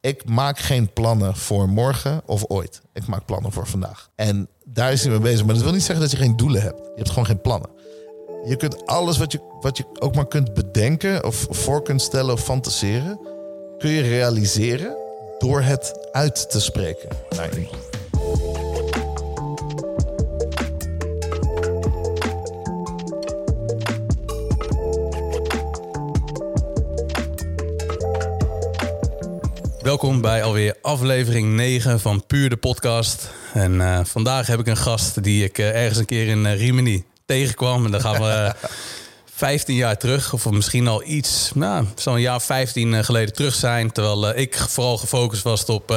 Ik maak geen plannen voor morgen of ooit. Ik maak plannen voor vandaag. En daar is hij mee bezig. Maar dat wil niet zeggen dat je geen doelen hebt. Je hebt gewoon geen plannen. Je kunt alles wat je, wat je ook maar kunt bedenken... of voor kunt stellen of fantaseren... kun je realiseren door het uit te spreken naar iemand. Welkom bij alweer aflevering 9 van Puur de Podcast. En uh, vandaag heb ik een gast die ik uh, ergens een keer in uh, Rimini tegenkwam. En dan gaan we 15 jaar terug, of misschien al iets, nou, zo'n jaar 15 geleden terug zijn. Terwijl ik vooral gefocust was op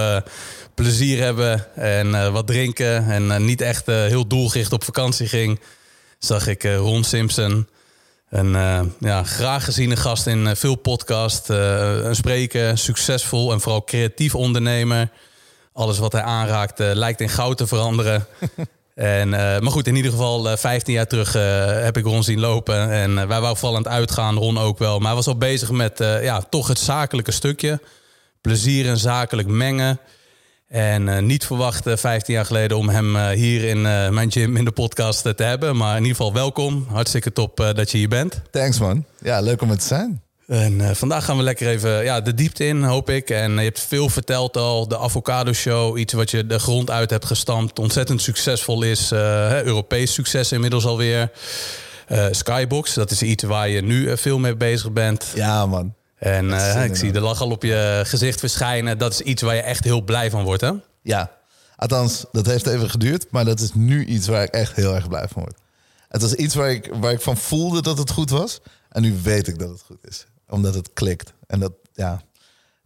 plezier hebben en wat drinken. En niet echt heel doelgericht op vakantie ging. Zag ik Ron Simpson een uh, ja, graag geziene gast in uh, veel podcasts. Uh, een spreker, succesvol en vooral creatief ondernemer. Alles wat hij aanraakt lijkt in goud te veranderen. en, maar goed, in ieder geval 15 jaar terug heb ik Ron zien lopen. En wij waren vooral aan het uitgaan, Ron ook wel. Maar hij was al bezig met ja, toch het zakelijke stukje. Plezier en zakelijk mengen. En uh, niet verwacht 15 jaar geleden om hem uh, hier in mijn gym in de podcast te hebben. Maar in ieder geval welkom. Hartstikke top dat je hier bent. Thanks man. Ja, leuk om het te zijn. En vandaag gaan we lekker even ja, de diepte in, hoop ik. En je hebt veel verteld al. De Avocado Show, iets wat je de grond uit hebt gestampt. Ontzettend succesvol is. Europees succes inmiddels alweer. Skybox, dat is iets waar je nu veel mee bezig bent. Ja man. En uh, ik zie de lach al op je gezicht verschijnen. Dat is iets waar je echt heel blij van wordt, hè? Ja, althans, dat heeft even geduurd. Maar dat is nu iets waar ik echt heel erg blij van word. Het was iets waar ik, waar ik van voelde dat het goed was. En nu weet ik dat het goed is. Omdat het klikt. En dat, ja...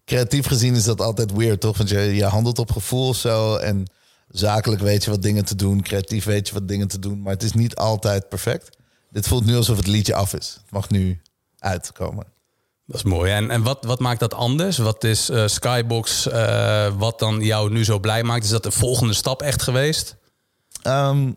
Creatief gezien is dat altijd weird, toch? Want je, je handelt op gevoel of zo. En zakelijk weet je wat dingen te doen. Creatief weet je wat dingen te doen. Maar het is niet altijd perfect. Dit voelt nu alsof het liedje af is. Het mag nu uitkomen. Dat is mooi. En, en wat, wat maakt dat anders? Wat is uh, Skybox, uh, wat dan jou nu zo blij maakt? Is dat de volgende stap echt geweest? Um,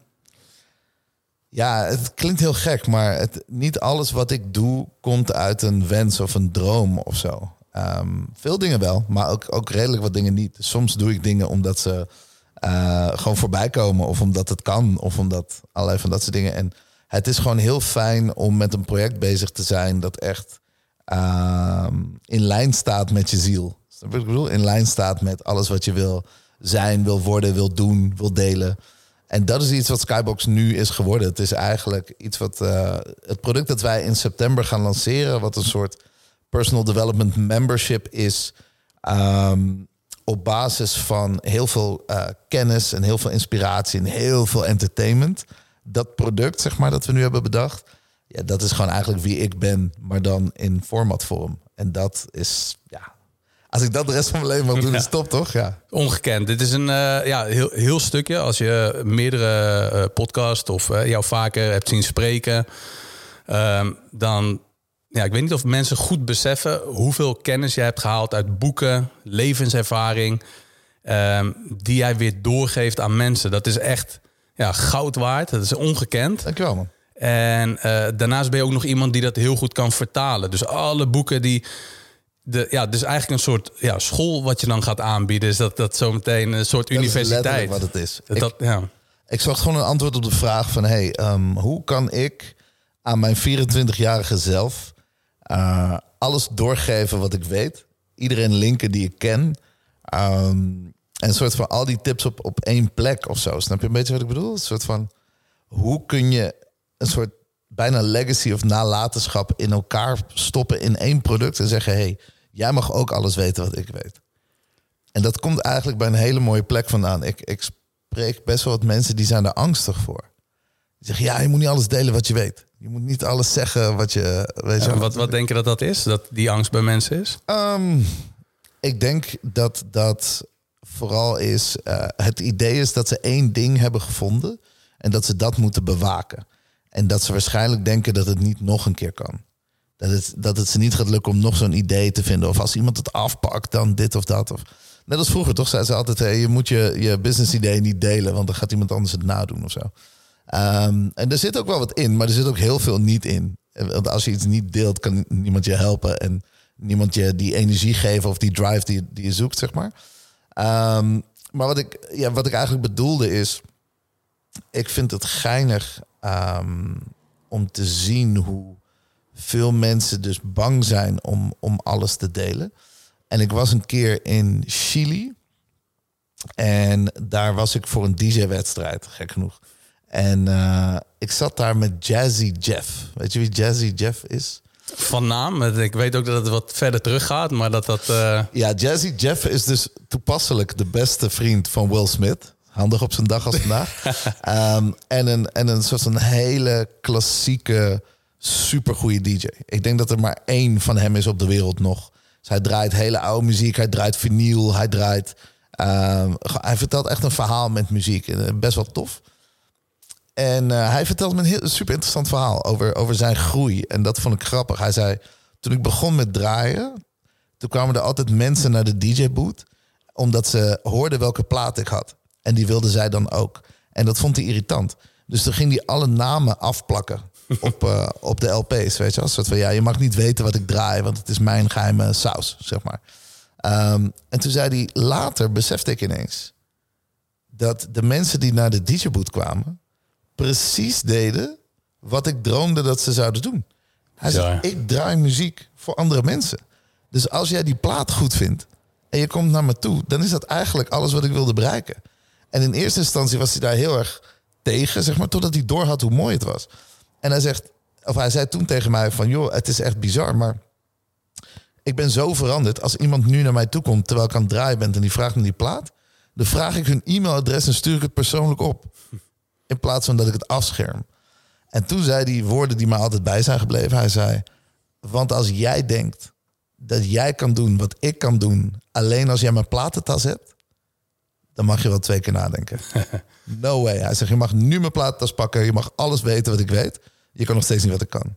ja, het klinkt heel gek, maar het, niet alles wat ik doe komt uit een wens of een droom of zo. Um, veel dingen wel, maar ook, ook redelijk wat dingen niet. Soms doe ik dingen omdat ze uh, gewoon voorbij komen, of omdat het kan, of omdat allerlei van dat soort dingen. En het is gewoon heel fijn om met een project bezig te zijn dat echt uh, in lijn staat met je ziel. Bedoel? In lijn staat met alles wat je wil zijn, wil worden, wil doen, wil delen. En dat is iets wat Skybox nu is geworden. Het is eigenlijk iets wat uh, het product dat wij in september gaan lanceren, wat een soort personal development membership is. Um, op basis van heel veel uh, kennis en heel veel inspiratie en heel veel entertainment. Dat product, zeg maar, dat we nu hebben bedacht ja, dat is gewoon eigenlijk wie ik ben, maar dan in formatvorm. En dat is, ja, als ik dat de rest van mijn leven mag doen, is top, toch? Ja. Ongekend. Dit is een uh, ja, heel, heel stukje. Als je meerdere uh, podcasts of uh, jou vaker hebt zien spreken, ehm, dan, ja, ik weet niet of mensen goed beseffen hoeveel kennis je hebt gehaald uit boeken, levenservaring, um, die jij weer doorgeeft aan mensen. Dat is echt ja, goud waard. Dat is ongekend. Dankjewel, man. En uh, daarnaast ben je ook nog iemand die dat heel goed kan vertalen. Dus alle boeken die. De, ja, dus eigenlijk een soort ja, school wat je dan gaat aanbieden. Is dat, dat zometeen een soort dat universiteit. wat het is. Dat, ik, ja. ik zocht gewoon een antwoord op de vraag van... hey, um, hoe kan ik aan mijn 24-jarige zelf... Uh, alles doorgeven wat ik weet? Iedereen linken die ik ken... Um, en een soort van al die tips op, op één plek of zo. Snap je een beetje wat ik bedoel? Een soort van, hoe kun je een soort bijna legacy of nalatenschap in elkaar stoppen in één product en zeggen: hey, jij mag ook alles weten wat ik weet. En dat komt eigenlijk bij een hele mooie plek vandaan. Ik, ik spreek best wel wat mensen die zijn er angstig voor. Die zeggen: ja, je moet niet alles delen wat je weet. Je moet niet alles zeggen wat je weet. Ja, wat, wat denk je dat dat is? Dat die angst bij mensen is? Um, ik denk dat dat vooral is. Uh, het idee is dat ze één ding hebben gevonden en dat ze dat moeten bewaken. En dat ze waarschijnlijk denken dat het niet nog een keer kan. Dat het, dat het ze niet gaat lukken om nog zo'n idee te vinden. Of als iemand het afpakt, dan dit of dat. Of, net als vroeger, toch? Zei ze altijd: hey, je moet je, je business idee niet delen, want dan gaat iemand anders het nadoen of zo. Um, en er zit ook wel wat in, maar er zit ook heel veel niet in. Want als je iets niet deelt, kan niemand je helpen. En niemand je die energie geven of die drive die, die je zoekt, zeg maar. Ehm, maar wat ik, ja, wat ik eigenlijk bedoelde is, ik vind het geinig ehm, om te zien hoe veel mensen dus bang zijn om, om alles te delen. En ik was een keer in Chili. En daar was ik voor een DJ-wedstrijd, gek genoeg. En uh, ik zat daar met Jazzy Jeff. Weet je wie Jazzy Jeff is? Van naam. Ik weet ook dat het wat verder terug gaat, maar dat dat... Uh... Ja, Jazzy Jeff is dus toepasselijk de beste vriend van Will Smith. Handig op zijn dag als vandaag. um, en, een, en een soort van hele klassieke, supergoeie DJ. Ik denk dat er maar één van hem is op de wereld nog. Dus hij draait hele oude muziek, hij draait vinyl, hij draait... Um, hij vertelt echt een verhaal met muziek. Best wel tof. En uh, hij vertelde me een heel super interessant verhaal over, over zijn groei. En dat vond ik grappig. Hij zei, toen ik begon met draaien, toen kwamen er altijd mensen naar de DJ-boot. Omdat ze hoorden welke plaat ik had. En die wilden zij dan ook. En dat vond hij irritant. Dus toen ging hij alle namen afplakken op, uh, op de LP's. Weet je, als soort van ja, je mag niet weten wat ik draai, want het is mijn geheime saus, zeg maar. Um, en toen zei hij, later besefte ik ineens dat de mensen die naar de DJ-boot kwamen, precies deden wat ik droomde dat ze zouden doen. Hij zei, ik draai muziek voor andere mensen. Dus als jij die plaat goed vindt en je komt naar me toe, dan is dat eigenlijk alles wat ik wilde bereiken. En in eerste instantie was hij daar heel erg tegen, zeg maar, totdat hij doorhad hoe mooi het was. En hij zegt, of hij zei toen tegen mij van, joh, het is echt bizar, maar ik ben zo veranderd. Als iemand nu naar mij toe komt terwijl ik aan het draaien ben en die vraagt me die plaat, dan vraag ik hun e-mailadres en stuur ik het persoonlijk op. In plaats van dat ik het afscherm. En toen zei hij woorden die mij altijd bij zijn gebleven. Hij zei: Want als jij denkt dat jij kan doen wat ik kan doen, alleen als jij mijn platentas hebt, dan mag je wel twee keer nadenken. No way. Hij zegt: Je mag nu mijn platentas pakken, je mag alles weten wat ik weet. Je kan nog steeds niet wat ik kan.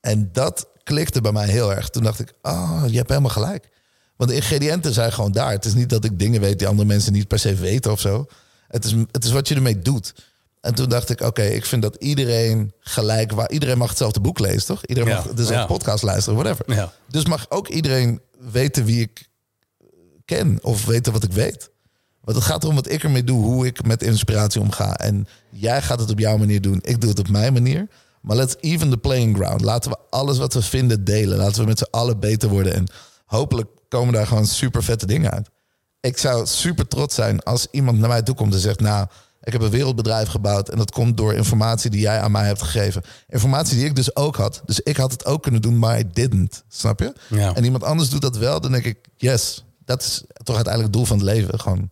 En dat klikte bij mij heel erg. Toen dacht ik: Oh, je hebt helemaal gelijk. Want de ingrediënten zijn gewoon daar. Het is niet dat ik dingen weet die andere mensen niet per se weten of zo. Het is, het is wat je ermee doet. En toen dacht ik, oké, ik vind dat iedereen gelijk... Waar, iedereen mag hetzelfde boek lezen, toch? Iedereen mag dus een podcast luisteren, whatever. Ja. Dus mag ook iedereen weten wie ik ken of weten wat ik weet. Want het gaat erom wat ik ermee doe, hoe ik met inspiratie omga. En jij gaat het op jouw manier doen, ik doe het op mijn manier. Maar let's even the playing ground. Laten we alles wat we vinden delen. Laten we met z'n allen beter worden. En hopelijk komen daar gewoon super vette dingen uit ik zou super trots zijn als iemand naar mij toe komt en zegt: Nou, ik heb een wereldbedrijf gebouwd en dat komt door informatie die jij aan mij hebt gegeven. Informatie die ik dus ook had. Dus ik had het ook kunnen doen, maar I didn't. Snap je? Ja. En iemand anders doet dat wel, dan denk ik: Yes, dat is toch uiteindelijk het doel van het leven. Gewoon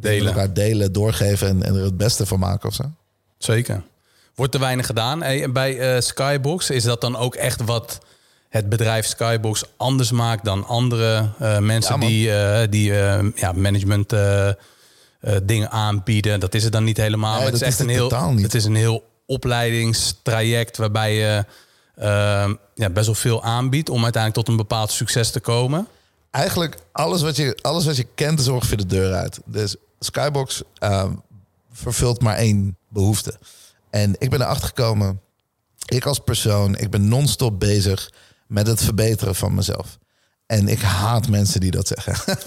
delen, elkaar delen, doorgeven en, en er het beste van maken of zo. Zeker. Wordt er weinig gedaan. Hey, bij uh, Skybox is dat dan ook echt wat het bedrijf Skybox anders maakt dan andere uh, mensen die, uh, die ja, management dingen aanbieden. Dat is het dan niet helemaal. het is echt een heel, het is een heel opleidingstraject waarbij je ja, best wel veel aanbiedt om uiteindelijk tot een bepaald succes te komen. Eigenlijk alles wat je, alles wat je kent is ongeveer de deur uit. Dus Skybox ehm, vervult maar één behoefte. En ik ben erachter gekomen, ik als persoon, ik ben non-stop bezig met het verbeteren van mezelf. En ik haat mensen die dat zeggen.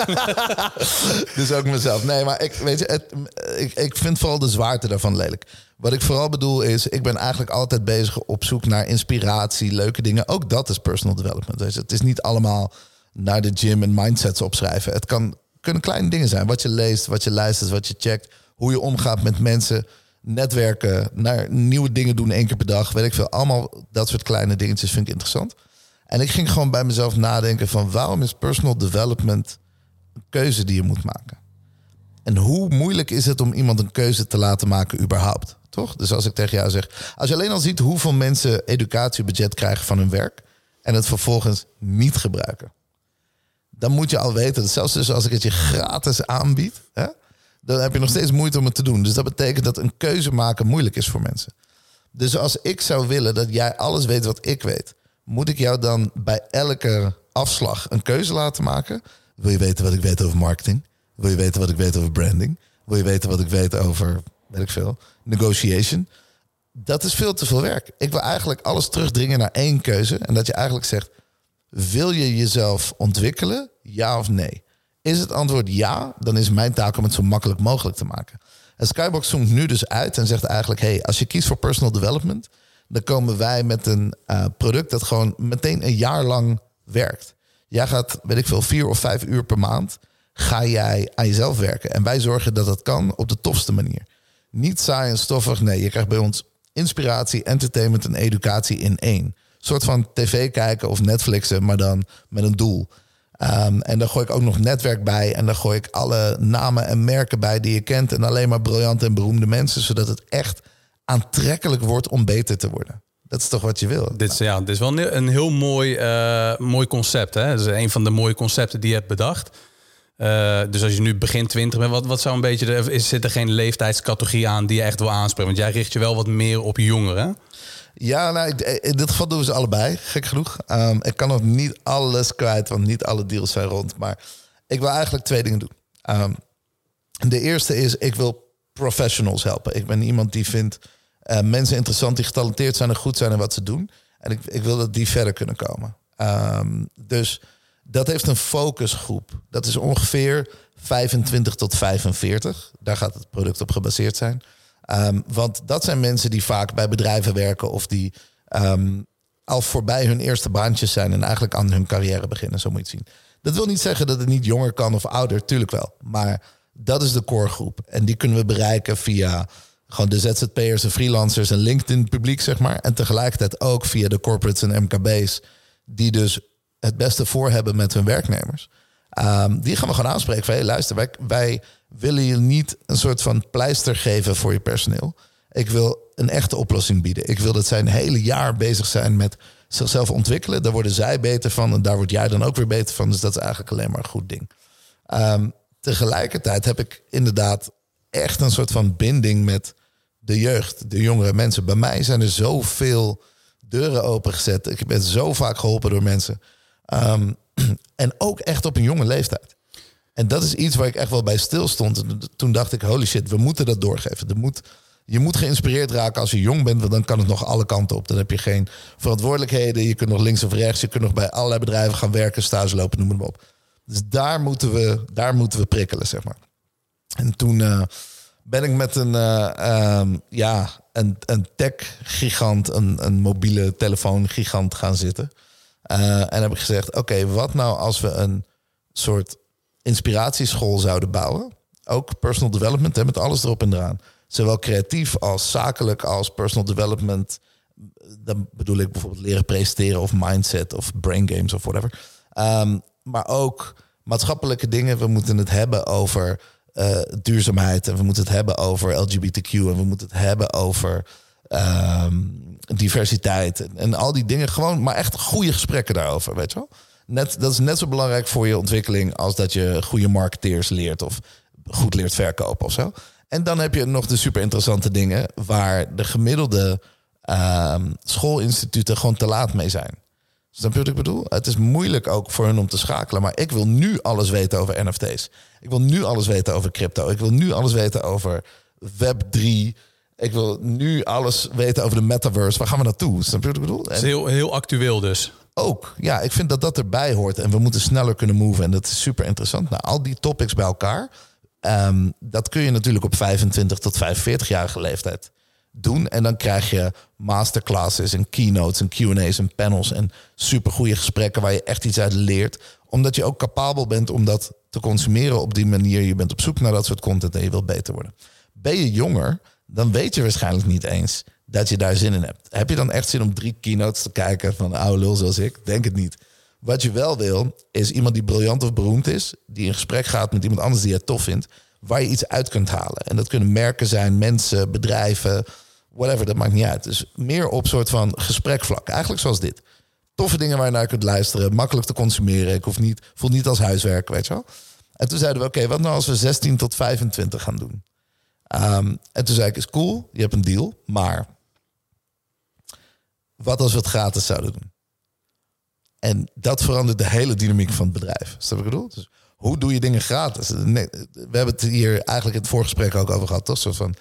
dus ook mezelf. Nee, maar ik, weet je, het, ik, ik vind vooral de zwaarte daarvan lelijk. Wat ik vooral bedoel is, ik ben eigenlijk altijd bezig op zoek naar inspiratie, leuke dingen. Ook dat is personal development. Dus het is niet allemaal naar de gym en mindsets opschrijven. Het kan, kunnen kleine dingen zijn. Wat je leest, wat je luistert, wat je checkt. Hoe je omgaat met mensen. Netwerken, naar nieuwe dingen doen één keer per dag. Weet ik veel. Allemaal dat soort kleine dingetjes vind ik interessant. En ik ging gewoon bij mezelf nadenken van waarom is personal development een keuze die je moet maken? En hoe moeilijk is het om iemand een keuze te laten maken überhaupt? Toch? Dus als ik tegen jou zeg, als je alleen al ziet hoeveel mensen educatiebudget krijgen van hun werk en het vervolgens niet gebruiken. Dan moet je al weten, dat zelfs dus als ik het je gratis aanbied, hè, dan heb je nog steeds moeite om het te doen. Dus dat betekent dat een keuze maken moeilijk is voor mensen. Dus als ik zou willen dat jij alles weet wat ik weet, moet ik jou dan bij elke afslag een keuze laten maken? Wil je weten wat ik weet over marketing? Wil je weten wat ik weet over branding? Wil je weten wat ik weet over, weet ik veel, negotiation? Dat is veel te veel werk. Ik wil eigenlijk alles terugdringen naar één keuze. En dat je eigenlijk zegt, Wil je jezelf ontwikkelen? Ja of nee? Is het antwoord ja, dan is mijn taak om het zo makkelijk mogelijk te maken. En Skybox zoomt nu dus uit en zegt eigenlijk: hey, als je kiest voor personal development, dan komen wij met een uh, product dat gewoon meteen een jaar lang werkt. Jij gaat, weet ik veel, vier of vijf uur per maand ga jij aan jezelf werken. En wij zorgen dat dat kan op de tofste manier. Niet saai en stoffig. Nee, je krijgt bij ons inspiratie, entertainment en educatie in één. Soort van tv kijken of Netflixen, maar dan met een doel. Um, en daar gooi ik ook nog netwerk bij. En dan gooi ik alle namen en merken bij die je kent. En alleen maar briljante en beroemde mensen. Zodat het echt aantrekkelijk wordt om beter te worden. Dat is toch wat je wil? Dit is, ja, dit is wel een, heel mooi, uh, mooi concept. Hè? Dat is een van de mooie concepten die je hebt bedacht. Uh, dus als je nu begin 20 bent, wat, wat zou een beetje. De, is, zit er geen leeftijdscategorie aan die je echt wil aanspreken? Want jij richt je wel wat meer op jongeren. Ja, nou, in dit geval doen we ze allebei, gek genoeg. Um, ik kan nog niet alles kwijt, want niet alle deals zijn rond. Maar ik wil eigenlijk twee dingen doen. Um, de eerste is, ik wil professionals helpen. Ik ben iemand die vindt uh, mensen interessant die getalenteerd zijn en goed zijn in wat ze doen. En ik, ik wil dat die verder kunnen komen. Um, dus dat heeft een focusgroep. Dat is ongeveer 25 tot 45. Daar gaat het product op gebaseerd zijn. Um, want dat zijn mensen die vaak bij bedrijven werken of die um, al voorbij hun eerste baantjes zijn en eigenlijk aan hun carrière beginnen. Zo moet je het zien. Dat wil niet zeggen dat het niet jonger kan of ouder, tuurlijk wel. Maar dat is de core groep. En die kunnen we bereiken via gewoon de ZZP'ers en freelancers en LinkedIn publiek, zeg maar. En tegelijkertijd ook via de corporates en MKB's, die dus het beste voor hebben met hun werknemers. Um, die gaan we gewoon aanspreken van, hey, luister, wij, wij willen je niet een soort van pleister geven voor je personeel. Ik wil een echte oplossing bieden. Ik wil dat zij een hele jaar bezig zijn met zichzelf ontwikkelen. Daar worden zij beter van en daar word jij dan ook weer beter van. Dus dat is eigenlijk alleen maar een goed ding. Um, tegelijkertijd heb ik inderdaad echt een soort van binding met de jeugd, de jongere mensen. Bij mij zijn er zoveel deuren opengezet. Ik ben zo vaak geholpen door mensen. Um, en ook echt op een jonge leeftijd. En dat is iets waar ik echt wel bij stil stond. Toen dacht ik, holy shit, we moeten dat doorgeven. Moet, je moet geïnspireerd raken als je jong bent, want dan kan het nog alle kanten op. Dan heb je geen verantwoordelijkheden. Je kunt nog links of rechts. Je kunt nog bij allerlei bedrijven gaan werken, stage lopen, noem maar op. Dus daar moeten we, daar moeten we prikkelen, zeg maar. En toen uh, ben ik met een, uh, um, ja, een, een tech-gigant, een, een mobiele telefoon-gigant gaan zitten. Uh, en heb ik gezegd: Oké, wat nou als we een soort inspiratieschool zouden bouwen? Ook personal development, hè, met alles erop en eraan. Zowel creatief als zakelijk als personal development. Dan bedoel ik bijvoorbeeld leren presenteren of mindset of brain games of whatever. Um, maar ook maatschappelijke dingen. We moeten het hebben over uh, duurzaamheid. En we moeten het hebben over LGBTQ. En we moeten het hebben over um, diversiteit. En, en, al die dingen. Gewoon, maar echt goede gesprekken daarover, weet je wel. Net, dat is net zo belangrijk voor je ontwikkeling als dat je goede marketeers leert of goed leert verkopen of zo. En dan heb je nog de super interessante dingen waar de gemiddelde um, schoolinstituten gewoon te laat mee zijn. Snap je wat ik bedoel? Het is moeilijk ook voor hun om te schakelen. Maar ik wil nu alles weten over NFT's. Ik wil nu alles weten over crypto. Ik wil nu alles weten over Web3. Ik wil nu alles weten over de metaverse. Waar gaan we naartoe? Snap je wat ik bedoel? Het is heel, heel actueel dus. Ja, ik vind dat dat erbij hoort. En we moeten sneller kunnen move. En dat is super interessant. Nou, al die topics bij elkaar. Um, dat kun je natuurlijk op 25 tot 45-jarige leeftijd doen. En dan krijg je masterclasses en keynotes en Q&A's en panels en supergoeie gesprekken waar je echt iets uit leert. Omdat je ook capabel bent om dat te consumeren op die manier. Je bent op zoek naar dat soort content en je wilt beter worden. Ben je jonger, dan weet je waarschijnlijk niet eens dat je daar zin in hebt. Heb je dan echt zin om drie keynotes te kijken van een oude lul zoals ik? Denk het niet. Wat je wel wil, is iemand die briljant of beroemd is, die in gesprek gaat met iemand anders die je tof vindt, waar je iets uit kunt halen. En dat kunnen merken zijn, mensen, bedrijven, whatever, dat maakt niet uit. Dus meer op soort van gesprekvlak. Eigenlijk zoals dit. Toffe dingen waar je naar kunt luisteren, makkelijk te consumeren. Ik hoef niet, voel niet als huiswerk, weet je wel. En toen zeiden we, oké, wat nou als we 16 tot 25 gaan doen? Um, en toen zei ik, is cool, je hebt een deal, maar wat als we het gratis zouden doen? En dat verandert de hele dynamiek van het bedrijf. Wat ik bedoel? Dus hoe doe je dingen gratis? we hebben het hier eigenlijk in het voorgesprek ook over gehad, toch? Zo van,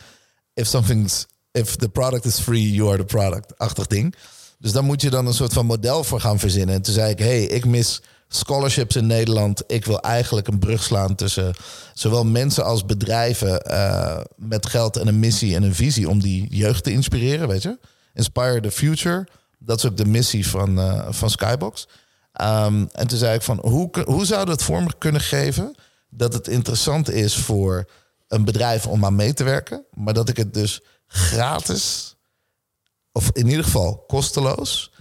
if something's, if the product is free, you are the product, achtig ding. Dus daar moet je dan een soort van model voor gaan verzinnen. En toen zei ik, hey, ik mis scholarships in Nederland. Ik wil eigenlijk een brug slaan tussen zowel mensen als bedrijven eh, met geld en een missie en een visie om die jeugd te inspireren, weet je? Inspire the future. Dat is ook de missie van, uh, van Skybox. Ehm, en toen zei ik van, hoe, hoe we het vorm kunnen geven dat het interessant is voor een bedrijf om aan mee te werken, maar dat ik het dus gratis, of in ieder geval kosteloos,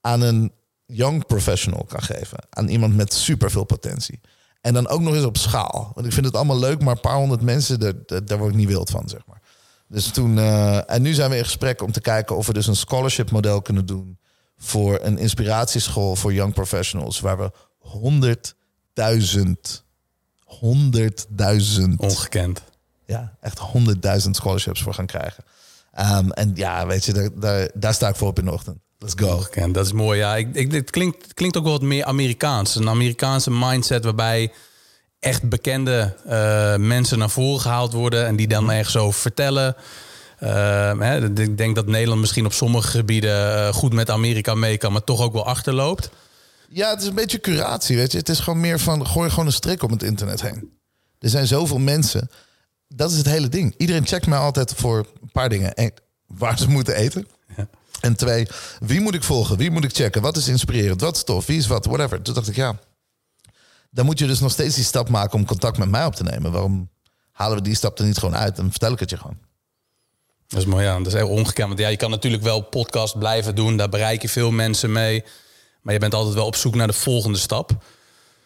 aan een young professional kan geven. Aan iemand met superveel potentie. En dan ook nog eens op schaal. Want ik vind het allemaal leuk, maar een paar honderd mensen, daar, daar word ik niet wild van, zeg maar. Dus toen, uh, en nu zijn we in gesprek om te kijken of we dus een scholarship model kunnen doen voor een inspiratieschool voor young professionals, waar we 100.000, 100.000. Ongekend. Ja, echt 100.000 scholarships voor gaan krijgen. Um, en ja, weet je, daar, daar, daar sta ik voor op in de ochtend. Let's go. Ongekend, dat is mooi. Ja, ik, ik, het, klinkt, het klinkt ook wel wat meer Amerikaans. Een Amerikaanse mindset waarbij echt bekende uh, mensen naar voren gehaald worden en die dan ergens over vertellen. Uh, hè, ik denk dat Nederland misschien op sommige gebieden uh, goed met Amerika mee kan, maar toch ook wel achterloopt. Ja, het is een beetje curatie, weet je. Het is gewoon meer van, gooi gewoon een strik om het internet heen. Er zijn zoveel mensen. Dat is het hele ding. Iedereen checkt mij altijd voor een paar dingen. Eén, waar ze moeten eten. Ja. En twee, wie moet ik volgen? Wie moet ik checken? Wat is inspirerend? Wat is tof? Wie is wat? Whatever. Toen dacht ik, ja, dan moet je dus nog steeds die stap maken om contact met mij op te nemen. Waarom halen we die stap er niet gewoon uit en vertel ik het je gewoon? Dat is mooi, ja. Dat is heel ongekend. Want ja, je kan natuurlijk wel podcast blijven doen. Daar bereik je veel mensen mee. Maar je bent altijd wel op zoek naar de volgende stap.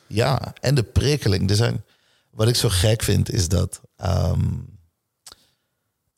Ja, en de prikkeling. Er zijn, wat ik zo gek vind, is dat... Um,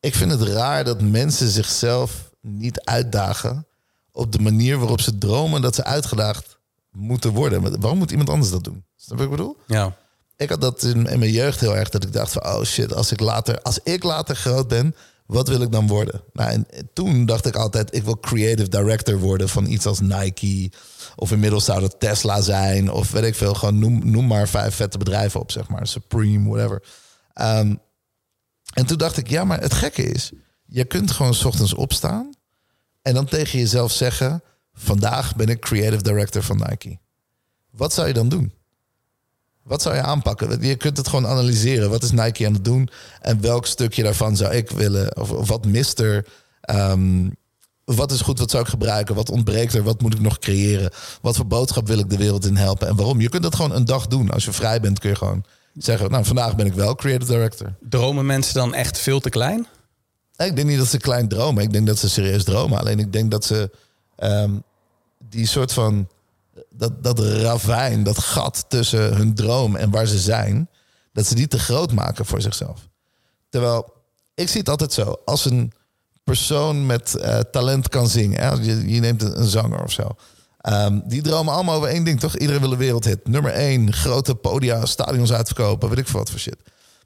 ik vind het raar dat mensen zichzelf niet uitdagen... op de manier waarop ze dromen dat ze uitgedaagd moeten worden. Waarom moet iemand anders dat doen? Snap je wat ik bedoel? Ja. Ik had dat in, in, mijn jeugd heel erg dat ik dacht van oh shit, als ik later, als ik later groot ben, wat wil ik dan worden? Nou, en toen dacht ik altijd, ik wil creative director worden van iets als Nike. Of inmiddels zou dat Tesla zijn. Of weet ik veel, gewoon noem, noem maar vijf vette bedrijven op, zeg maar. Supreme, whatever. Um, en toen dacht ik, ja, maar het gekke is, je kunt gewoon s ochtends opstaan en dan tegen jezelf zeggen, vandaag ben ik creative director van Nike. Wat zou je dan doen? Wat zou je aanpakken? Je kunt het gewoon analyseren. Wat is Nike aan het doen? En welk stukje daarvan zou ik willen? Of, wat mist er? Um, wat is goed? Wat zou ik gebruiken? Wat ontbreekt er? Wat moet ik nog creëren? Wat voor boodschap wil ik de wereld in helpen? En waarom? Je kunt dat gewoon een dag doen. Als je vrij bent kun je gewoon zeggen... nou, vandaag ben ik wel creative director. Dromen mensen dan echt veel te klein? Ik denk niet dat ze klein dromen. Ik denk dat ze serieus dromen. Alleen ik denk dat ze um, die soort van dat, dat ravijn, dat gat tussen hun droom en waar ze zijn, dat ze die te groot maken voor zichzelf. Terwijl ik zie het altijd zo: als een persoon met uh, talent kan zingen, hè, je, je neemt een, zanger of zo. Um, die dromen allemaal over één ding, toch? Iedereen wil een wereldhit. Nummer één, grote podia, stadions uitverkopen, weet ik veel wat voor shit.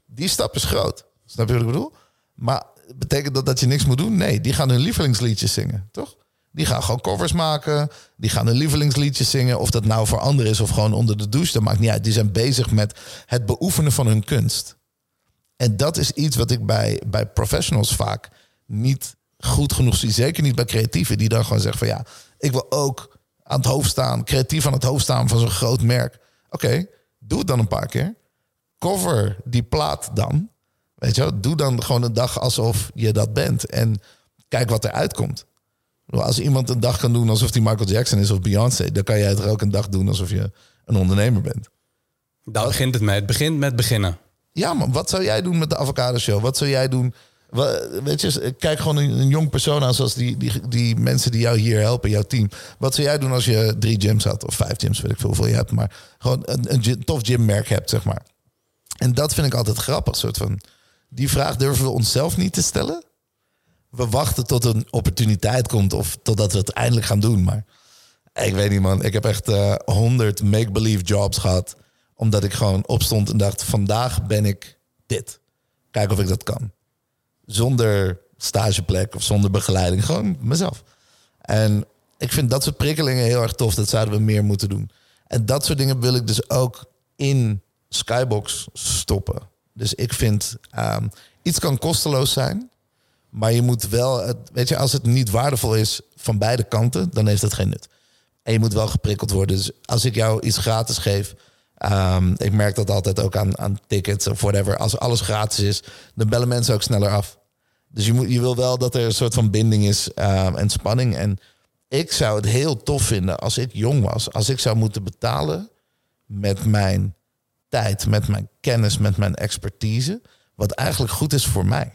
Die stap is groot. Snap je wat ik bedoel? Maar betekent dat dat je niks moet doen? Nee, die gaan hun lievelingsliedjes zingen, toch? Die gaan gewoon covers maken. Die gaan hun lievelingsliedjes zingen. Of dat nou voor anderen is of gewoon onder de douche. Dat maakt niet uit. Die zijn bezig met het beoefenen van hun kunst. En dat is iets wat ik bij, bij professionals vaak niet goed genoeg zie. Zeker niet bij creatieven. Die dan gewoon zeggen van ja, ik wil ook aan het hoofd staan. Creatief aan het hoofd staan van zo'n groot merk. Oké, doe het dan een paar keer. Cover die plaat dan. Weet je wel? Doe dan gewoon een dag alsof je dat bent. En kijk wat er uitkomt. Als iemand een dag kan doen alsof hij Michael Jackson is of Beyoncé, dan kan jij het ook een dag doen alsof je een ondernemer bent. Daar begint het mee. Het begint met beginnen. Ja, maar wat zou jij doen met de Avocado Show? Wat zou jij doen? Weet je, kijk gewoon een, een jong persoon aan, zoals die, die, die mensen die jou hier helpen, jouw team. Wat zou jij doen als je drie gyms had, of vijf gyms, weet ik veel hoeveel je hebt, maar gewoon een, een tof gymmerk hebt, zeg maar. En dat vind ik altijd grappig, soort van. Die vraag durven we onszelf niet te stellen we wachten tot een opportuniteit komt of totdat we het eindelijk gaan doen. Maar ik weet niet, man. Ik heb echt uh, eh, 100 make-believe jobs gehad. Omdat ik gewoon opstond en dacht: vandaag ben ik dit. Kijk of ik dat kan. Zonder stageplek of zonder begeleiding. Gewoon mezelf. En ik vind dat soort prikkelingen heel erg tof. Dat zouden we meer moeten doen. En dat soort dingen wil ik dus ook in Skybox stoppen. Dus ik vind um, iets kan kosteloos zijn. Maar je moet wel, weet je, als het niet waardevol is van beide kanten, dan heeft het geen nut. En je moet wel geprikkeld worden. Dus als ik jou iets gratis geef, ehm, ik merk dat altijd ook aan, aan tickets of whatever. Als alles gratis is, dan bellen mensen ook sneller af. Dus je, moet, je wil wel dat er een soort van binding is ehm, en spanning. En ik zou het heel tof vinden als ik jong was, als ik zou moeten betalen met mijn tijd, met mijn kennis, met mijn expertise, wat eigenlijk goed is voor mij.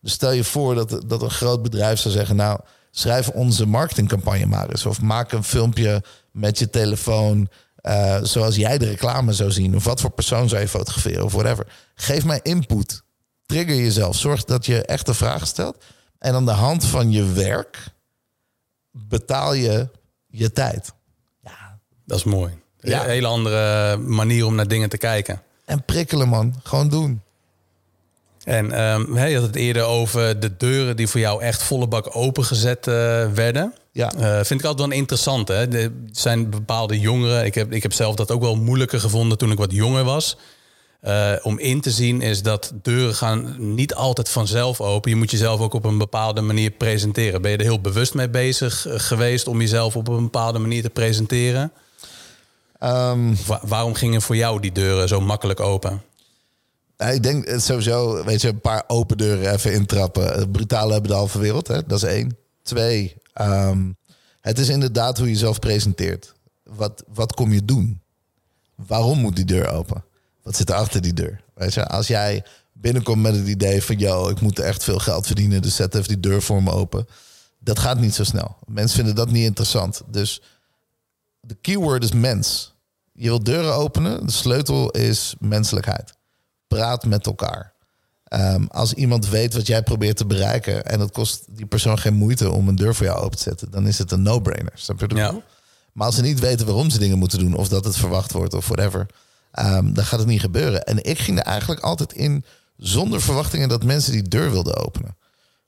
Dus stel je voor dat, dat een groot bedrijf zou zeggen, nou, schrijf onze marketingcampagne maar eens. Of maak een filmpje met je telefoon, eh, zoals jij de reclame zou zien. Of wat voor persoon zou je fotograferen of whatever. Geef mij input. Trigger jezelf. Zorg dat je echte vragen stelt. En aan de hand van je werk betaal je je tijd. Dat is mooi. Ja. Een hele andere manier om naar dingen te kijken. En prikkelen, man. Gewoon doen. En ehm, je had het eerder over de deuren die voor jou echt volle bak opengezet eh, werden. Ja. Eh, vind ik altijd wel interessant. Hè? Er zijn bepaalde jongeren. Ik heb, ik heb zelf dat ook wel moeilijker gevonden toen ik wat jonger was. Eh, om in te zien is dat deuren gaan niet altijd vanzelf open. Je moet jezelf ook op een bepaalde manier presenteren. Ben je er heel bewust mee bezig geweest om jezelf op een bepaalde manier te presenteren? Ehm, Wa- waarom gingen voor jou die deuren zo makkelijk open? Nou, ik denk eh, sowieso, weet je, een paar open deuren even intrappen. Eh, Brutale hebben de halve wereld, hè? dat is één. Twee, ehm, het is inderdaad hoe je jezelf presenteert. Wat, wat kom je doen? Waarom moet die deur open? Wat zit er achter die deur? Weet je, als jij binnenkomt met het idee van, yo, ik moet echt veel geld verdienen, dus zet even die deur voor me open. Dat gaat niet zo snel. Mensen vinden dat niet interessant. Dus de keyword is mens. Je wilt deuren openen. De sleutel is menselijkheid. Praat met elkaar. Ehm, als iemand weet wat jij probeert te bereiken en het kost die persoon geen moeite om een deur voor jou open te zetten, dan is het een no-brainer. Snap je ik Ja. Maar als ze niet weten waarom ze dingen moeten doen of dat het verwacht wordt of whatever, ehm, dan gaat het niet gebeuren. En ik ging er eigenlijk altijd in zonder verwachtingen dat mensen die deur wilden openen.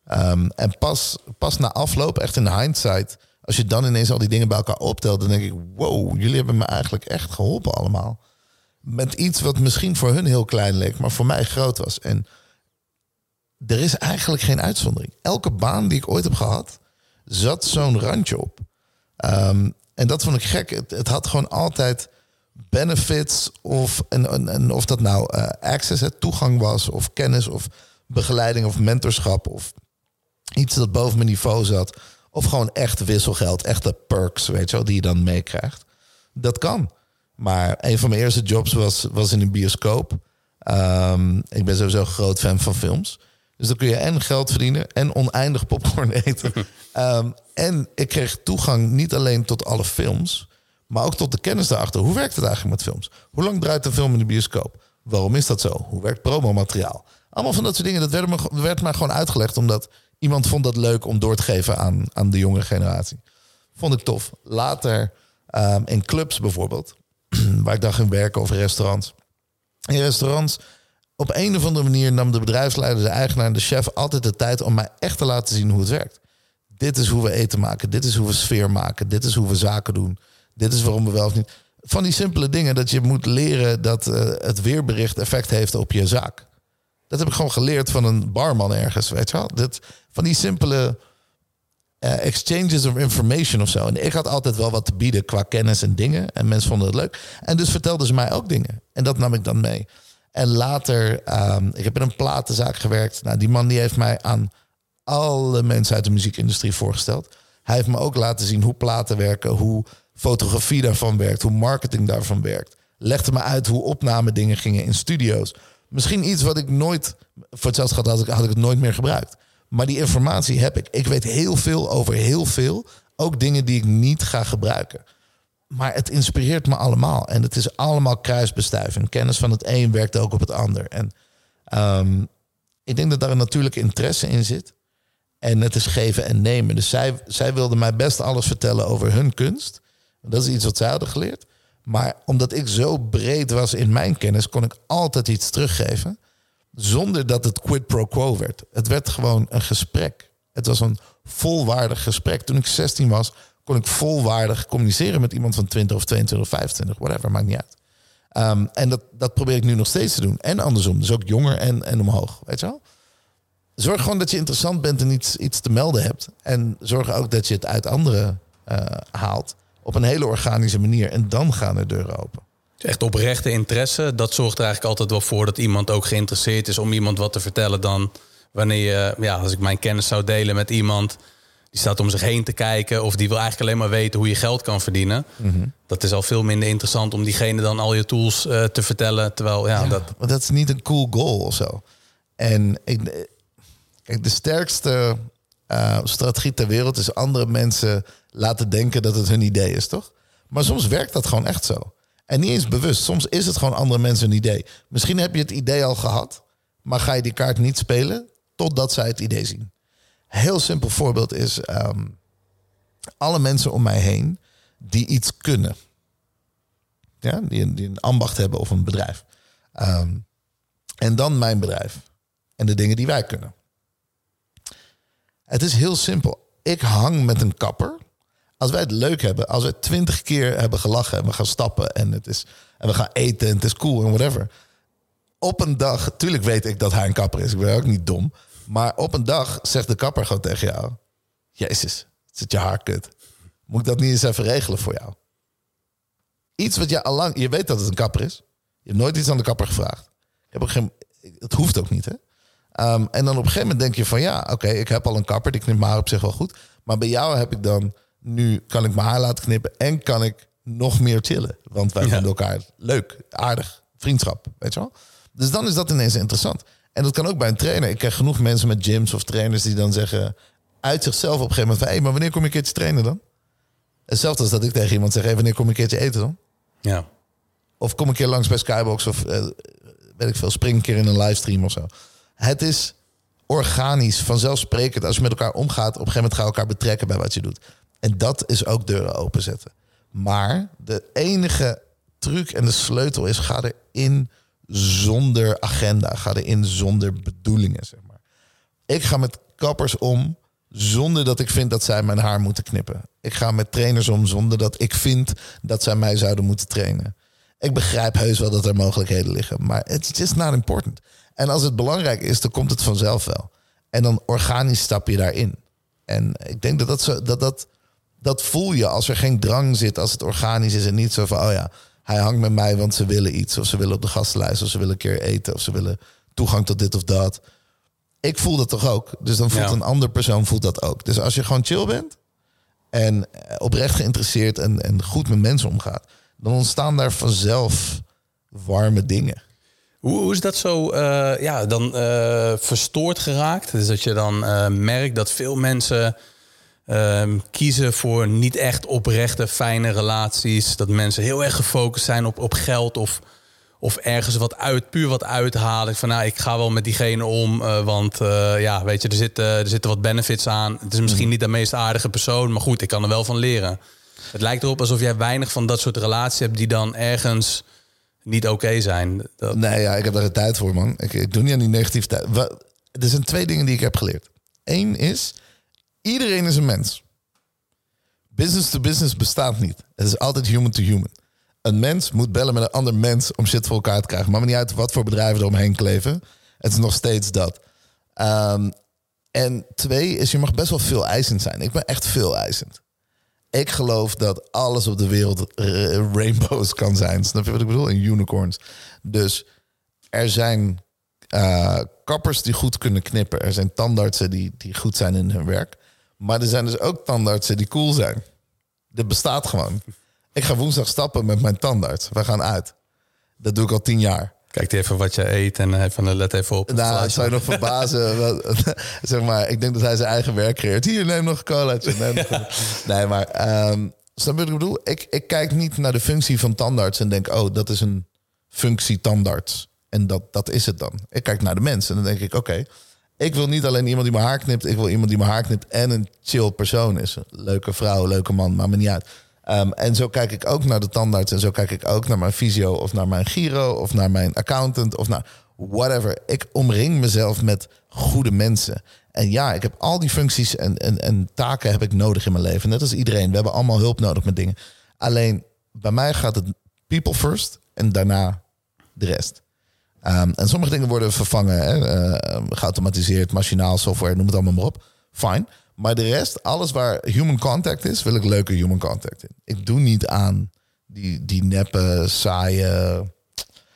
Ehm, en pas, pas na afloop, echt in hindsight, als je dan ineens al die dingen bij elkaar optelt, dan denk ik, wow, jullie hebben me eigenlijk echt geholpen allemaal. Met iets wat misschien voor hun heel klein leek, maar voor mij groot was. En er is eigenlijk geen uitzondering. Elke baan die ik ooit heb gehad, zat zo'n randje op. Ehm, en dat vond ik gek. Het, had gewoon altijd benefits of, en, of dat nou eh, access, toegang was, of kennis, of begeleiding, of mentorschap, of iets dat boven mijn niveau zat. Of gewoon echt wisselgeld, echte perks, weet je wel, die je dan meekrijgt. Dat kan. Maar een van mijn eerste jobs was, was in een bioscoop. Ehm, ik ben sowieso een groot fan van films. Dus dan kun je en geld verdienen en oneindig popcorn eten. Ehm, en ik kreeg toegang niet alleen tot alle films, maar ook tot de kennis daarachter. Hoe werkt het eigenlijk met films? Hoe lang draait een film in de bioscoop? Waarom is dat zo? Hoe werkt promomateriaal? Allemaal van dat soort dingen. Dat werd, me, werd gewoon uitgelegd omdat iemand vond dat leuk om door te geven aan, aan de jonge generatie. Vond ik tof. Later ehm, in clubs bijvoorbeeld, waar ik dan ging werken of restaurants. In restaurants, op een of andere manier nam de bedrijfsleider, de eigenaar, de chef altijd de tijd om mij echt te laten zien hoe het werkt. Dit is hoe we eten maken, dit is hoe we sfeer maken, dit is hoe we zaken doen, dit is waarom we wel of niet. Van die simpele dingen dat je moet leren dat eh, het weerbericht effect heeft op je zaak. Dat heb ik gewoon geleerd van een barman ergens, weet je wel. Dat, van die simpele eh, exchanges of information of zo. En ik had altijd wel wat te bieden qua kennis en dingen. En mensen vonden het leuk. En dus vertelden ze mij ook dingen. En dat nam ik dan mee. En later, ehm, ik heb in een platenzaak gewerkt. Nou, die man die heeft mij aan alle mensen uit de muziekindustrie voorgesteld. Hij heeft me ook laten zien hoe platen werken, hoe fotografie daarvan werkt, hoe marketing daarvan werkt. Legde me uit hoe opname dingen gingen in studio's. Misschien iets wat ik nooit, voor hetzelfde gehad had ik, had ik het nooit meer gebruikt. Maar die informatie heb ik. Ik weet heel veel over heel veel. Ook dingen die ik niet ga gebruiken. Maar het inspireert me allemaal. En het is allemaal kruisbestuiving. Kennis van het een werkt ook op het ander. En ehm, ik denk dat daar een natuurlijke interesse in zit. En het is geven en nemen. Dus zij, zij wilde mij best alles vertellen over hun kunst. Dat is iets wat zij hadden geleerd. Maar omdat ik zo breed was in mijn kennis, kon ik altijd iets teruggeven. Zonder dat het quid pro quo werd. Het werd gewoon een gesprek. Het was een volwaardig gesprek. Toen ik 16 was, kon ik volwaardig communiceren met iemand van 20 of 22 of 25, whatever, maakt niet uit. Um, en dat, dat probeer ik nu nog steeds te doen. En andersom, dus ook jonger en, en omhoog, weet je wel? zorg gewoon dat je interessant bent en iets, iets te melden hebt. En zorg ook dat je het uit anderen eh, haalt. Op een hele organische manier. En dan gaan er deuren open. Echt oprechte interesse. Dat zorgt er eigenlijk altijd wel voor dat iemand ook geïnteresseerd is om iemand wat te vertellen dan wanneer je, ja, als ik mijn kennis zou delen met iemand die staat om zich heen te kijken of die wil eigenlijk alleen maar weten hoe je geld kan verdienen. Mhm. Dat is al veel minder interessant om diegene dan al je tools eh, te vertellen. Terwijl, ja, dat. Dat is niet een cool goal of zo. En ik, kijk, de sterkste eh, strategie ter wereld is andere mensen laten denken dat het hun idee is, toch? Maar soms werkt dat gewoon echt zo. En niet eens bewust. Soms is het gewoon andere mensen een idee. Misschien heb je het idee al gehad, maar ga je die kaart niet spelen totdat zij het idee zien. Heel simpel voorbeeld is ehm, alle mensen om mij heen die iets kunnen. Ja, die, een, ambacht hebben of een bedrijf. Ehm, en dan mijn bedrijf. En de dingen die wij kunnen. Het is heel simpel. Ik hang met een kapper. Als wij het leuk hebben, als we twintig keer hebben gelachen en we gaan stappen en, het is, en we gaan eten en het is cool en whatever. Op een dag, tuurlijk weet ik dat hij een kapper is. Ik ben ook niet dom. Maar op een dag zegt de kapper gewoon tegen jou: Jezus, zit je haar kut. Moet ik dat niet eens even regelen voor jou? Iets wat je al lang, je weet dat het een kapper is. Je hebt nooit iets aan de kapper gevraagd. Je hebt ook geen, het hoeft ook niet, hè? Um, en dan op een gegeven moment denk je van ja, oké, ik heb al een kapper, die knipt mijn haar op zich wel goed. Maar bij jou heb ik dan, nu kan ik mijn haar laten knippen en kan ik nog meer chillen. Want wij vinden elkaar leuk, aardig, vriendschap, weet je wel. Dus dan is dat ineens interessant. En dat kan ook bij een trainer. Ik krijg genoeg mensen met gyms of trainers die dan zeggen uit zichzelf op een gegeven moment van, hé, maar wanneer kom je een keertje trainen dan? Hetzelfde als dat ik tegen iemand zeg, hey, wanneer kom je een keertje eten dan? Ja. Of kom een keer langs bij Skybox of uh, weet ik veel, spring een keer in een livestream of zo. Het is organisch, vanzelfsprekend. Als je met elkaar omgaat, op een gegeven moment ga je elkaar betrekken bij wat je doet. En dat is ook deuren openzetten. Maar de enige truc en de sleutel is: ga erin zonder agenda. Ga erin zonder bedoelingen, zeg maar. Ik ga met kappers om zonder dat ik vind dat zij mijn haar moeten knippen. Ik ga met trainers om zonder dat ik vind dat zij mij zouden moeten trainen. Ik begrijp heus wel dat er mogelijkheden liggen, maar it's just not important. En als het belangrijk is, dan komt het vanzelf wel. En dan organisch stap je daarin. En ik denk dat dat, zo, dat, dat, dat voel je als er geen drang zit, als het organisch is en niet zo van, oh ja, hij hangt met mij, want ze willen iets. Of ze willen op de gastenlijst, of ze willen een keer eten, of ze willen toegang tot dit of dat. Ik voel dat toch ook. Dus dan voelt een andere persoon voelt dat ook. Dus als je gewoon chill bent en oprecht geïnteresseerd en, en goed met mensen omgaat, dan ontstaan daar vanzelf warme dingen. Hoe, hoe is dat zo uh, ja, dan uh, verstoord geraakt? Dus dat je dan uh, merkt dat veel mensen Ehm, kiezen voor niet echt oprechte, fijne relaties. Dat mensen heel erg gefocust zijn op, op geld of, of ergens wat uit, puur wat uithalen. Van nou, ik ga wel met diegene om, uh, want uh, ja, weet je, er zitten, er zitten wat benefits aan. Het is misschien niet de meest aardige persoon, maar goed, ik kan er wel van leren. Het lijkt erop alsof jij weinig van dat soort relaties hebt die dan ergens niet oké zijn. Dat... Nee, ja, ik heb daar de tijd voor, man. Ik, ik doe niet aan die negativiteit. Er zijn twee dingen die ik heb geleerd. Eén is, Iedereen is een mens. Business to business bestaat niet. Het is altijd human to human. Een mens moet bellen met een ander mens om shit voor elkaar te krijgen. Maar niet uit wat voor bedrijven er omheen kleven. Het is nog steeds dat. Um, en twee is, je mag best wel veel eisend zijn. Ik ben echt veel eisend. Ik geloof dat alles op de wereld rainbows kan zijn. Snap je wat ik bedoel? En unicorns. Dus er zijn uh, kappers die goed kunnen knippen. Er zijn tandartsen die, die goed zijn in hun werk. Maar er zijn dus ook tandartsen die cool zijn. Dit bestaat gewoon. Ik ga woensdag stappen met mijn tandarts. We gaan uit. Dat doe ik al tien jaar. Kijkt even wat je eet en even let even op. Nou, dat zou je nog verbazen. zeg maar, ik denk dat hij zijn eigen werk creëert. Hier, neem nog een colaatje. nee, maar um, snap je wat ik bedoel? Ik, ik kijk niet naar de functie van tandarts en denk... oh, dat is een functie tandarts. En dat, dat is het dan. Ik kijk naar de mensen en dan denk ik... oké, ik wil niet alleen iemand die mijn haar knipt. Ik wil iemand die mijn haar knipt en een chill persoon is. leuke vrouw, leuke man, maakt me niet uit. Um, en zo kijk ik ook naar de tandarts. En zo kijk ik ook naar mijn fysio of naar mijn giro of naar mijn accountant of naar whatever. Ik omring mezelf met goede mensen. En ja, ik heb al die functies en, en, en taken heb ik nodig in mijn leven. Net als iedereen. We hebben allemaal hulp nodig met dingen. Alleen bij mij gaat het people first en daarna de rest. Ehm, en sommige dingen worden vervangen, hè, eh, geautomatiseerd, machinaal, software, noem het allemaal maar op. Fine. Maar de rest, alles waar human contact is, wil ik leuke human contact in. Ik doe niet aan die, die neppe, saaie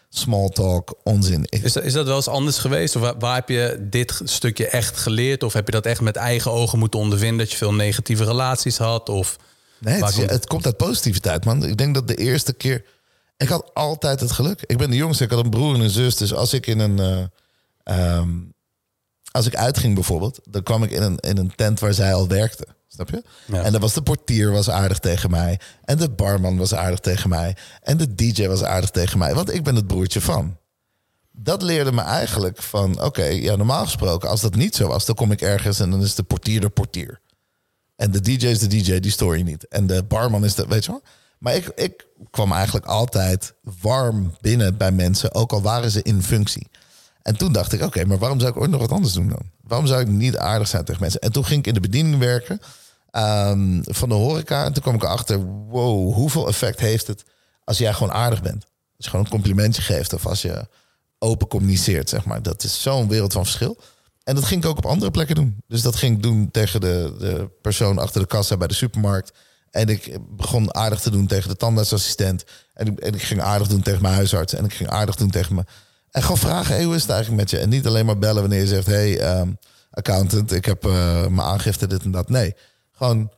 small talk onzin. Ik, Is dat, is dat wel eens anders geweest? Of waar, waar heb je dit stukje echt geleerd? Of heb je dat echt met eigen ogen moeten ondervinden? Dat je veel negatieve relaties had? Of Nee, het, komt- het komt uit positiviteit, man. Ik denk dat de eerste keer... Ik had altijd het geluk. Ik ben de jongste, ik had een broer en een zus. Dus als ik in een... eh, ehm, als ik uitging bijvoorbeeld, dan kwam ik in een, in een tent waar zij al werkte. Snap je? Ja. En dan was de portier was aardig tegen mij. En de barman was aardig tegen mij. En de DJ was aardig tegen mij. Want ik ben het broertje van. Dat leerde me eigenlijk van... Oké, ja, normaal gesproken, als dat niet zo was... dan kom ik ergens en dan is de portier de portier. En de DJ is de DJ, die stoor je niet. En de barman is de, weet je wel. Maar ik, ik kwam eigenlijk altijd warm binnen bij mensen, ook al waren ze in functie. En toen dacht ik, oké, maar waarom zou ik ooit nog wat anders doen dan? Waarom zou ik niet aardig zijn tegen mensen? En toen ging ik in de bediening werken ehm, van de horeca. En toen kwam ik erachter, wow, hoeveel effect heeft het als jij gewoon aardig bent? Als je gewoon een complimentje geeft of als je open communiceert, zeg maar. Dat is zo'n wereld van verschil. En dat ging ik ook op andere plekken doen. Dus dat ging ik doen tegen de, de persoon achter de kassa bij de supermarkt. En ik begon aardig te doen tegen de tandartsassistent. En ik, en ik ging aardig doen tegen mijn huisarts. En ik ging aardig doen tegen me. En gewoon vragen, hey, hoe is het eigenlijk met je? En niet alleen maar bellen wanneer je zegt... hey, ehm, accountant, ik heb eh, mijn aangifte, dit en dat. Nee, gewoon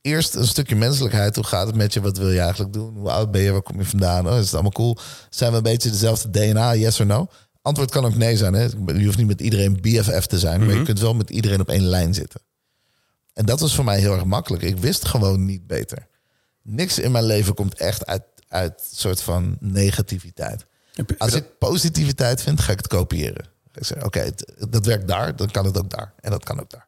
eerst een stukje menselijkheid. Hoe gaat het met je? Wat wil je eigenlijk doen? Hoe oud ben je? Waar kom je vandaan? Oh, is het allemaal cool? Zijn we een beetje dezelfde DNA? Yes or no? Antwoord kan ook nee zijn. Hè? Je hoeft niet met iedereen BFF te zijn, maar je kunt wel met iedereen op één lijn zitten. En dat was voor mij heel erg makkelijk. Ik wist gewoon niet beter. Niks in mijn leven komt echt uit, uit soort van negativiteit. Als ik positiviteit vind, ga ik het kopiëren. Ik zeg, oké, dat werkt daar, dan kan het ook daar. En dat kan ook daar.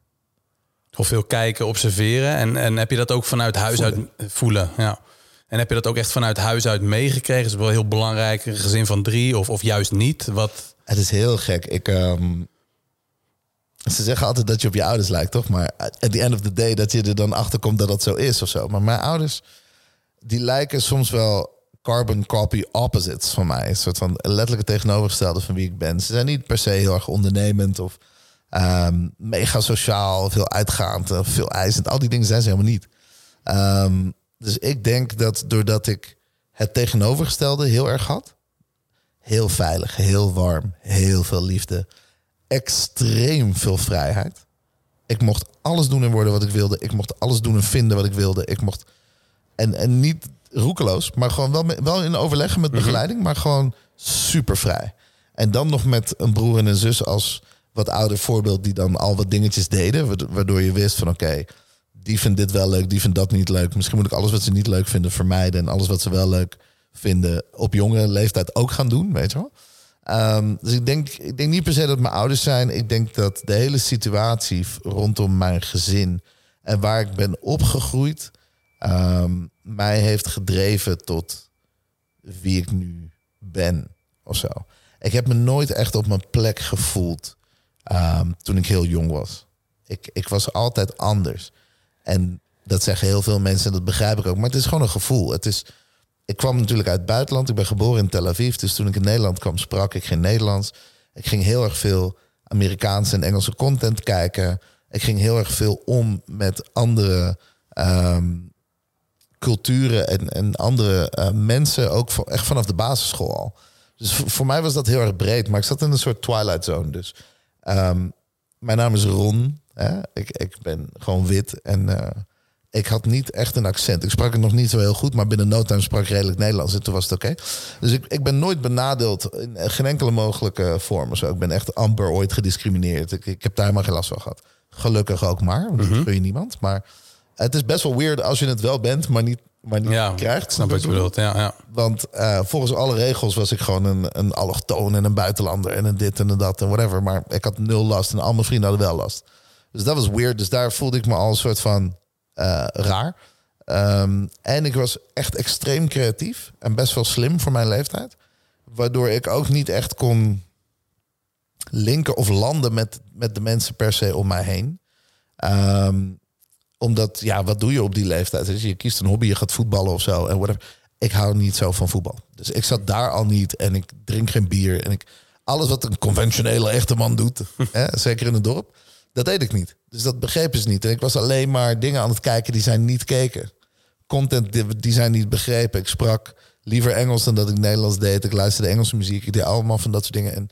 Of veel kijken, observeren. En, en heb je dat ook vanuit huis Voelen. uit voelen? Ja. En heb je dat ook echt vanuit huis uit meegekregen? Is wel heel belangrijk, een gezin van drie of, of juist niet? Wat, Het is heel gek. Ik, ehm, ze zeggen altijd dat je op je ouders lijkt, toch? Maar at the end of the day dat je er dan achter komt dat dat zo is of zo. Maar mijn ouders, die lijken soms wel carbon copy opposites van mij. Een soort van letterlijke tegenovergestelde van wie ik ben. Ze zijn niet per se heel erg ondernemend of ehm, mega sociaal, veel uitgaand, of veel eisend. Al die dingen zijn ze helemaal niet. Ehm, dus ik denk dat doordat ik het tegenovergestelde heel erg had, heel veilig, heel warm, heel veel liefde, extreem veel vrijheid. Ik mocht alles doen en worden wat ik wilde. Ik mocht alles doen en vinden wat ik wilde. Ik mocht en, en niet roekeloos, maar gewoon wel, wel in overleggen met begeleiding, maar gewoon super vrij. En dan nog met een broer en een zus als wat ouder voorbeeld die dan al wat dingetjes deden, waardo- waardoor je wist van oké, die vindt dit wel leuk, die vindt dat niet leuk. Misschien moet ik alles wat ze niet leuk vinden vermijden en alles wat ze wel leuk vinden op jonge leeftijd ook gaan doen, weet je wel. Ehm, dus ik denk, ik denk niet per se dat mijn ouders zijn. Ik denk dat de hele situatie rondom mijn gezin en waar ik ben opgegroeid, ehm, mij heeft gedreven tot wie ik nu ben of zo. Ik heb me nooit echt op mijn plek gevoeld ehm, toen ik heel jong was. Ik, ik was altijd anders. En dat zeggen heel veel mensen en dat begrijp ik ook. Maar het is gewoon een gevoel. Het is, ik kwam natuurlijk uit het buitenland. Ik ben geboren in Tel Aviv. Dus toen ik in Nederland kwam, sprak ik geen Nederlands. Ik ging heel erg veel Amerikaanse en Engelse content kijken. Ik ging heel erg veel om met andere ehm, culturen en, en andere eh, mensen. Ook echt vanaf de basisschool al. Dus voor, voor mij was dat heel erg breed. Maar ik zat in een soort twilight zone. Dus ehm, mijn naam is Ron. Hè? Ik, ik ben gewoon wit. En eh, ik had niet echt een accent. Ik sprak het nog niet zo heel goed, maar binnen no time sprak ik redelijk Nederlands. En toen was het oké. Dus ik, ik ben nooit benadeeld in geen enkele mogelijke vorm. of Zo. Ik ben echt amper ooit gediscrimineerd. Ik, ik heb daar helemaal geen last van gehad. Gelukkig ook maar, want dat wil je niemand. Maar het is best wel weird als je het wel bent, maar niet, maar niet ja, krijgt. snap wat je bedoelt. Ja, ja. Want eh, volgens alle regels was ik gewoon een, een allochtoon en een buitenlander en een dit en een dat en whatever. Maar ik had nul last en al mijn vrienden hadden wel last. Dus dat was weird. Dus daar voelde ik me al een soort van eh, raar. Ehm, en ik was echt extreem creatief en best wel slim voor mijn leeftijd. Waardoor ik ook niet echt kon linken of landen met, met de mensen per se om mij heen. Ehm, omdat, ja, wat doe je op die leeftijd? Dus je kiest een hobby, je gaat voetballen of zo. En whatever. Ik hou niet zo van voetbal. Dus ik zat daar al niet en ik drink geen bier. En ik, alles wat een conventionele echte man doet, hè, zeker in het dorp, dat deed ik niet. Dus dat begrepen ze niet. En ik was alleen maar dingen aan het kijken die zij niet keken. Content die, die zij niet begrepen. Ik sprak liever Engels dan dat ik Nederlands deed. Ik luisterde Engelse muziek. Ik deed allemaal van dat soort dingen. En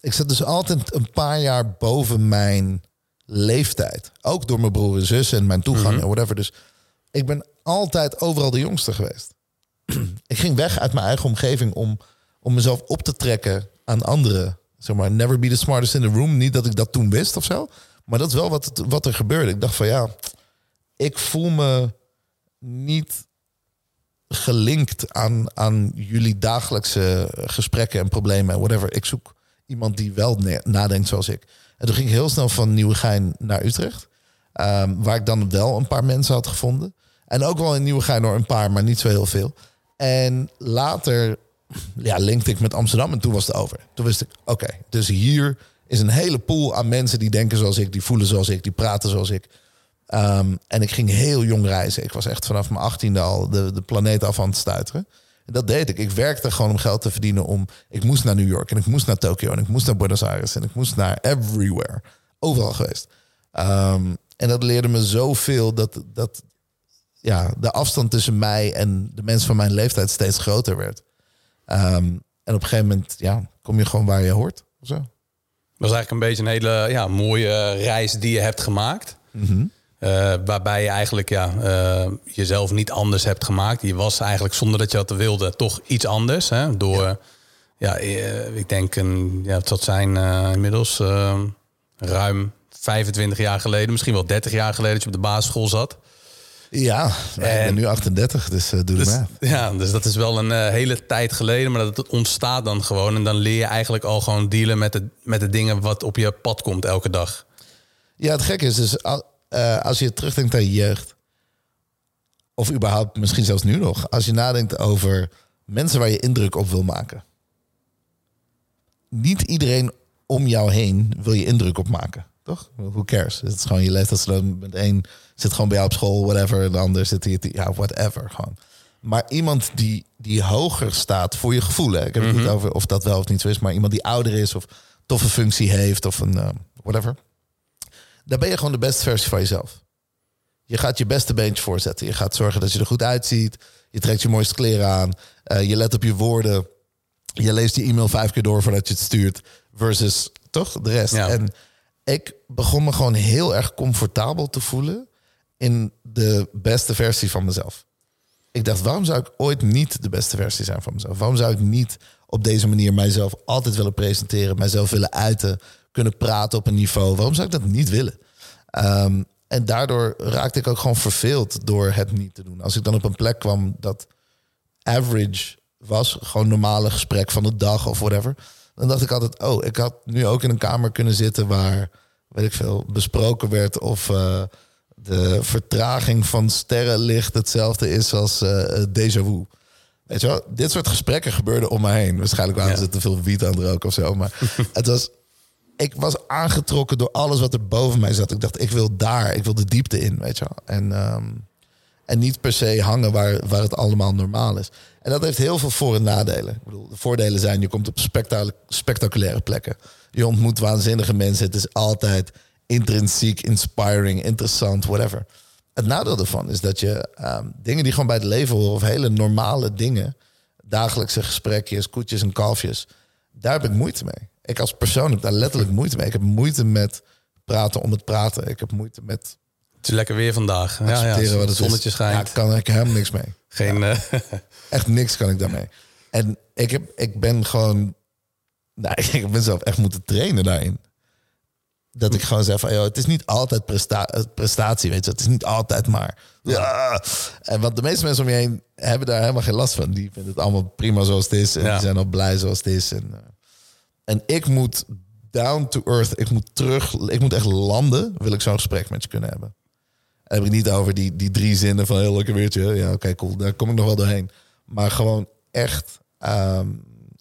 ik zat dus altijd een paar jaar boven mijn leeftijd. Ook door mijn broer en zus en mijn toegang en whatever. Dus ik ben altijd overal de jongste geweest. ik ging weg uit mijn eigen omgeving om, om mezelf op te trekken aan anderen. Zeg maar, never be the smartest in the room. Niet dat ik dat toen wist of zo. Maar dat is wel wat, wat er gebeurde. Ik dacht van ja, ik voel me niet gelinkt aan, aan jullie dagelijkse gesprekken en problemen en whatever. Ik zoek iemand die wel nadenkt zoals ik. En toen ging ik heel snel van Nieuwegein naar Utrecht. ehm, waar ik dan wel een paar mensen had gevonden. En ook wel in Nieuwegein door een paar, maar niet zo heel veel. En later ja, linkte ik met Amsterdam en toen was het over. Toen wist ik, oké, dus hier is een hele pool aan mensen die denken zoals ik, die voelen zoals ik, die praten zoals ik. Ehm, en ik ging heel jong reizen. Ik was echt vanaf mijn achttiende al de, de planeet af aan het stuiteren. En dat deed ik. Ik werkte gewoon om geld te verdienen. Om, ik moest naar New York en ik moest naar Tokio en ik moest naar Buenos Aires en ik moest naar everywhere. Overal geweest. Ehm, en dat leerde me zoveel dat, dat ja, de afstand tussen mij en de mensen van mijn leeftijd steeds groter werd. Ehm, en op een gegeven moment ja, kom je gewoon waar je hoort. Of zo. Dat was eigenlijk een beetje een hele ja, mooie reis die je hebt gemaakt. Eh, waarbij je eigenlijk ja, eh, jezelf niet anders hebt gemaakt. Je was eigenlijk zonder dat je dat wilde toch iets anders. Hè? Door, ja, eh, ik denk, een, ja, het zal zijn inmiddels ruim 25 jaar geleden, misschien wel 30 jaar geleden dat je op de basisschool zat. Ja, ik ben En- nu 38, dus eh, doe Dus, de math. ja, dus dat is wel een eh, hele tijd geleden, maar dat het ontstaat dan gewoon. En dan leer je eigenlijk al gewoon dealen met de, met de dingen wat op je pad komt elke dag. Ja, het gekke is dus eh, als je terugdenkt aan je jeugd, of überhaupt misschien zelfs nu nog, als je nadenkt over mensen waar je indruk op wil maken. Niet iedereen om jou heen wil je indruk op maken, toch? Who cares? Het is gewoon je leeftijdsgenoot met één zit gewoon bij jou op school, whatever, en de ander zit hier, ja, whatever, gewoon. Maar iemand die, die hoger staat voor je gevoel, hè? ik heb het niet over of dat wel of niet zo is, maar iemand die ouder is of toffe functie heeft of een eh, whatever dan ben je gewoon de beste versie van jezelf. Je gaat je beste beentje voorzetten. Je gaat zorgen dat je er goed uitziet. Je trekt je mooiste kleren aan. Eh, je let op je woorden. Je leest die e-mail vijf keer door voordat je het stuurt. Versus toch de rest. Ja. En ik begon me gewoon heel erg comfortabel te voelen in de beste versie van mezelf. Ik dacht, waarom zou ik ooit niet de beste versie zijn van mezelf? Waarom zou ik niet op deze manier mijzelf altijd willen presenteren, mijzelf willen uiten, kunnen praten op een niveau? Waarom zou ik dat niet willen? Ehm, en daardoor raakte ik ook gewoon verveeld door het niet te doen. Als ik dan op een plek kwam dat average was, gewoon normale gesprek van de dag of whatever, dan dacht ik altijd, oh, ik had nu ook in een kamer kunnen zitten waar, weet ik veel, besproken werd of eh, de vertraging van sterrenlicht hetzelfde is als eh déjà vu. Weet je wel, dit soort gesprekken gebeurden om me heen. Waarschijnlijk waren Ja. ze te veel wiet aan het roken of zo. Maar het was, ik was aangetrokken door alles wat er boven mij zat. Ik dacht, ik wil daar, ik wil de diepte in, weet je wel. En, ehm, en niet per se hangen waar, waar het allemaal normaal is. En dat heeft heel veel voor- en nadelen. Ik bedoel, de voordelen zijn, je komt op spectac- spectaculaire plekken. Je ontmoet waanzinnige mensen. Het is altijd intrinsiek, inspiring, interessant, whatever. Het nadeel ervan is dat je ehm, dingen die gewoon bij het leven horen... of hele normale dingen, dagelijkse gesprekjes, koetjes en kalfjes... daar heb ik moeite mee. Ik als persoon heb daar letterlijk moeite mee. Ik heb moeite met praten om het praten. Ik heb moeite met Het is lekker weer vandaag. Ja, ja, wat het zonnetje is. schijnt. Ja, kan ik helemaal niks mee. Geen, eh, Echt niks kan ik daarmee. En ik, heb, ik ben gewoon... Nou, ik ben zelf echt moeten trainen daarin. Dat ik gewoon zeg van, joh, het is niet altijd presta prestatie, weet je. Het is niet altijd maar... Ja. En want de meeste mensen om je heen hebben daar helemaal geen last van. Die vinden het allemaal prima zoals het is. En Ja. die zijn al blij zoals het is. En, eh, en ik moet down to earth. Ik moet terug. Ik moet echt landen. Wil ik zo'n gesprek met je kunnen hebben. Heb ik niet over die, die drie zinnen van heel lekker weertje. Ja, oké, cool. Daar kom ik nog wel doorheen. Maar gewoon echt ehm,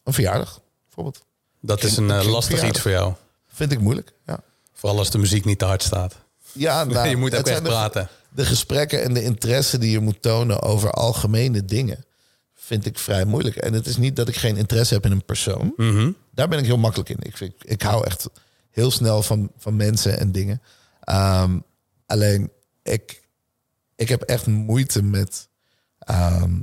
een verjaardag, bijvoorbeeld. dat is een eh, lastig iets voor jou. Vind ik moeilijk. Ja, Vooral als de muziek niet te hard staat. ja nou, je moet ook echt de- praten. De gesprekken en de interesse die je moet tonen over algemene dingen. vind ik vrij moeilijk. En het is niet dat ik geen interesse heb in een persoon. Mhm. Daar ben ik heel makkelijk in. Ik, vind, ik hou echt heel snel van, van mensen en dingen. Ehm, alleen, ik, ik heb echt moeite met... ehm,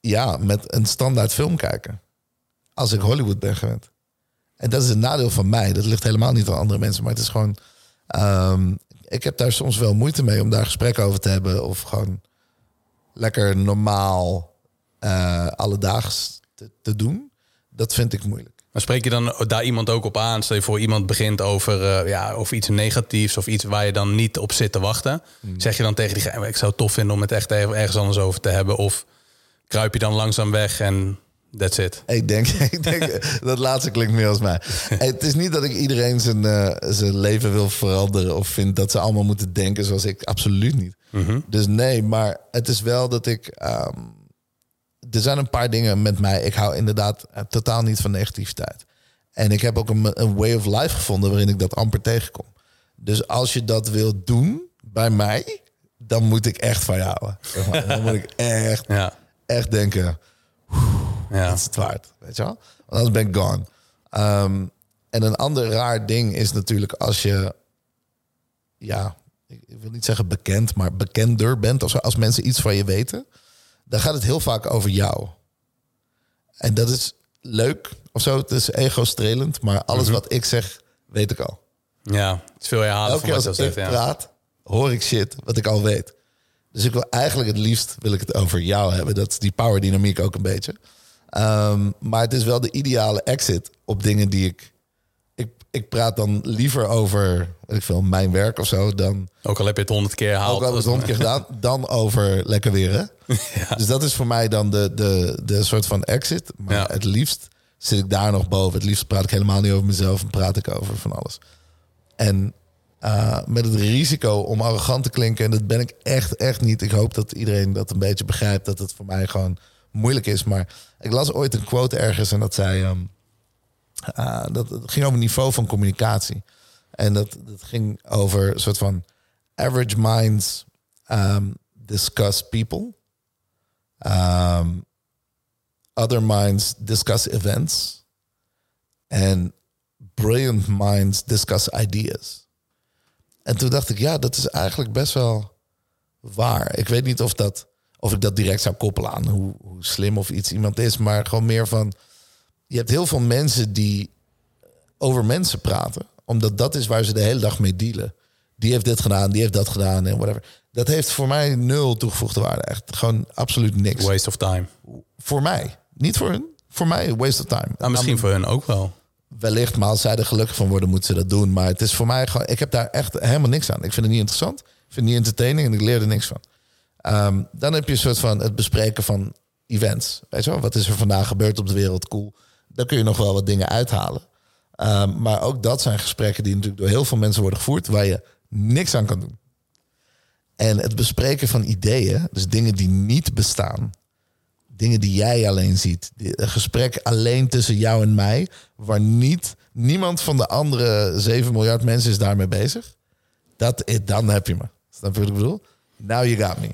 ja, met een standaard film kijken. Als ik Hollywood ben gewend. En dat is een nadeel van mij. Dat ligt helemaal niet aan andere mensen. Maar het is gewoon... ehm, ik heb daar soms wel moeite mee om daar gesprekken over te hebben. Of gewoon lekker normaal eh alledaags te, te doen. Dat vind ik moeilijk. Maar spreek je dan daar iemand ook op aan? Stel je voor iemand begint over, eh, ja, over iets negatiefs of iets waar je dan niet op zit te wachten. Hmm. Zeg je dan tegen diegene, ik zou het tof vinden om het echt ergens anders over te hebben? Of kruip je dan langzaam weg en that's it? Ik denk, ik denk dat laatste klinkt meer als mij. Het is niet dat ik iedereen zijn, eh, zijn leven wil veranderen of vind dat ze allemaal moeten denken zoals ik. Absoluut niet. Dus nee, maar het is wel dat ik. ehm, er zijn een paar dingen met mij. Ik hou inderdaad eh, totaal niet van negativiteit. En ik heb ook een, een way of life gevonden waarin ik dat amper tegenkom. Dus als je dat wilt doen bij mij, dan moet ik echt van je houden. Zeg maar. Dan moet ik echt, Ja, echt denken. ja. Dat is het waard, weet je wel? Want anders ben ik gone. Ehm, en een ander raar ding is natuurlijk als je, ja, ik wil niet zeggen bekend, maar bekender bent. Als, als mensen iets van je weten, dan gaat het heel vaak over jou. En dat is leuk of zo. Het is ego-strelend, maar alles wat ik zeg, weet ik al. ja. het is veel herhalen Elke van keer als ik. Ja. praat, hoor ik shit wat ik al weet. Dus ik wil eigenlijk het liefst wil ik het over jou hebben. Dat is die power dynamiek ook een beetje. Ehm, maar het is wel de ideale exit op dingen die ik, ik... Praat dan liever over weet ik veel, mijn werk of zo... dan Ook al heb je het honderd keer herhaald. ook al heb het honderd keer gedaan... dan over lekker weer, hè? Dus dat is voor mij dan de, de, de soort van exit. Maar Ja. het liefst zit ik daar nog boven. Het liefst praat ik helemaal niet over mezelf... en praat ik over van alles. En eh, met het risico om arrogant te klinken. En dat ben ik echt, echt niet. Ik hoop dat iedereen dat een beetje begrijpt. Dat het voor mij gewoon moeilijk is. Maar ik las ooit een quote ergens en dat zei... ehm, eh, dat ging over niveau van communicatie. En dat, dat ging over een soort van... Average minds um, discuss people. Um, other minds discuss events. And brilliant minds discuss ideas. En toen dacht ik, ja, dat is eigenlijk best wel waar. Ik weet niet of, dat, of ik dat direct zou koppelen aan hoe, hoe slim of iets iemand is, maar gewoon meer van. Je hebt heel veel mensen die over mensen praten, omdat dat is waar ze de hele dag mee dealen. Die heeft dit gedaan, die heeft dat gedaan en whatever. Dat heeft voor mij nul toegevoegde waarde. Echt gewoon absoluut niks. Waste of time. Voor mij. Niet voor hun. Voor mij, waste of time. Nou, misschien voor hun ook wel. wellicht, maar als zij er gelukkig van worden, moeten ze dat doen. Maar het is voor mij gewoon, ik heb daar echt helemaal niks aan. Ik vind het niet interessant. Ik vind het niet entertaining en ik leer er niks van. Ehm, dan heb je een soort van het bespreken van events. Weet je wel, wat is er vandaag gebeurd op de wereld? Cool. Daar kun je nog wel wat dingen uithalen. Ehm, maar ook dat zijn gesprekken die natuurlijk door heel veel mensen worden gevoerd, waar je niks aan kan doen. En het bespreken van ideeën, dus dingen die niet bestaan, dingen die jij alleen ziet, een gesprek alleen tussen jou en mij, waar niet niemand van de andere 7 miljard mensen is daarmee bezig, dat, eh, dan heb je me. Snap je wat ik bedoel? Now you got me.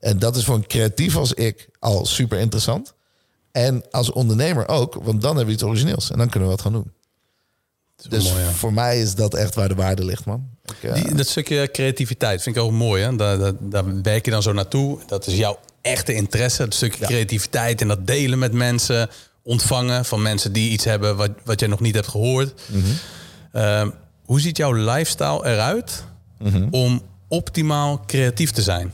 En dat is voor een creatief als ik al super interessant. En als ondernemer ook, want dan hebben we iets origineels en dan kunnen we wat gaan doen. Dus mooi, ja. voor mij is dat echt waar de waarde ligt, man. Ik, eh, Die, dat stukje creativiteit vind ik ook mooi. Hè? Daar, daar, daar werk je dan zo naartoe. Dat is jouw echte interesse. Het stukje creativiteit en dat delen met mensen. Ontvangen van mensen die iets hebben wat, wat jij nog niet hebt gehoord. Ehm, hoe ziet jouw lifestyle eruit om optimaal creatief te zijn?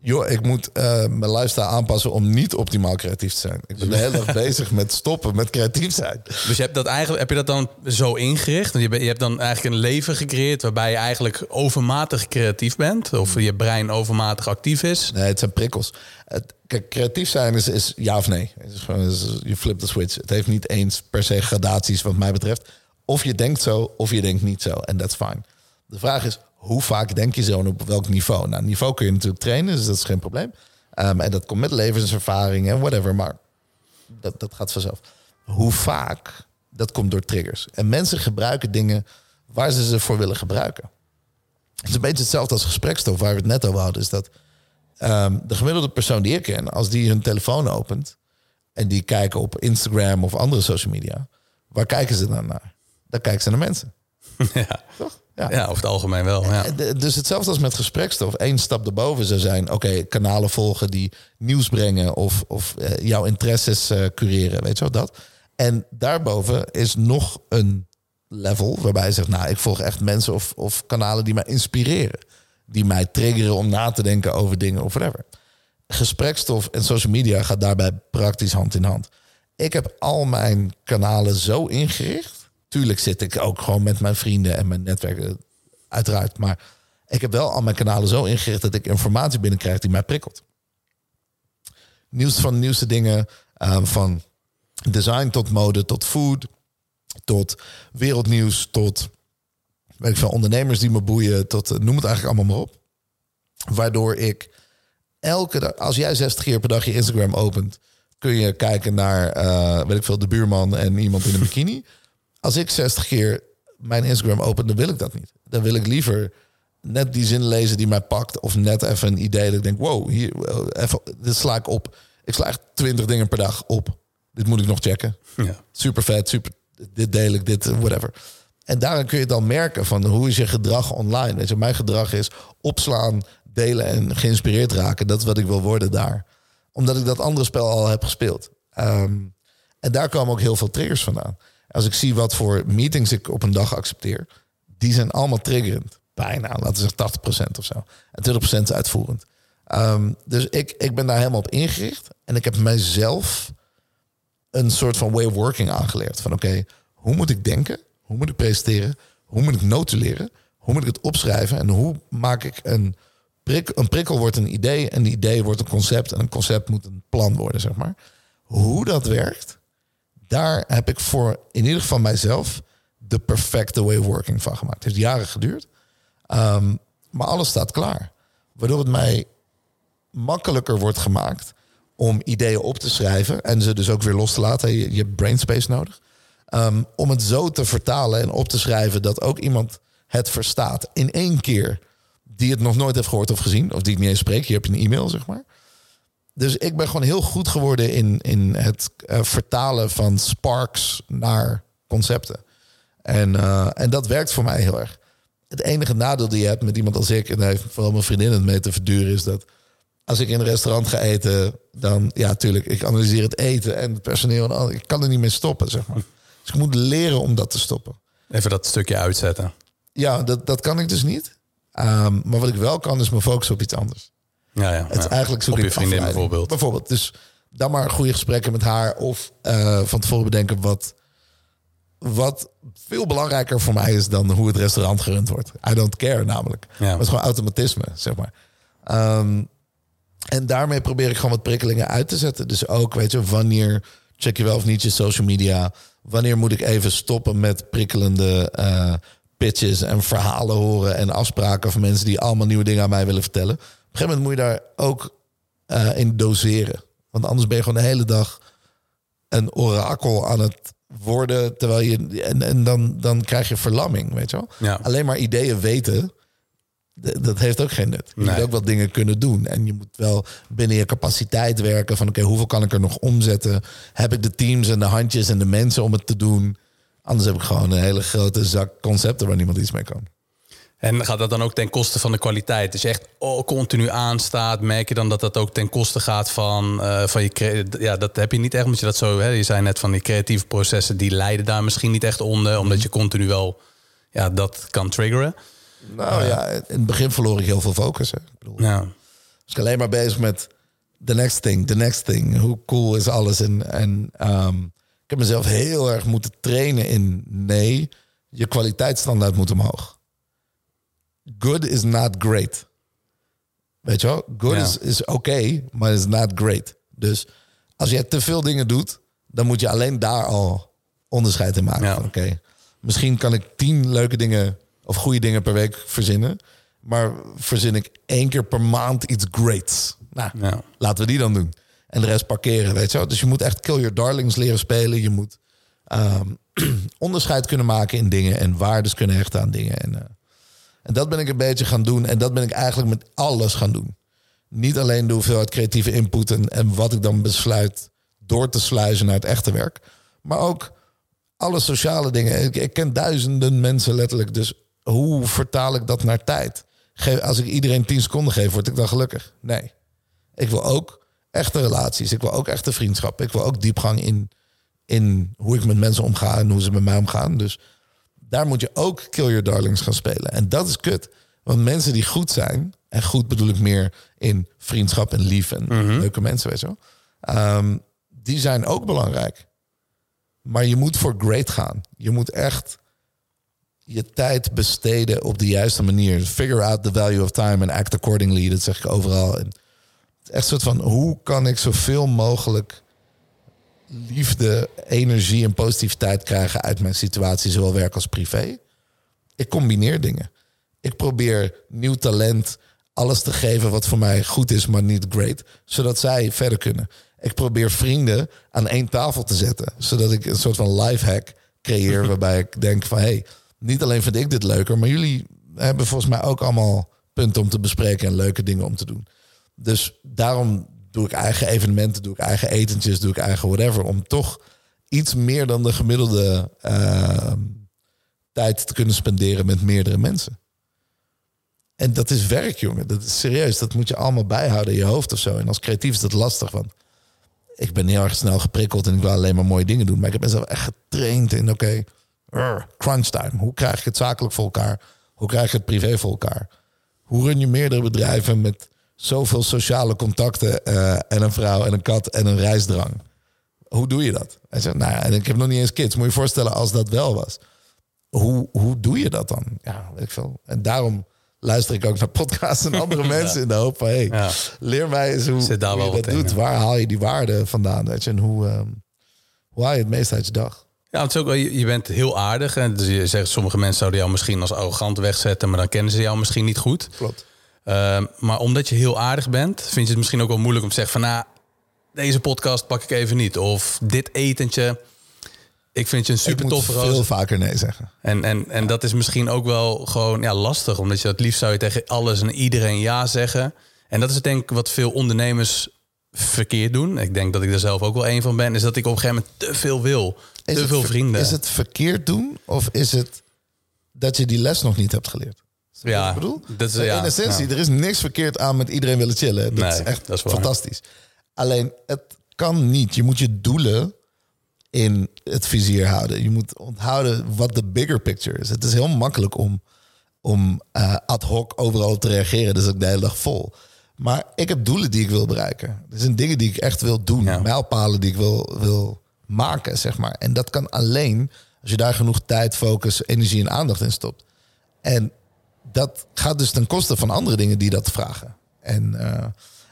Joh, ik moet eh, mijn lifestyle aanpassen om niet optimaal creatief te zijn. Ik ben de hele dag bezig met stoppen met creatief zijn. Dus je hebt dat eigenlijk, heb je dat dan zo ingericht? Je, je hebt dan eigenlijk een leven gecreëerd waarbij je eigenlijk overmatig creatief bent. Of je brein overmatig actief is. Nee, het zijn prikkels. Het, kijk, creatief zijn is, is ja of nee. Is is- je flipt de switch. Het heeft niet eens per se gradaties wat mij betreft. Of je denkt zo, of je denkt niet zo. En that's fine. De vraag is, hoe vaak denk je zo en op welk niveau? Nou, niveau kun je natuurlijk trainen, dus dat is geen probleem. Ehm, en dat komt met levenservaring en whatever, maar dat, dat gaat vanzelf. Hoe vaak, dat komt door triggers. En mensen gebruiken dingen waar ze ze voor willen gebruiken. Het is een beetje hetzelfde als gesprekstof waar we het net over hadden. Is dat ehm, de gemiddelde persoon die ik ken, als die hun telefoon opent en die kijken op Instagram of andere social media, waar kijken ze dan naar? Dan kijken ze naar mensen. ja. Toch? Ja. over het algemeen wel. Ja. Eh, dus hetzelfde als met gesprekstof. Eén stap erboven zou zijn: oké, kanalen volgen die nieuws brengen of, of eh, jouw interesses uh, cureren. Weet je wel dat? En daarboven is nog een level waarbij je zegt: nou, ik volg echt mensen of, of kanalen die mij inspireren, die mij triggeren om na te denken over dingen of whatever. Gesprekstof en social media gaat daarbij praktisch hand in hand. Ik heb al mijn kanalen zo ingericht Tuurlijk zit ik ook gewoon met mijn vrienden en mijn netwerken, uiteraard. Maar ik heb wel al mijn kanalen zo ingericht dat ik informatie binnenkrijg die mij prikkelt. Nieuws van de nieuwste dingen, uh, van design tot mode, tot food, tot wereldnieuws, tot weet ik veel, ondernemers die me boeien, tot noem het eigenlijk allemaal maar op. Waardoor ik elke als jij 60 keer per dag je Instagram opent, kun je kijken naar, uh, weet ik veel, de buurman en iemand in een bikini als ik 60 keer mijn Instagram open, dan wil ik dat niet. Dan wil ik liever net die zin lezen die mij pakt. Of net even een idee dat ik denk, wow, hier, even, dit sla ik op. Ik sla echt 20 dingen per dag op. Dit moet ik nog checken. Ja. Super vet, super, dit deel ik, dit, whatever. En daarin kun je dan merken van hoe is je gedrag online. Weet je, mijn gedrag is opslaan, delen en geïnspireerd raken. Dat is wat ik wil worden daar. Omdat ik dat andere spel al heb gespeeld. Ehm, en daar komen ook heel veel triggers vandaan. Als ik zie wat voor meetings ik op een dag accepteer, die zijn allemaal triggerend. Bijna, laten we zeggen 80% of zo. En 20% is uitvoerend. Um, dus ik, ik ben daar helemaal op ingericht. En ik heb mijzelf een soort van way of working aangeleerd. Van oké, hoe moet ik denken? Hoe moet ik presenteren? Hoe moet ik notuleren? Hoe moet ik het opschrijven? En hoe maak ik een, prik, een prikkel wordt een idee. En die idee wordt een concept. En een concept moet een plan worden, zeg maar. Hoe dat werkt, daar heb ik voor in ieder geval mijzelf de perfecte way of working van gemaakt. Het heeft jaren geduurd. Ehm, maar alles staat klaar. Waardoor het mij makkelijker wordt gemaakt om ideeën op te schrijven en ze dus ook weer los te laten. Je, je hebt brainspace nodig. Um, om het zo te vertalen en op te schrijven dat ook iemand het verstaat in één keer. Die het nog nooit heeft gehoord of gezien, of die het niet eens spreekt. Hier heb je een e-mail, zeg maar. Dus ik ben gewoon heel goed geworden in, in het uh, vertalen van sparks naar concepten. En, uh, en dat werkt voor mij heel erg. Het enige nadeel die je hebt met iemand als ik, en daar heeft vooral mijn vriendin het mee te verduren, is dat als ik in een restaurant ga eten, dan ja, tuurlijk, ik analyseer het eten en het personeel en al. Ik kan er niet mee stoppen, zeg maar. Dus ik moet leren om dat te stoppen. Even dat stukje uitzetten. Ja, dat, dat kan ik dus niet. Um, maar wat ik wel kan, is me focussen op iets anders. Ja, ja, het is eigenlijk zoek Op je vriendin bijvoorbeeld. Bijvoorbeeld. Dus dan maar goede gesprekken met haar. Of uh, van tevoren bedenken wat, wat veel belangrijker voor mij is dan hoe het restaurant gerund wordt. I don't care namelijk. Ja. Het is gewoon automatisme, zeg maar. Um, en daarmee probeer ik gewoon wat prikkelingen uit te zetten. Dus ook, weet je, wanneer check je wel of niet je social media? Wanneer moet ik even stoppen met prikkelende uh, pitches en verhalen horen en afspraken van mensen die allemaal nieuwe dingen aan mij willen vertellen? Een gegeven moment moet je daar ook uh, in doseren. Want anders ben je gewoon de hele dag een orakel aan het worden. Terwijl je. En, en dan, dan krijg je verlamming, weet je wel? Ja. Alleen maar ideeën weten. Dat heeft ook geen nut. Je nee. moet ook wat dingen kunnen doen. En je moet wel binnen je capaciteit werken. Van oké, okay, hoeveel kan ik er nog omzetten? Heb ik de teams en de handjes en de mensen om het te doen? Anders heb ik gewoon een hele grote zak concepten waar niemand iets mee kan. En gaat dat dan ook ten koste van de kwaliteit? Dus je echt oh, continu aanstaat, merk je dan dat dat ook ten koste gaat van, uh, van je... Ja, dat heb je niet echt, omdat je dat zo... Hè, je zei net van die creatieve processen, die leiden daar misschien niet echt onder. Omdat je continu wel ja, dat kan triggeren. Nou uh, ja, in het begin verloor ik heel veel focus. Hè. Ik bedoel, ja. Dus ik alleen maar bezig met the next thing, the next thing. Hoe cool is alles? En, en um, ik heb mezelf heel erg moeten trainen in... Nee, je kwaliteitsstandaard moet omhoog good is not great. Weet je wel? Good ja. is, is oké, okay, maar is not great. Dus als je te veel dingen doet, dan moet je alleen daar al onderscheid in maken. Ja. Oké, okay, misschien kan ik tien leuke dingen of goede dingen per week verzinnen. Maar verzin ik één keer per maand iets greats. Nou, ja. laten we die dan doen. En de rest parkeren, weet je wel. Dus je moet echt kill your darlings leren spelen. Je moet um, onderscheid kunnen maken in dingen en waardes kunnen hechten aan dingen. En uh, en dat ben ik een beetje gaan doen. En dat ben ik eigenlijk met alles gaan doen. Niet alleen de hoeveelheid creatieve input en, en wat ik dan besluit door te sluizen naar het echte werk. Maar ook alle sociale dingen. Ik, ken duizenden mensen letterlijk. Dus hoe vertaal ik dat naar tijd? Geef, als ik iedereen 10 seconden geef, word ik dan gelukkig? Nee. Ik wil ook echte relaties. Ik wil ook echte vriendschap. Ik wil ook diepgang in, in hoe ik met mensen omga en hoe ze met mij omgaan. Dus daar moet je ook Kill Your Darlings gaan spelen. En dat is kut. Want mensen die goed zijn, en goed bedoel ik meer in vriendschap en lief en leuke mensen, weet je wel. Ehm, die zijn ook belangrijk. Maar je moet voor great gaan. Je moet echt je tijd besteden op de juiste manier. Figure out the value of time and act accordingly. Dat zeg ik overal. En het is echt een soort van hoe kan ik zoveel mogelijk liefde, energie en positiviteit krijgen uit mijn situatie, zowel werk als privé. Ik combineer dingen. Ik probeer nieuw talent alles te geven wat voor mij goed is, maar niet great, zodat zij verder kunnen. Ik probeer vrienden aan één tafel te zetten, zodat ik een soort van life hack creëer waarbij ik denk van hey, niet alleen vind ik dit leuker, maar jullie hebben volgens mij ook allemaal punten om te bespreken en leuke dingen om te doen. Dus daarom doe ik eigen evenementen, doe ik eigen etentjes, doe ik eigen whatever. Om toch iets meer dan de gemiddelde uh, tijd te kunnen spenderen met meerdere mensen. En dat is werk, jongen. Dat is serieus. Dat moet je allemaal bijhouden in je hoofd of zo. En als creatief is dat lastig. Want ik ben heel erg snel geprikkeld en ik wil alleen maar mooie dingen doen. Maar ik heb mezelf echt getraind in, oké, crunch time. Hoe krijg ik het zakelijk voor elkaar? Hoe krijg je het privé voor elkaar? Hoe run je meerdere bedrijven met zoveel sociale contacten uh, en een vrouw en een kat en een reisdrang? Hoe doe je dat? Hij zegt, nou ja, en ik heb nog niet eens kids. Moet je je voorstellen als dat wel was. Hoe, hoe doe je dat dan? Ja, weet ik veel. En daarom luister ik ook naar podcasts en andere mensen in de hoop van... hey, ja. leer mij eens hoe, Zit daar hoe je dat doet. Waar haal je die waarde vandaan? Weet je? En hoe, um, hoe haal je het meest uit je dag? Ja, het is ook, je bent heel aardig. En dus je zegt, sommige mensen zouden jou misschien als arrogant wegzetten... maar dan kennen ze jou misschien niet goed. Klopt. Uh, maar omdat je heel aardig bent, vind je het misschien ook wel moeilijk om te zeggen van... nou, deze podcast pak ik even niet. Of dit etentje ik vind je een super toffe roos. veel vaker nee zeggen. En, en, en dat is misschien ook wel gewoon ja, lastig. Omdat je dat liefst zou je tegen alles en iedereen ja zeggen. En dat is denk ik wat veel ondernemers verkeerd doen. Ik denk dat ik er zelf ook wel een van ben. Is dat ik op een gegeven moment te veel wil. te veel vrienden. Is het verkeerd doen? Of is het dat je die les nog niet hebt geleerd? Ja, ik bedoel? Dat is, ja, in essentie, er is niks verkeerd aan met iedereen willen chillen. Dat is echt dat is fantastisch. Alleen, het kan niet. Je moet je doelen in het vizier houden. Je moet onthouden wat de bigger picture is. Het is heel makkelijk om, om uh, ad hoc overal te reageren. Dus ik de hele dag vol. Maar ik heb doelen die ik wil bereiken. Er zijn dingen die ik echt wil doen. Ja. Mijlpalen die ik wil, wil maken, zeg maar. En dat kan alleen als je daar genoeg tijd, focus, energie en aandacht in stopt. En dat gaat dus ten koste van andere dingen die dat vragen. En uh,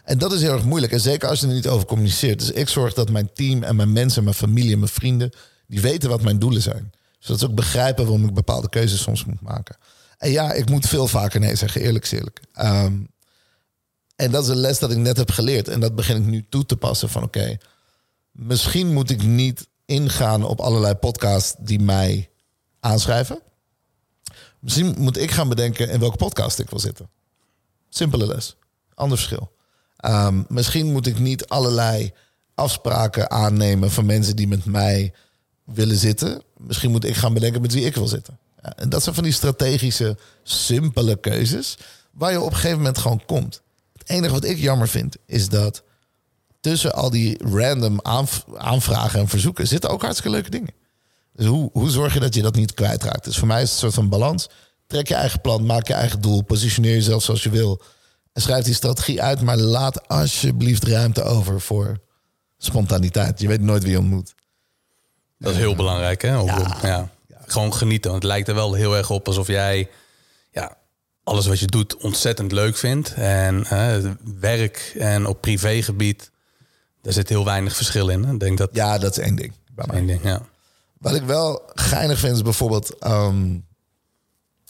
en dat is heel erg moeilijk. En zeker als je er niet over communiceert. Dus ik zorg dat mijn team en mijn mensen, mijn familie en mijn vrienden, die weten wat mijn doelen zijn. Zodat ze ook begrijpen waarom ik bepaalde keuzes soms moet maken. En ja, ik moet veel vaker nee zeggen, eerlijk eerlijk. Um, en dat is een les dat ik net heb geleerd. En dat begin ik nu toe te passen van oké, misschien moet ik niet ingaan op allerlei podcasts die mij aanschrijven. Misschien moet ik gaan bedenken in welke podcast ik wil zitten. Simpele les. Ander verschil. Um, misschien moet ik niet allerlei afspraken aannemen van mensen die met mij willen zitten. Misschien moet ik gaan bedenken met wie ik wil zitten. Ja, en dat zijn van die strategische, simpele keuzes waar je op een gegeven moment gewoon komt. Het enige wat ik jammer vind is dat tussen al die random aanvragen en verzoeken zitten ook hartstikke leuke dingen. Dus hoe, hoe zorg je dat je dat niet kwijtraakt? Dus voor mij is het een soort van balans. Trek je eigen plan, maak je eigen doel, positioneer jezelf zoals je wil schrijf die strategie uit, maar laat alsjeblieft ruimte over voor spontaniteit. Je weet nooit wie je ontmoet. Dat is heel belangrijk, hè? ja. ja. Gewoon genieten. Want het lijkt er wel heel erg op alsof jij ja, alles wat je doet ontzettend leuk vindt. En uh, werk en op privégebied, daar zit heel weinig verschil in. Ik denk dat... Ja, dat is één ding. Bij mij. Één ding, ja. Wat ik wel geinig vind is bijvoorbeeld... Um,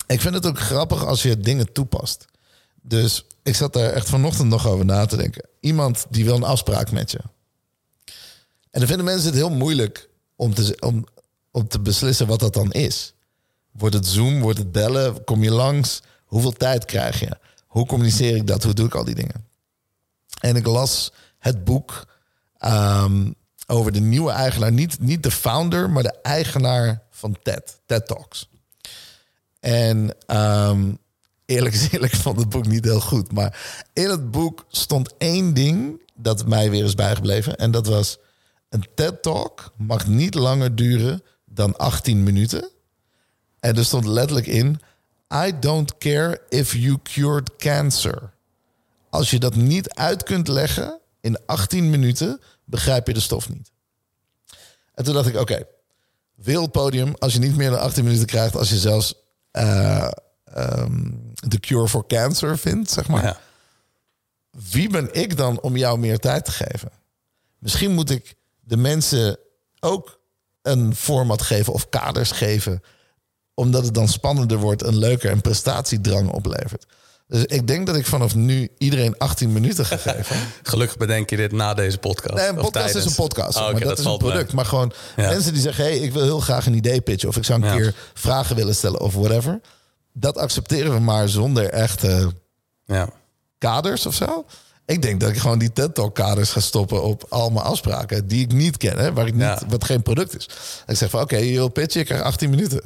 ik vind het ook grappig als je dingen toepast. Dus ik zat daar echt vanochtend nog over na te denken. Iemand die wil een afspraak met je. En dan vinden mensen het heel moeilijk om te, om, om te beslissen wat dat dan is. Wordt het Zoom? Wordt het bellen? Kom je langs? Hoeveel tijd krijg je? Hoe communiceer ik dat? Hoe doe ik al die dingen? En ik las het boek ehm, over de nieuwe eigenaar. Niet, niet de founder, maar de eigenaar van TED. TED Talks. En ehm, eerlijk is eerlijk, vond het boek niet heel goed. Maar in het boek stond één ding dat mij weer is bijgebleven. En dat was... Een TED-talk mag niet langer duren dan 18 minuten. En er stond letterlijk in... I don't care if you cured cancer. Als je dat niet uit kunt leggen in 18 minuten... begrijp je de stof niet. En toen dacht ik, oké... wereldpodium, als je niet meer dan 18 minuten krijgt... als je zelfs uh, um, de cure for cancer vindt, zeg maar... Ja. Wie ben ik dan om jou meer tijd te geven? Misschien moet ik de mensen ook een format geven of kaders geven, omdat het dan spannender wordt en leuker en prestatiedrang oplevert. Dus ik denk dat ik vanaf nu iedereen 18 minuten ga geven. Gelukkig bedenk je dit na deze podcast. Nee, een podcast is een podcast. Oh, maar dat, is een mee. product. Maar gewoon Ja. mensen die zeggen: hey, ik wil heel graag een idee pitchen. Of ik zou een Ja. keer vragen willen stellen of whatever. Dat accepteren we maar zonder echte Ja. kaders of zo. Ik denk dat ik gewoon die TED Talk kaders ga stoppen op al mijn afspraken die ik niet ken, hè, waar ik niet, wat geen product is. Ik zeg van oké, je wil pitchen, je krijgt 18 minuten.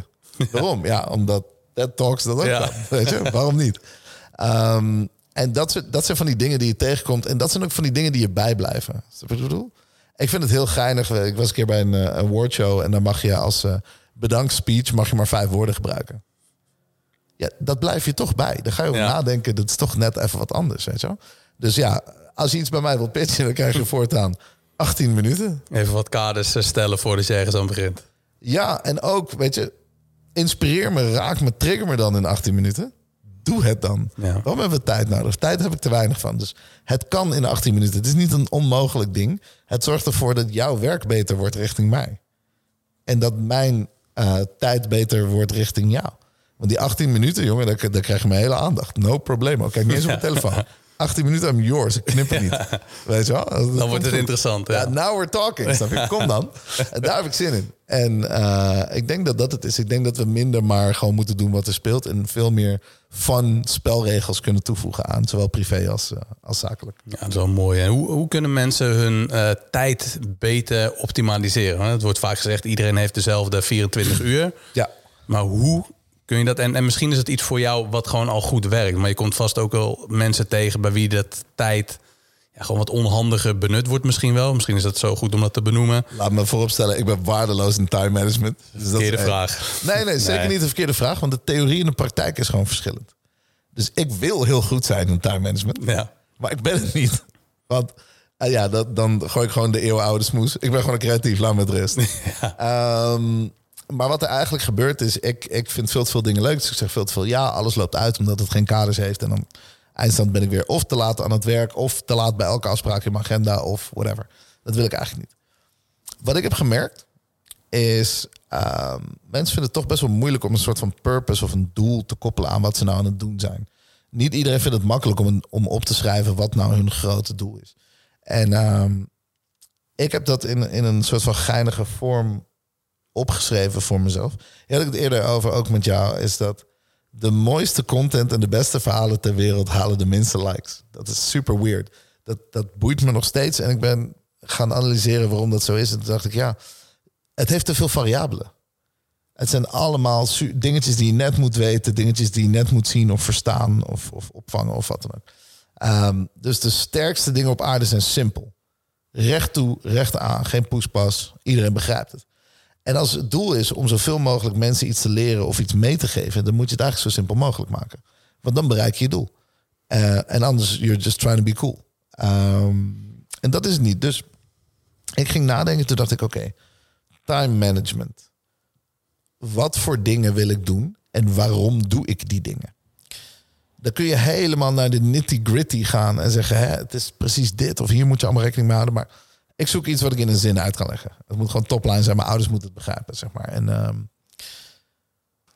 Waarom? Ja, omdat TED Talks dat ook kan. Weet je, waarom niet? Ehm, en dat, dat zijn van die dingen die je tegenkomt. En dat zijn ook van die dingen die je bijblijven. Wat ik bedoel? Ik vind het heel geinig. Ik was een keer bij een eh, een awardshow en dan mag je als eh bedankspeech mag je maar vijf woorden gebruiken. Ja, dat blijf je toch bij. Dan ga je over Ja. nadenken. Dat is toch net even wat anders, weet je wel? Dus ja, als je iets bij mij wilt pitchen, dan krijg je voortaan 18 minuten. Even wat kaders eh, stellen voordat je ergens aan begint. Ja, en ook, weet je, inspireer me, raak me, trigger me dan in 18 minuten. Doe het dan. Ja. Waarom hebben we tijd nodig? Tijd heb ik te weinig van. Dus het kan in 18 minuten. Het is niet een onmogelijk ding. Het zorgt ervoor dat jouw werk beter wordt richting mij. En dat mijn eh, tijd beter wordt richting jou. Want die 18 minuten, jongen, daar, daar krijg je mijn hele aandacht. No probleem. Kijk niet eens op mijn telefoon. 18 minuten, I'm yours. Ik knip het niet. Weet je wel? Dat komt wordt het goed. interessant, Ja, ja. now we're talking. Snap je? Kom dan. En daar heb ik zin in. En eh, ik denk dat dat het is. Ik denk dat we minder maar gewoon moeten doen wat er speelt. En veel meer fun spelregels kunnen toevoegen aan. Zowel privé als, eh, als zakelijk. Ja, dat is wel mooi. En hoe, hoe kunnen mensen hun eh, tijd beter optimaliseren? Het wordt vaak gezegd, iedereen heeft dezelfde 24 uur. Ja. Maar hoe kun je dat... En, en misschien is het iets voor jou wat gewoon al goed werkt. Maar je komt vast ook wel mensen tegen bij wie dat tijd... Ja, gewoon wat onhandiger benut wordt misschien wel. Misschien is dat zo goed om dat te benoemen. Laat me vooropstellen, ik ben waardeloos in time management. Dus Verkeerde vraag. Nee, nee, zeker Nee. niet de verkeerde vraag. Want de theorie en de praktijk is gewoon verschillend. Dus ik wil heel goed zijn in time management. Ja. Maar ik ben het niet. Want eh, ja, dat, dan gooi ik gewoon de eeuwenoude smoes. Ik ben gewoon een creatief, laat me het rust. Ehm, maar wat er eigenlijk gebeurt is, ik, ik vind veel te veel dingen leuk. Dus ik zeg veel te veel ja, alles loopt uit omdat het geen kaders heeft. En dan eindstand ben ik weer of te laat aan het werk... of te laat bij elke afspraak in mijn agenda of whatever. Dat wil ik eigenlijk niet. Wat ik heb gemerkt is... ehm, mensen vinden het toch best wel moeilijk om een soort van purpose of een doel te koppelen aan wat ze nou aan het doen zijn. Niet iedereen vindt het makkelijk om, om op te schrijven wat nou hun grote doel is. En ehm, ik heb dat in, in een soort van geinige vorm opgeschreven voor mezelf. Hier had ik het eerder over, ook met jou, is dat de mooiste content en de beste verhalen ter wereld halen de minste likes. Dat is super weird. Dat, dat boeit me nog steeds. En ik ben gaan analyseren waarom dat zo is. En toen dacht ik, ja, het heeft te veel variabelen. Het zijn allemaal dingetjes die je net moet weten, dingetjes die je net moet zien of verstaan of, of opvangen of wat dan ook. Ehm, dus de sterkste dingen op aarde zijn simpel. Recht toe, recht aan, geen poespas. Iedereen begrijpt het. En als het doel is om zoveel mogelijk mensen iets te leren of iets mee te geven, dan moet je het eigenlijk zo simpel mogelijk maken. Want dan bereik je je doel. Eh, en anders, you're just trying to be cool. Ehm, en dat is het niet. Dus ik ging nadenken, toen dacht ik, oké, time management. Wat voor dingen wil ik doen en waarom doe ik die dingen? Dan kun je helemaal naar de nitty-gritty gaan en zeggen: het is precies dit of hier moet je allemaal rekening mee houden. Maar ik zoek iets wat ik in een zin uit kan leggen. Het moet gewoon topline zijn. Mijn ouders moeten het begrijpen, zeg maar. En, ehm,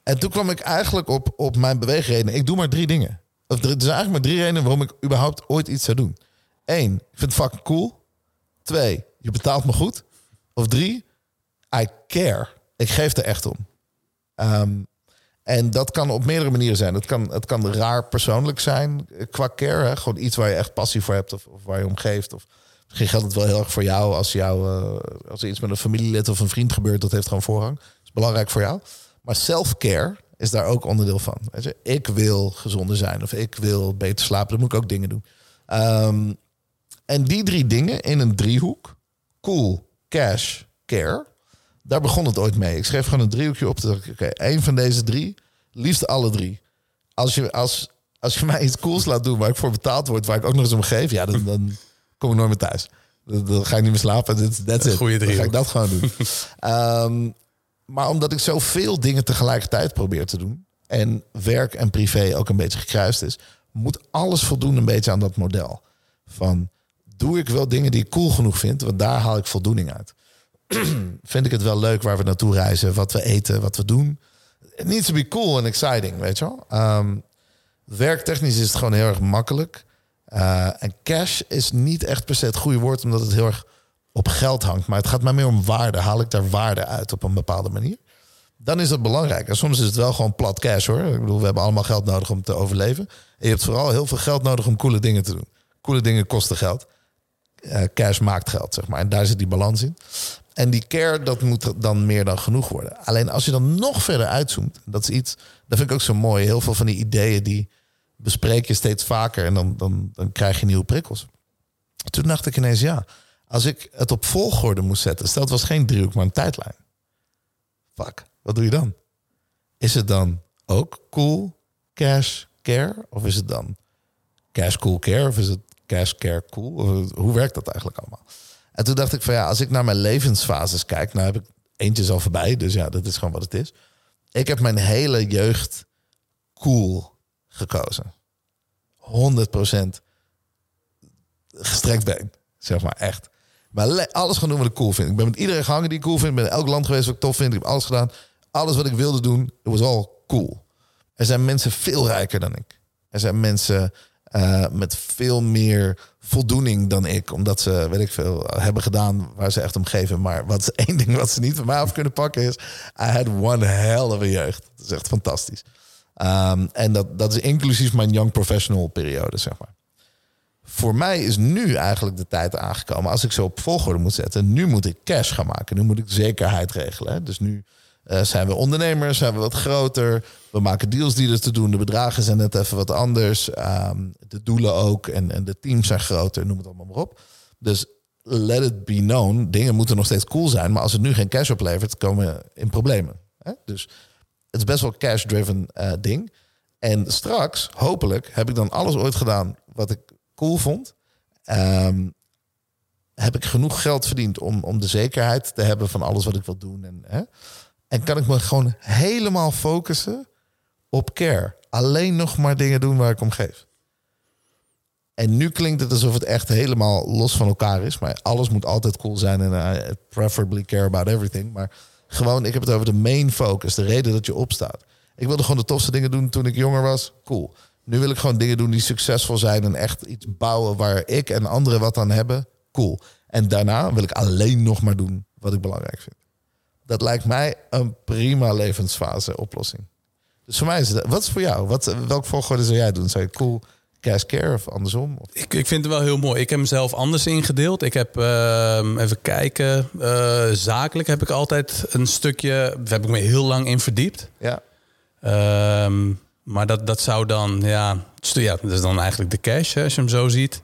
en toen kwam ik eigenlijk op, op mijn beweegreden. Ik doe maar drie dingen. Of er zijn eigenlijk maar drie redenen waarom ik überhaupt ooit iets zou doen. Eén, ik vind het fucking cool. Twee, je betaalt me goed. Of drie, I care. Ik geef er echt om. Ehm, En dat kan op meerdere manieren zijn. Het kan, het kan raar persoonlijk zijn eh, qua care. Hè? Gewoon iets waar je echt passie voor hebt of, of waar je om geeft. Of geldt het wel heel erg voor jou als, jou, uh, als er iets met een familielid of een vriend gebeurt. Dat heeft gewoon voorrang. Dat is belangrijk voor jou. Maar self-care is daar ook onderdeel van. Weet je? Ik wil gezonder zijn of ik wil beter slapen. Dan moet ik ook dingen doen. Um, en die drie dingen in een driehoek, cool, cash, care, daar begon het ooit mee. Ik schreef gewoon een driehoekje op. Oké, okay, één van deze drie, liefst alle drie. Als je, als, als je mij iets cools laat doen waar ik voor betaald word, waar ik ook nog eens om geef, ja, dan, dan kom ik nooit meer thuis. Dan, ga ik niet meer slapen. That's it. Goeie Dan ga ik dat gewoon doen. um, maar omdat ik zoveel dingen tegelijkertijd probeer te doen en werk en privé ook een beetje gekruist is, moet alles voldoen een beetje aan dat model. Van doe ik wel dingen die ik cool genoeg vind, want daar haal ik voldoening uit. vind ik het wel leuk waar we naartoe reizen, wat we eten, wat we doen. It needs to be cool and exciting, weet je wel. Um, werktechnisch is het gewoon heel erg makkelijk. Uh, en cash is niet echt per se het goede woord, omdat het heel erg op geld hangt. Maar het gaat mij meer om waarde. Haal ik daar waarde uit op een bepaalde manier? Dan is dat belangrijk. En soms is het wel gewoon plat cash hoor. Ik bedoel, we hebben allemaal geld nodig om te overleven. En je hebt vooral heel veel geld nodig om coole dingen te doen. Coole dingen kosten geld. Uh, cash maakt geld, zeg maar. En daar zit die balans in. En die care, dat moet dan meer dan genoeg worden. Alleen als je dan nog verder uitzoomt, dat is iets, dat vind ik ook zo mooi. Heel veel van die ideeën die bespreek je steeds vaker en dan, dan, dan krijg je nieuwe prikkels. Toen dacht ik ineens, ja, als ik het op volgorde moest zetten, stel het was geen driehoek, maar een tijdlijn. Fuck, wat doe je dan? Is het dan ook cool, cash, care? Of is het dan cash, cool, care? Of is het cash, care, cool? Hoe werkt dat eigenlijk allemaal? En toen dacht ik van ja, als ik naar mijn levensfases kijk, nou heb ik eentje al voorbij, dus ja, dat is gewoon wat het is. Ik heb mijn hele jeugd cool gekozen. 100% gestrekt been, zeg maar echt. Maar alles gaan doen wat ik cool vind. Ik ben met iedereen gehangen die ik cool vind. Ik ben in elk land geweest wat ik tof vind. Ik heb alles gedaan. Alles wat ik wilde doen, het was al cool. Er zijn mensen veel rijker dan ik. Er zijn mensen uh, met veel meer voldoening dan ik. Omdat ze, weet ik veel, hebben gedaan waar ze echt om geven. Maar wat één ding wat ze niet van mij af kunnen pakken is... I had one hell of a jeugd. Dat is echt fantastisch. Um, en dat, dat is inclusief mijn young professional periode, zeg maar. Voor mij is nu eigenlijk de tijd aangekomen, als ik zo op volgorde moet zetten, nu moet ik cash gaan maken. Nu moet ik zekerheid regelen. Dus nu uh, zijn we ondernemers, zijn we wat groter. We maken deals die er te doen. De bedragen zijn net even wat anders. Um, de doelen ook. En, en de teams zijn groter, noem het allemaal maar op. Dus let it be known. Dingen moeten nog steeds cool zijn. Maar als het nu geen cash oplevert, komen we in problemen. Hè? Dus het is best wel cash-driven uh, ding. En straks, hopelijk, heb ik dan alles ooit gedaan wat ik cool vond. Um, heb ik genoeg geld verdiend om, om de zekerheid te hebben van alles wat ik wil doen. En, hè? en kan ik me gewoon helemaal focussen op care. Alleen nog maar dingen doen waar ik om geef. En nu klinkt het alsof het echt helemaal los van elkaar is. Maar alles moet altijd cool zijn en uh, preferably care about everything. Maar gewoon, ik heb het over de main focus. De reden dat je opstaat. Ik wilde gewoon de tofste dingen doen toen ik jonger was. Cool. Nu wil ik gewoon dingen doen die succesvol zijn en echt iets bouwen waar ik en anderen wat aan hebben. Cool. En daarna wil ik alleen nog maar doen wat ik belangrijk vind. Dat lijkt mij een prima levensfase oplossing. Dus voor mij is het. Wat is voor jou? Wat, welk volgorde zou jij doen? Zou je cool cash care of andersom? Ik, ik vind het wel heel mooi. Ik heb mezelf anders ingedeeld. Ik heb, uh, even kijken, uh, zakelijk heb ik altijd een stukje, daar heb ik me heel lang in verdiept. Ja. Um, maar dat, dat zou dan, ja, ja, dat is dan eigenlijk de cash, hè, als je hem zo ziet.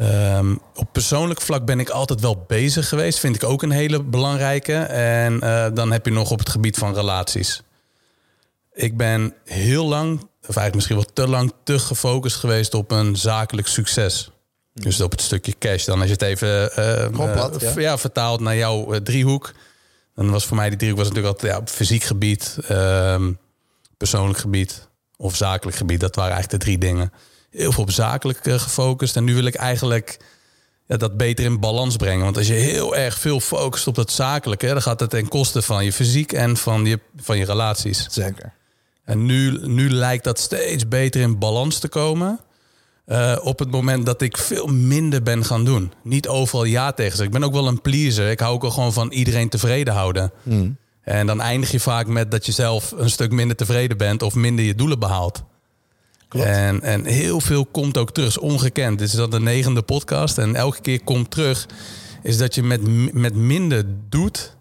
Um, op persoonlijk vlak ben ik altijd wel bezig geweest. Vind ik ook een hele belangrijke. En uh, dan heb je nog op het gebied van relaties. Ik ben heel lang of eigenlijk misschien wel te lang te gefocust geweest op een zakelijk succes. Dus op het stukje cash. Dan als je het even uh, plat, ja. ja. vertaalt naar jouw uh, driehoek. Dan was voor mij die driehoek was natuurlijk altijd ja, op fysiek gebied, um, persoonlijk gebied of zakelijk gebied. Dat waren eigenlijk de drie dingen. Heel veel op zakelijk gefocust. En nu wil ik eigenlijk ja, dat beter in balans brengen. Want als je heel erg veel focust op dat zakelijke, dan gaat het ten koste van je fysiek en van je, van je relaties. Zeker. En nu, nu lijkt dat steeds beter in balans te komen. Uh, op het moment dat ik veel minder ben gaan doen. Niet overal ja tegen zeggen. Ik ben ook wel een pleaser. Ik hou ook al gewoon van iedereen tevreden houden. Hmm. En dan eindig je vaak met dat je zelf een stuk minder tevreden bent of minder je doelen behaalt. Klopt. En, en heel veel komt ook terug, is ongekend. Dit is dan de negende podcast en elke keer komt terug... is dat je met, met minder doet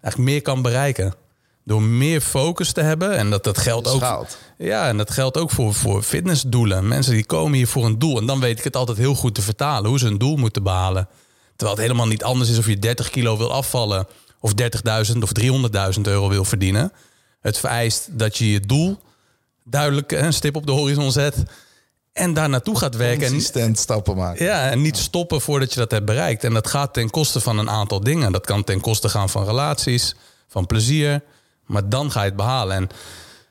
eigenlijk meer kan bereiken. Door meer focus te hebben. En dat, dat geldt ook... Schaalt. Ja, en dat geldt ook voor, voor fitnessdoelen. Mensen die komen hier voor een doel. En dan weet ik het altijd heel goed te vertalen hoe ze een doel moeten behalen. Terwijl het helemaal niet anders is of je 30 kilo wil afvallen... of 30.000 of 300.000 euro wil verdienen. Het vereist dat je je doel duidelijk een stip op de horizon zet... en daar naartoe gaat werken. En, Consistent stappen maken. ja, en niet stoppen voordat je dat hebt bereikt. En dat gaat ten koste van een aantal dingen. Dat kan ten koste gaan van relaties, van plezier. Maar dan ga je het behalen. En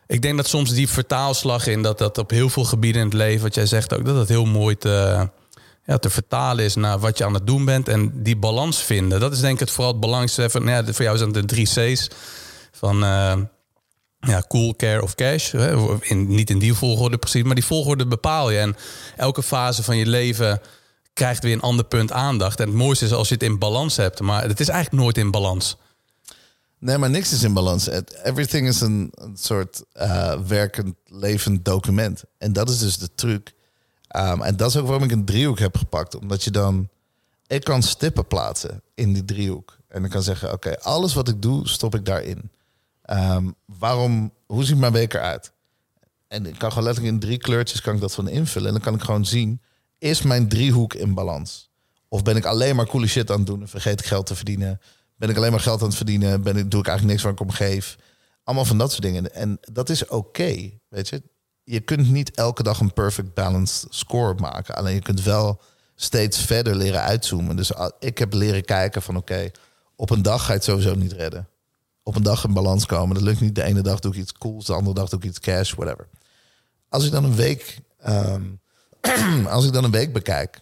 ik denk dat soms die vertaalslag in dat dat op heel veel gebieden in het leven, wat jij zegt ook, dat dat heel mooi te, ja, te vertalen is naar wat je aan het doen bent. En die balans vinden. Dat is denk ik het vooral het belangrijkste. Nou voor jou zijn het de drie C's van eh, ja, cool, care of cash. In, niet in die volgorde precies, maar die volgorde bepaal je. En elke fase van je leven krijgt weer een ander punt aandacht. En het mooiste is als je het in balans hebt. Maar het is eigenlijk nooit in balans. Nee, maar niks is in balans. Everything is een, soort eh, werkend, levend document. En dat is dus de truc. Um, en dat is ook waarom ik een driehoek heb gepakt. Omdat je dan... Ik kan stippen plaatsen in die driehoek. En dan kan zeggen, oké, alles wat ik doe, stop ik daarin. Ehm, waarom, hoe ziet mijn week eruit? En ik kan gewoon letterlijk in drie kleurtjes kan ik dat van invullen. En dan kan ik gewoon zien, is mijn driehoek in balans? Of ben ik alleen maar coole shit aan het doen en vergeet ik geld te verdienen? Ben ik alleen maar geld aan het verdienen? Ben ik, doe ik eigenlijk niks waar ik om geef? Allemaal van dat soort dingen. En dat is oké, weet je. Je kunt niet elke dag een perfect balanced score maken. Alleen je kunt wel steeds verder leren uitzoomen. Dus ik heb leren kijken van oké, op een dag ga je het sowieso niet redden. Op een dag in balans komen. Dat lukt niet. De ene dag doe ik iets cools, de andere dag doe ik iets cash, whatever. Als ik dan een week, ehm, als ik dan een week bekijk,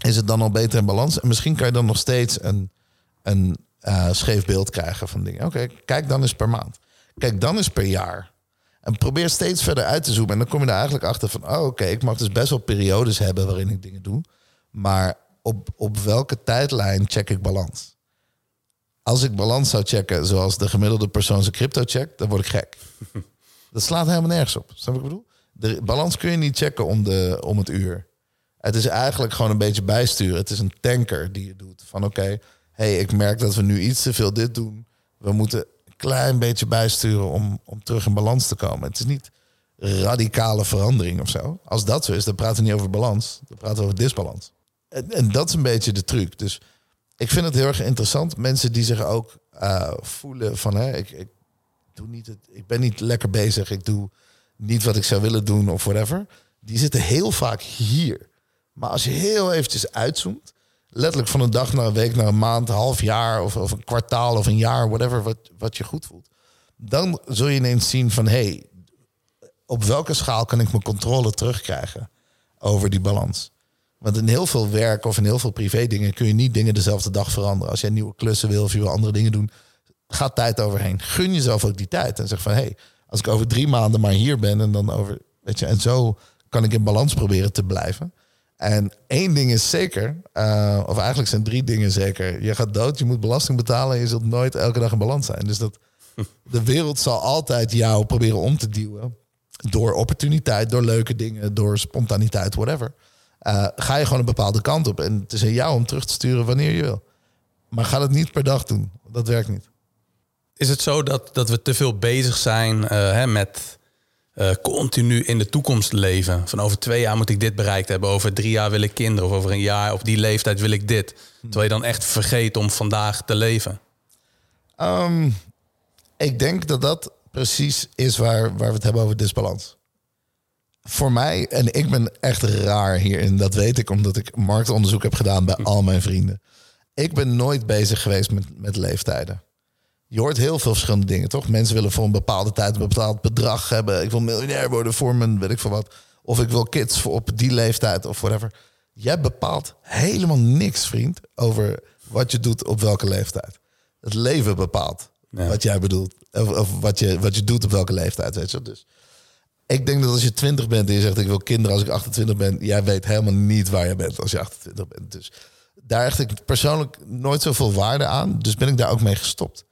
is het dan al beter in balans. En misschien kan je dan nog steeds een, een eh, scheef beeld krijgen van dingen. Oké, kijk dan eens per maand. Kijk dan eens per jaar. En probeer steeds verder uit te zoomen. En dan kom je er eigenlijk achter van... oh, oké, ik mag dus best wel periodes hebben waarin ik dingen doe. Maar op, op welke tijdlijn check ik balans? Als ik balans zou checken zoals de gemiddelde persoon zijn crypto checkt... dan word ik gek. Dat slaat helemaal nergens op. Snap je wat ik bedoel? De balans kun je niet checken om, de, om het uur. Het is eigenlijk gewoon een beetje bijsturen. Het is een tanker die je doet. Van oké, hey, ik merk dat we nu iets te veel dit doen. We moeten een klein beetje bijsturen om, om terug in balans te komen. Het is niet radicale verandering of zo. Als dat zo is, dan praten we niet over balans. Dan praten we over disbalans. En, en dat is een beetje de truc. Dus ik vind het heel erg interessant. Mensen die zich ook eh, voelen van... Hè, ik, ik, doe niet het, ik ben niet lekker bezig. Ik doe niet wat ik zou willen doen of whatever. Die zitten heel vaak hier. Maar als je heel eventjes uitzoomt... letterlijk van een dag naar een week naar een maand, een half jaar... of, of een kwartaal of een jaar, whatever, wat, wat je goed voelt... dan zul je ineens zien van... hey, op welke schaal kan ik mijn controle terugkrijgen over die balans? Want in heel veel werk of in heel veel privé dingen kun je niet dingen dezelfde dag veranderen. Als jij nieuwe klussen wil of je wil andere dingen doen, gaat tijd overheen. Gun jezelf ook die tijd en zeg van hé, hey, als ik over drie maanden maar hier ben en dan over, weet je, en zo kan ik in balans proberen te blijven. En één ding is zeker, uh, of eigenlijk zijn drie dingen zeker. Je gaat dood, je moet belasting betalen en je zult nooit elke dag in balans zijn. Dus dat de wereld zal altijd jou proberen om te duwen. Door opportuniteit, door leuke dingen, door spontaniteit, whatever. Uh, ga je gewoon een bepaalde kant op. En het is aan jou om terug te sturen wanneer je wil. Maar ga het niet per dag doen. Dat werkt niet. Is het zo dat, dat we te veel bezig zijn uh, hè, met uh, continu in de toekomst leven? Van over twee jaar moet ik dit bereikt hebben. Over drie jaar wil ik kinderen. Of over een jaar, op die leeftijd wil ik dit. Terwijl je dan echt vergeet om vandaag te leven. Um, ik denk dat dat precies is waar, waar we het hebben over disbalans. Voor mij, en ik ben echt raar hierin, dat weet ik omdat ik marktonderzoek heb gedaan bij al mijn vrienden. Ik ben nooit bezig geweest met, met leeftijden. Je hoort heel veel verschillende dingen, toch? Mensen willen voor een bepaalde tijd een bepaald bedrag hebben. Ik wil miljonair worden voor mijn, weet ik veel wat. Of ik wil kids voor op die leeftijd of whatever. Jij bepaalt helemaal niks, vriend, over wat je doet op welke leeftijd. Het leven bepaalt ja. wat jij bedoelt. Of, of, wat, je, wat je doet op welke leeftijd, weet je. Dus ik denk dat als je 20 bent en je zegt ik wil kinderen als ik 28 ben, jij weet helemaal niet waar je bent als je 28 bent. Dus daar hecht ik persoonlijk nooit zoveel waarde aan. Dus ben ik daar ook mee gestopt.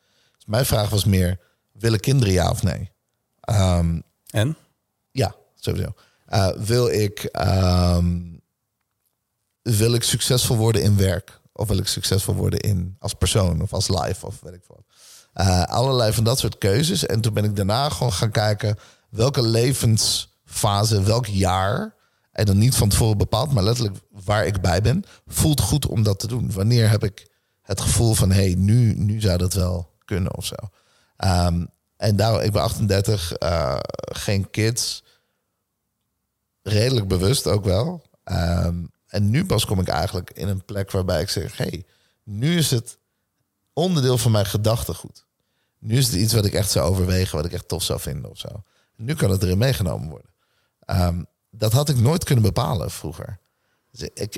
Mijn vraag was meer, willen kinderen ja of nee? Ehm, En? ja, sowieso. Eh, wil, ik, ehm, wil ik succesvol worden in werk? Of wil ik succesvol worden in, als persoon of als life of weet ik wat? Eh, allerlei van dat soort keuzes. En toen ben ik daarna gewoon gaan kijken welke levensfase, welk jaar, en dan niet van tevoren bepaald, maar letterlijk waar ik bij ben, voelt goed om dat te doen. Wanneer heb ik het gevoel van, hé, hey, nu, nu zou dat wel kunnen of zo. Ehm, en daar, ik ben 38, eh, geen kids, redelijk bewust ook wel. Ehm, en nu pas kom ik eigenlijk in een plek waarbij ik zeg: hey, nu is het onderdeel van mijn gedachtegoed. Nu is het iets wat ik echt zou overwegen, wat ik echt tof zou vinden of zo. Nu kan het erin meegenomen worden. Ehm, dat had ik nooit kunnen bepalen vroeger.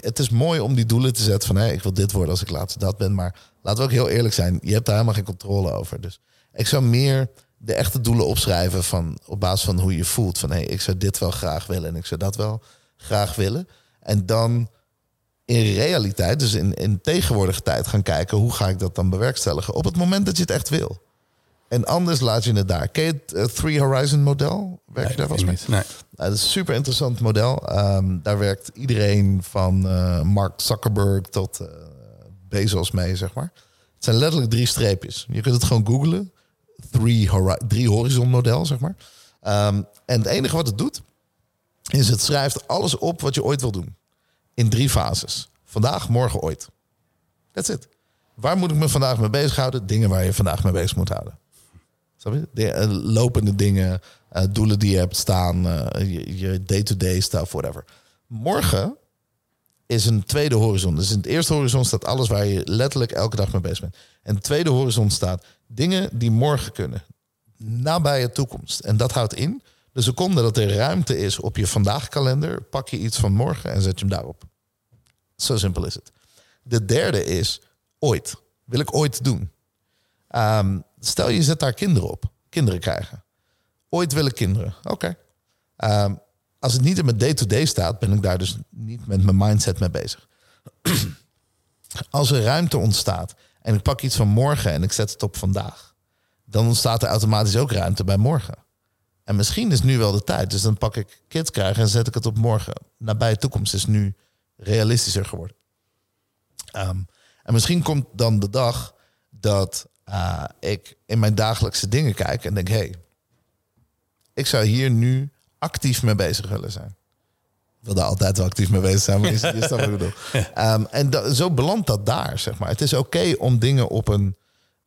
Het is mooi om die doelen te zetten van hey, ik wil dit worden als ik laatst dat ben. Maar laten we ook heel eerlijk zijn, je hebt daar helemaal geen controle over. Dus ik zou meer de echte doelen opschrijven van, op basis van hoe je voelt. Van hé, ik zou dit wel graag willen en ik zou dat wel graag willen. En dan in realiteit, dus in, in tegenwoordige tijd gaan kijken... hoe ga ik dat dan bewerkstelligen op het moment dat je het echt wil. En anders laat je het daar. Ken je het uh, Three Horizon model? Werk Nee, je daar vast mee? Nee. Nou, dat is een super interessant model. Ehm, daar werkt iedereen van eh, Mark Zuckerberg tot eh, Bezos mee, zeg maar. Het zijn letterlijk drie streepjes. Je kunt het gewoon googlen. Three, hori- drie horizon model, zeg maar. Ehm, en het enige wat het doet, is het schrijft alles op wat je ooit wil doen. In drie fases. Vandaag, morgen, ooit. That's it. Waar moet ik me vandaag mee bezighouden? Dingen waar je vandaag mee bezig moet houden. De, eh, lopende dingen, eh, doelen die je hebt staan, eh, je- je day-to-day stuff, whatever. Morgen is een tweede horizon. Dus in het eerste horizon staat alles waar je letterlijk elke dag mee bezig bent. En de tweede horizon staat dingen die morgen kunnen. Nabije toekomst. En dat houdt in, de seconde dat er ruimte is op je vandaag kalender, pak je iets van morgen en zet je hem daarop. Zo simpel is het. De derde is ooit. Wil ik ooit doen? Ehm, stel je zet daar kinderen op. Kinderen krijgen. Ooit wil ik kinderen. Oké. Ehm, als het niet in mijn day-to-day staat, ben ik daar dus niet met mijn mindset mee bezig. als er ruimte ontstaat en ik pak iets van morgen en ik zet het op vandaag, dan ontstaat er automatisch ook ruimte bij morgen. En misschien is nu wel de tijd. Dus dan pak ik kids krijgen en zet ik het op morgen. Nabije toekomst is nu realistischer geworden. Ehm, en misschien komt dan de dag dat eh, ik in mijn dagelijkse dingen kijk en denk: hé, hey, ik zou hier nu actief mee bezig willen zijn. Ik wil daar altijd wel actief mee bezig zijn, maar je, je snapt wat ik bedoel. Ehm, en zo belandt dat daar, zeg maar. Het is oké om dingen op een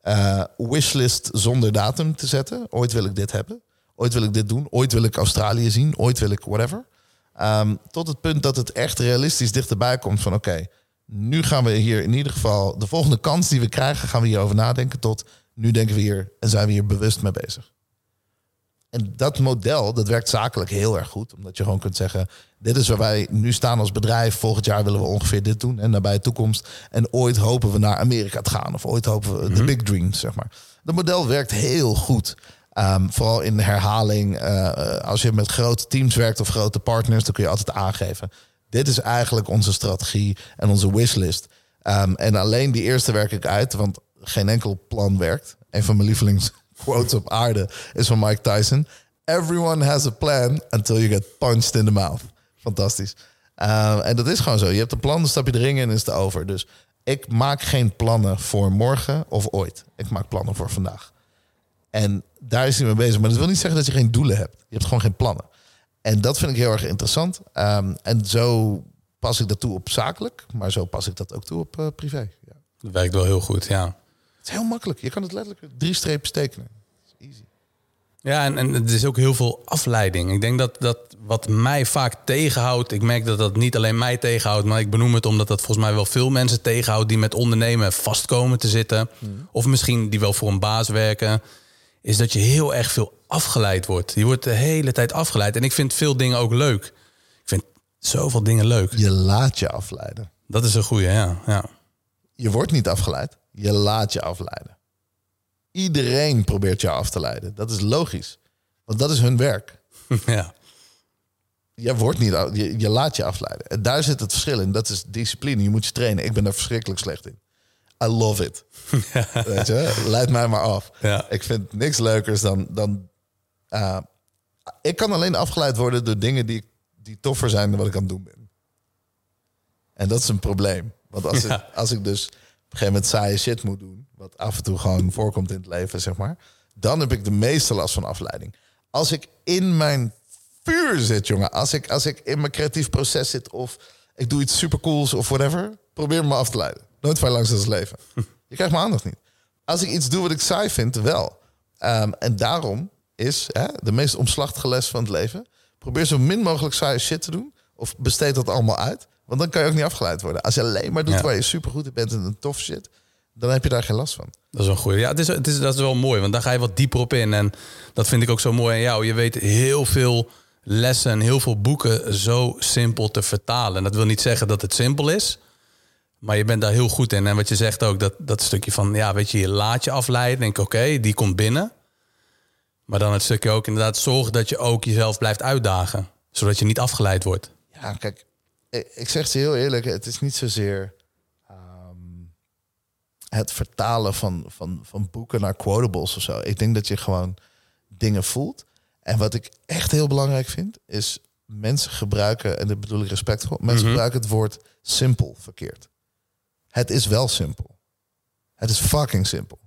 eh, wishlist zonder datum te zetten. Ooit wil ik dit hebben. Ooit wil ik dit doen. Ooit wil ik Australië zien. Ooit wil ik whatever. Ehm, tot het punt dat het echt realistisch dichterbij komt van... oké, nu gaan we hier in ieder geval... de volgende kans die we krijgen, gaan we hierover nadenken... tot nu denken we hier en zijn we hier bewust mee bezig. En dat model, dat werkt zakelijk heel erg goed. Omdat je gewoon kunt zeggen... dit is waar wij nu staan als bedrijf. Volgend jaar willen we ongeveer dit doen. En nabij de toekomst. En ooit hopen we naar Amerika te gaan. Of ooit hopen we de big dreams, zeg maar. Dat model werkt heel goed. Ehm, vooral in herhaling. eh, als je met grote teams werkt of grote partners... dan kun je altijd aangeven. Dit is eigenlijk onze strategie en onze wishlist. Ehm, en alleen die eerste werk ik uit. Want geen enkel plan werkt. Een van mijn lievelingsquotes op aarde is van Mike Tyson. Everyone has a plan until you get punched in the mouth. Fantastisch. Uh, en dat is gewoon zo. Je hebt een plan, dan stap je erin en is het over. Dus ik maak geen plannen voor morgen of ooit. Ik maak plannen voor vandaag. En daar is hij mee bezig. Maar dat wil niet zeggen dat je geen doelen hebt. Je hebt gewoon geen plannen. En dat vind ik heel erg interessant. Um, en zo pas ik dat toe op zakelijk. Maar zo pas ik dat ook toe op uh, privé. Ja. Dat werkt wel heel goed, ja. Het is heel makkelijk. Je kan het letterlijk drie streepjes tekenen. Easy. Ja, en, en het is ook heel veel afleiding. Ik denk dat, dat wat mij vaak tegenhoudt... ik merk dat dat niet alleen mij tegenhoudt... maar ik benoem het omdat dat volgens mij wel veel mensen tegenhoudt... die met ondernemen vastkomen te zitten. Hmm. Of misschien die wel voor een baas werken... is dat je heel erg veel afgeleid wordt. Je wordt de hele tijd afgeleid. En ik vind veel dingen ook leuk. Ik vind zoveel dingen leuk. Je laat je afleiden. Dat is een goeie, ja. ja. Je wordt niet afgeleid. Je laat je afleiden. Iedereen probeert je af te leiden. Dat is logisch. Want dat is hun werk. ja. Je wordt niet, je, je laat je afleiden. En daar zit het verschil in. Dat is discipline. Je moet je trainen. Ik ben daar verschrikkelijk slecht in. I love it. Weet je, leid mij maar af. Ja. Ik vind niks leukers dan... dan uh, ik kan alleen afgeleid worden door dingen die, die toffer zijn dan wat ik aan het doen ben. En dat is een probleem. Want als, Ja. ik, als ik dus op een gegeven moment saaie shit moet doen... wat af en toe gewoon voorkomt in het leven, zeg maar... dan heb ik de meeste last van afleiding. Als ik in mijn vuur zit, jongen... als ik, als ik in mijn creatief proces zit... of ik doe iets supercools of whatever... probeer me af te leiden. Nooit vrij langs het leven. Je krijgt mijn aandacht niet. Als ik iets doe wat ik saai vind, wel. Ehm, en daarom is hè, de meest omslachtige les van het leven... probeer zo min mogelijk saaie shit te doen... of besteed dat allemaal uit... Want dan kan je ook niet afgeleid worden. Als je alleen maar doet Ja. waar je supergoed in bent en een tof shit, dan heb je daar geen last van. Dat is wel goed. Ja, het is, het is, dat is wel mooi, want daar ga je wat dieper op in. En dat vind ik ook zo mooi aan jou. Je weet heel veel lessen en heel veel boeken zo simpel te vertalen. En dat wil niet zeggen dat het simpel is, maar je bent daar heel goed in. En wat je zegt ook, dat, dat stukje van, ja, weet je, je laat je afleiden. Denk, oké, die komt binnen. Maar dan het stukje ook inderdaad, zorg dat je ook jezelf blijft uitdagen. Zodat je niet afgeleid wordt. Ja, kijk, ik, ik zeg het heel eerlijk, het is niet zozeer ehm, het vertalen van, van, van boeken naar quotables of zo. Ik denk dat je gewoon dingen voelt. En wat ik echt heel belangrijk vind, is mensen gebruiken, en dat bedoel ik respectvol, mensen gebruiken het woord simpel verkeerd. Het is wel simpel. Het is fucking simpel.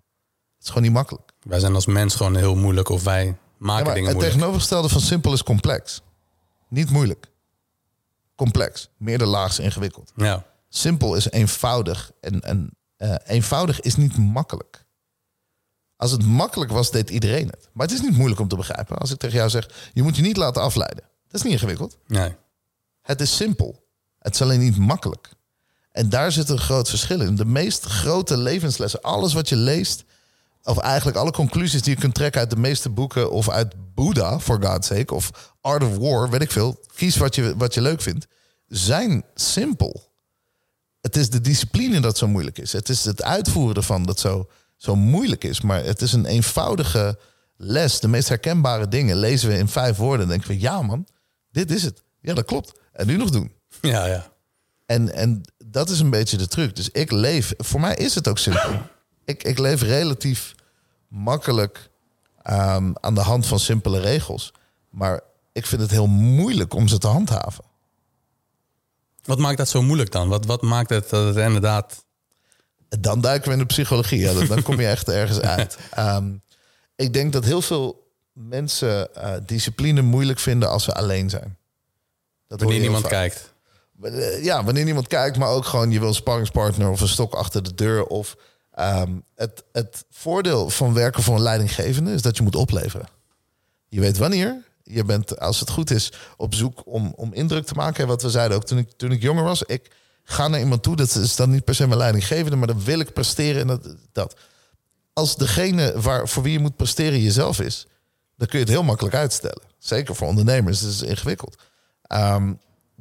Het is gewoon niet makkelijk. Wij zijn als mens gewoon heel moeilijk of wij maken dingen het moeilijk. tegenovergestelde van simpel is complex. Niet moeilijk. Complex. Meerderlaags ingewikkeld. Ja. Simpel is eenvoudig. En, en eh, eenvoudig is niet makkelijk. Als het makkelijk was, deed iedereen het. Maar het is niet moeilijk om te begrijpen. Als ik tegen jou zeg, je moet je niet laten afleiden. Dat is niet ingewikkeld. Nee. Het is simpel. Het is alleen niet makkelijk. En daar zit een groot verschil in. De meest grote levenslessen, alles wat je leest, of eigenlijk alle conclusies die je kunt trekken uit de meeste boeken, of uit Buddha, for God's sake, of Art of War, weet ik veel. Kies wat je, wat je leuk vindt. Zijn simpel. Het is de discipline dat zo moeilijk is. Het is het uitvoeren ervan dat zo, zo moeilijk is. Maar het is een eenvoudige les. De meest herkenbare dingen lezen we in vijf woorden. En denken we, ja man, dit is het. Ja, dat klopt. En nu nog doen. Ja, ja. En, en dat is een beetje de truc. Dus ik leef, voor mij is het ook simpel. Ik, ik leef relatief makkelijk ehm, aan de hand van simpele regels. Maar ik vind het heel moeilijk om ze te handhaven. Wat maakt dat zo moeilijk dan? Wat, wat maakt het dat het inderdaad... Dan duiken we in de psychologie. Ja, dan- dan kom je echt ergens uit. Ehm, ik denk dat heel veel mensen eh, discipline moeilijk vinden als ze alleen zijn. Dat Wanneer heel niemand vaak. kijkt. Eh, Ja, wanneer niemand kijkt, maar ook gewoon je wil een sparringspartner of een stok achter de deur. Of ehm, het, het voordeel van werken voor een leidinggevende is dat je moet opleveren. Je weet wanneer. Je bent, als het goed is, op zoek om, om indruk te maken. En wat we zeiden ook toen ik, toen ik jonger was. Ik ga naar iemand toe, dat is dan niet per se mijn leidinggevende, maar dan wil ik presteren. En dat, dat. Als degene waar, voor wie je moet presteren jezelf is, dan kun je het heel makkelijk uitstellen. Zeker voor ondernemers, het is ingewikkeld. Ehm,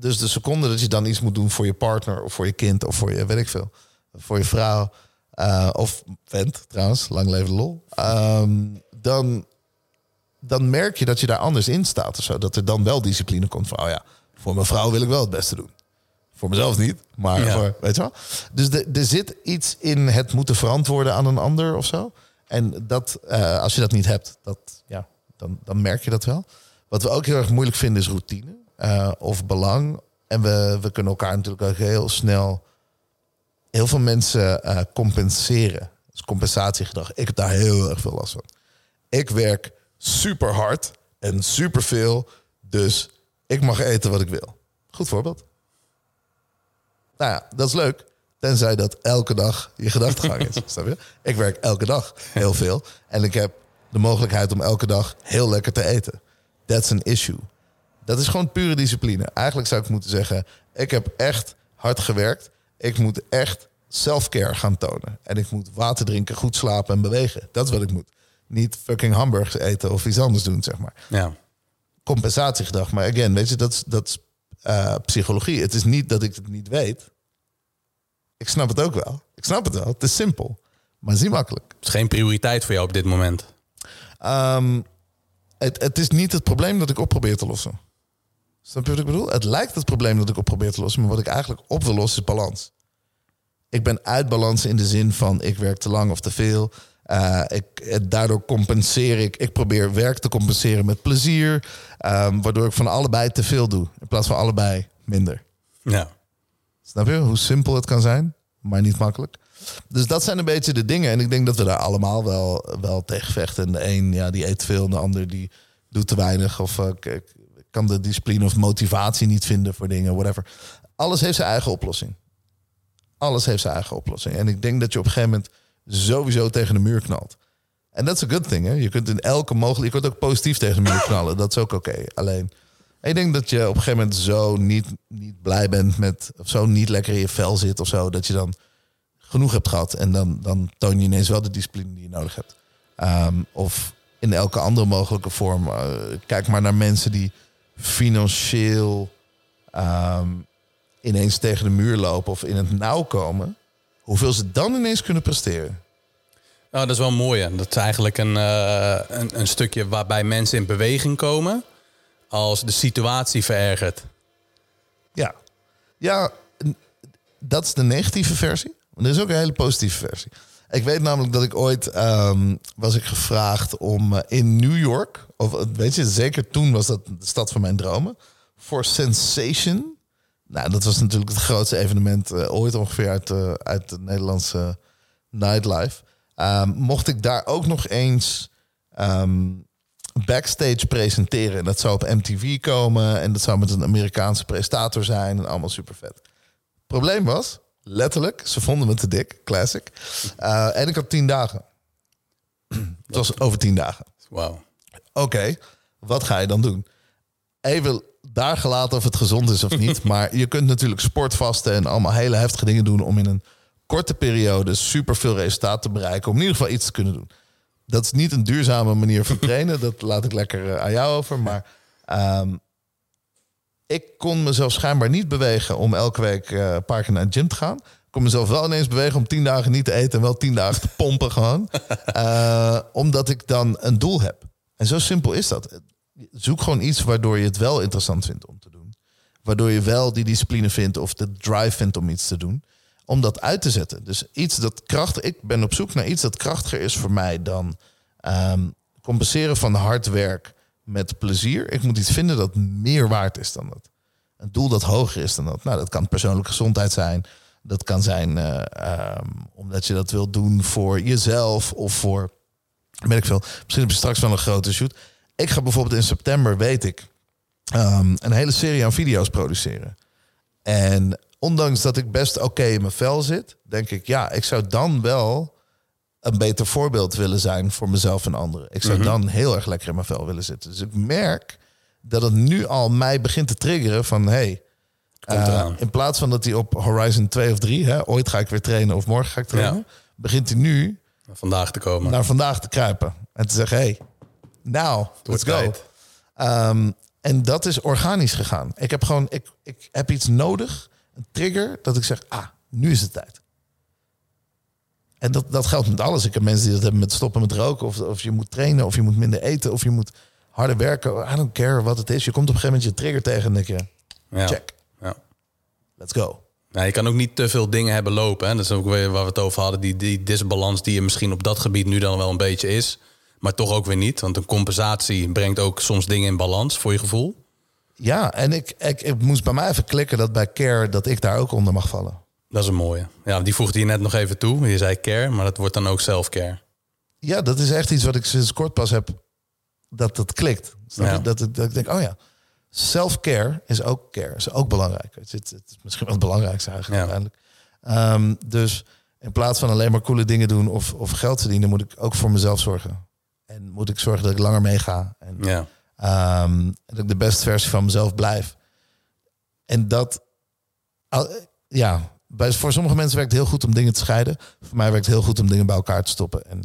dus de seconde dat je dan iets moet doen voor je partner of voor je kind of voor je, weet ik veel, voor je vrouw eh, of vent trouwens, lang leven de lol, Ehm, dan, dan merk je dat je daar anders in staat of zo. Dat er dan wel discipline komt van, oh ja, voor mijn vrouw wil ik wel het beste doen. Voor mezelf niet, maar Ja. voor, weet je wel. Dus de, er zit iets in het moeten verantwoorden aan een ander of zo. En dat, eh, als je dat niet hebt, dat, ja, dan, dan merk je dat wel. Wat we ook heel erg moeilijk vinden is routine eh, of belang. En we, we kunnen elkaar natuurlijk ook heel snel... Heel veel mensen eh, compenseren. Dus compensatiegedrag. Ik heb daar heel erg veel last van. Ik werk super hard en super veel. Dus ik mag eten wat ik wil. Goed voorbeeld. Nou ja, dat is leuk. Tenzij dat elke dag je gedachtegang is. snap je? Ik werk elke dag heel veel. En ik heb de mogelijkheid om elke dag heel lekker te eten. That's an issue. Dat is gewoon pure discipline. Eigenlijk zou ik moeten zeggen: ik heb echt hard gewerkt. Ik moet echt self-care gaan tonen. En ik moet water drinken, goed slapen en bewegen. Dat is wat ik moet. Niet fucking hamburgers eten of iets anders doen, zeg maar Ja. compensatiegedrag. Maar again, weet je, dat is, dat is eh, psychologie. Het is niet dat ik het niet weet. Ik snap het ook wel. Ik snap het wel. Het is simpel. Maar niet makkelijk. Het is geen prioriteit voor jou op dit moment. Ehm, het, het is niet het probleem dat ik op probeer te lossen. Snap je wat ik bedoel? Het lijkt het probleem dat ik op probeer te lossen. Maar wat ik eigenlijk op wil lossen is balans. Ik ben uit balans in de zin van ik werk te lang of te veel. Uh, ik, eh, daardoor compenseer ik. Ik probeer werk te compenseren met plezier. Um, waardoor ik van allebei te veel doe. In plaats van allebei minder. Ja. Snap je hoe simpel het kan zijn? Maar niet makkelijk. Dus dat zijn een beetje de dingen. En ik denk dat we daar allemaal wel, wel tegen vechten. En de een ja, die eet veel. En de ander die doet te weinig. Of uh, kan de discipline of motivatie niet vinden voor dingen. Whatever. Alles heeft zijn eigen oplossing. Alles heeft zijn eigen oplossing. En ik denk dat je op een gegeven moment sowieso tegen de muur knalt. En dat is een good thing. Hè? Je kunt in elke mogelijke. Je kunt ook positief tegen de muur knallen. Dat is ook oké. Alleen. Ik denk dat je op een gegeven moment zo niet, niet blij bent met. of zo niet lekker in je vel zit of zo. Dat je dan genoeg hebt gehad. En dan, dan toon je ineens wel de discipline die je nodig hebt. Ehm, of in elke andere mogelijke vorm. Uh, kijk maar naar mensen die financieel um, ineens tegen de muur lopen of in het nauw komen. Hoeveel ze dan ineens kunnen presteren. Nou, dat is wel mooi. Hè? Dat is eigenlijk een, uh, een, een, stukje waarbij mensen in beweging komen als de situatie verergert. Ja, ja dat is de negatieve versie. Maar er is ook een hele positieve versie. Ik weet namelijk dat ik ooit um, was ik gevraagd om uh, in New York, of weet je, zeker toen was dat de stad van mijn dromen, voor Sensation. Nou, dat was natuurlijk het grootste evenement uh, ooit ongeveer uit, uit de Nederlandse nightlife. Um, mocht ik daar ook nog eens um, backstage presenteren. En dat zou op MTV komen en dat zou met een Amerikaanse presentator zijn en allemaal super vet. Probleem was, letterlijk, ze vonden me te dik, classic. Uh, en ik had tien dagen. Het was over tien dagen. Wauw. Oké, wat ga je dan doen? Even daar gelaten of het gezond is of niet. maar je kunt natuurlijk sportvasten en allemaal hele heftige dingen doen om in een korte periode super veel resultaat te bereiken. Om in ieder geval iets te kunnen doen. Dat is niet een duurzame manier van trainen. dat laat ik lekker eh, aan jou over. Maar um, ik kon mezelf schijnbaar niet bewegen om elke week uh, een paar keer naar de gym te gaan. Ik kon mezelf wel ineens bewegen om tien dagen niet te eten en wel tien dagen te pompen gewoon. Uh, omdat ik dan een doel heb. En zo simpel is dat. Zoek gewoon iets waardoor je het wel interessant vindt om te doen. Waardoor je wel die discipline vindt of de drive vindt om iets te doen. Om dat uit te zetten. Dus iets dat krachtig. Ik ben op zoek naar iets dat krachtiger is voor mij dan um, compenseren van hard werk met plezier. Ik moet iets vinden dat meer waard is dan dat. Een doel dat hoger is dan dat. Nou, dat kan persoonlijke gezondheid zijn. Dat kan zijn uh, um, omdat je dat wilt doen voor jezelf of voor, weet ik veel. Misschien heb je straks wel een grote shoot. Ik ga bijvoorbeeld in september, weet ik, um, een hele serie aan video's produceren. En ondanks dat ik best oké in mijn vel zit, denk ik, ja, ik zou dan wel een beter voorbeeld willen zijn voor mezelf en anderen. Ik zou mm -hmm. dan heel erg lekker in mijn vel willen zitten. Dus ik merk dat het nu al mij begint te triggeren van hey, uh, in plaats van dat hij op Horizon 2 of 3, hè, ooit ga ik weer trainen of morgen ga ik trainen, ja. begint hij nu naar vandaag te komen. Naar vandaag te kruipen en te zeggen hey, nou, let's go. Um, en dat is organisch gegaan. Ik heb gewoon, ik, ik heb iets nodig, een trigger, dat ik zeg, ah, nu is het tijd. En dat, dat geldt met alles. Ik heb mensen die dat hebben met stoppen met roken. Of, of je moet trainen, of je moet minder eten, of je moet harder werken. I don't care wat het is. Je komt op een gegeven moment je trigger tegen en denk je, ja. check. Ja. Let's go. Ja, je kan ook niet te veel dingen hebben lopen. Hè? Dat is ook weer waar we het over hadden. Die, die disbalans die er misschien op dat gebied nu dan wel een beetje is. Maar toch ook weer niet. Want een compensatie brengt ook soms dingen in balans voor je gevoel. Ja, en ik, ik, ik moest bij mij even klikken dat bij care dat ik daar ook onder mag vallen. Dat is een mooie. Ja, die voegde je net nog even toe. Je zei care, maar dat wordt dan ook self-care. Ja, dat is echt iets wat ik sinds kort pas heb. Dat het klikt. Ja. Dat, dat, dat, ik denk, oh ja, self-care is ook care. Is ook belangrijk. Het is, het is misschien wel het belangrijkste eigenlijk ja. uiteindelijk. Um, dus in plaats van alleen maar coole dingen doen of, of geld verdienen, moet ik ook voor mezelf zorgen. En moet ik zorgen dat ik langer meega. En ja. um, dat ik de beste versie van mezelf blijf. En dat, ja, voor sommige mensen werkt het heel goed om dingen te scheiden. Voor mij werkt het heel goed om dingen bij elkaar te stoppen. En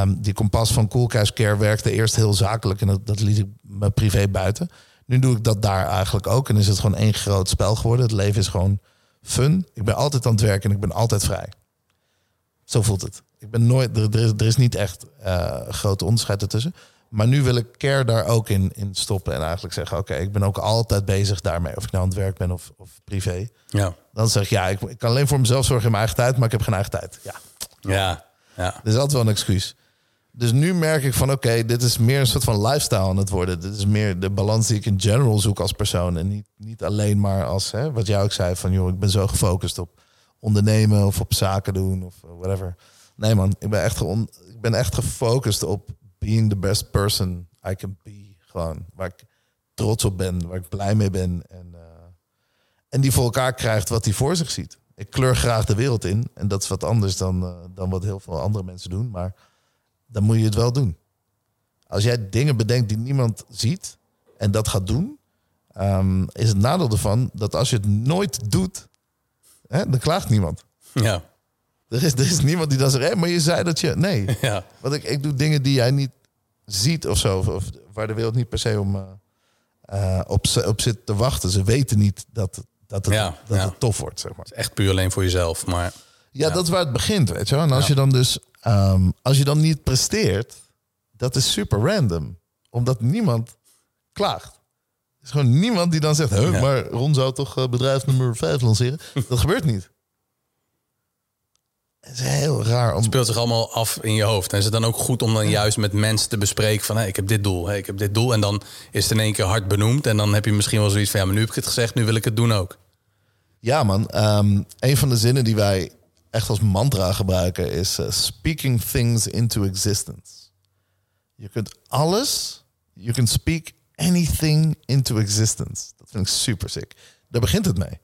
um, die kompas van Cool Cash Care werkte eerst heel zakelijk en dat, dat liet ik me privé buiten. Nu doe ik dat daar eigenlijk ook en is het gewoon één groot spel geworden. Het leven is gewoon fun. Ik ben altijd aan het werken en ik ben altijd vrij. Zo voelt het. Ik ben nooit, er, er, is, er is niet echt uh, grote onderscheid ertussen. Maar nu wil ik care daar ook in, in stoppen. En eigenlijk zeggen, oké, ik ben ook altijd bezig daarmee. Of ik nou aan het werk ben of, of privé. Ja. Dan zeg ik, ja, ik, ik kan alleen voor mezelf zorgen in mijn eigen tijd. Maar ik heb geen eigen tijd. Ja, Ja. Ja. dat is altijd wel een excuus. Dus nu merk ik van, oké, dit is meer een soort van lifestyle aan het worden. Dit is meer de balans die ik in general zoek als persoon. En niet, niet alleen maar als, hè, wat jij ook zei, van joh, ik ben zo gefocust op ondernemen of op zaken doen of whatever. Nee man, ik ben echt, ik ben echt gefocust op being the best person I can be. Gewoon, waar ik trots op ben, waar ik blij mee ben. En, eh, en die voor elkaar krijgt wat hij voor zich ziet. Ik kleur graag de wereld in. En dat is wat anders dan, eh, dan wat heel veel andere mensen doen. Maar dan moet je het wel doen. Als jij dingen bedenkt die niemand ziet en dat gaat doen, ehm, is het nadeel ervan dat als je het nooit doet, hè, dan klaagt niemand. Ja. Er is, er is niemand die dan zegt, hé, maar je zei dat je... Nee, Ja. want ik, ik doe dingen die jij niet ziet of zo. Of, of waar de wereld niet per se om, eh, eh, op, op zit te wachten. Ze weten niet dat, dat, het, Ja, dat ja. het tof wordt, zeg maar. Echt puur alleen voor jezelf. Maar Ja, dat is waar het begint, weet je wel. En als je dan dus, ehm, als je dan niet presteert, dat is super random. Omdat niemand klaagt. Er is gewoon niemand die dan zegt, huh, Ja. maar Ron zou toch eh, bedrijf nummer 5 lanceren? dat gebeurt niet. Het is heel raar om... speelt zich allemaal af in je hoofd. En is het dan ook goed om dan juist met mensen te bespreken van... Hey, ik heb dit doel, hey, ik heb dit doel. En dan is het in één keer hard benoemd. En dan heb je misschien wel zoiets van... ja, maar nu heb ik het gezegd, nu wil ik het doen ook. Ja, man. Ehm, een van de zinnen die wij echt als mantra gebruiken is eh, speaking things into existence. Je kunt alles, you can speak anything into existence. Dat vind ik super sick. Daar begint het mee.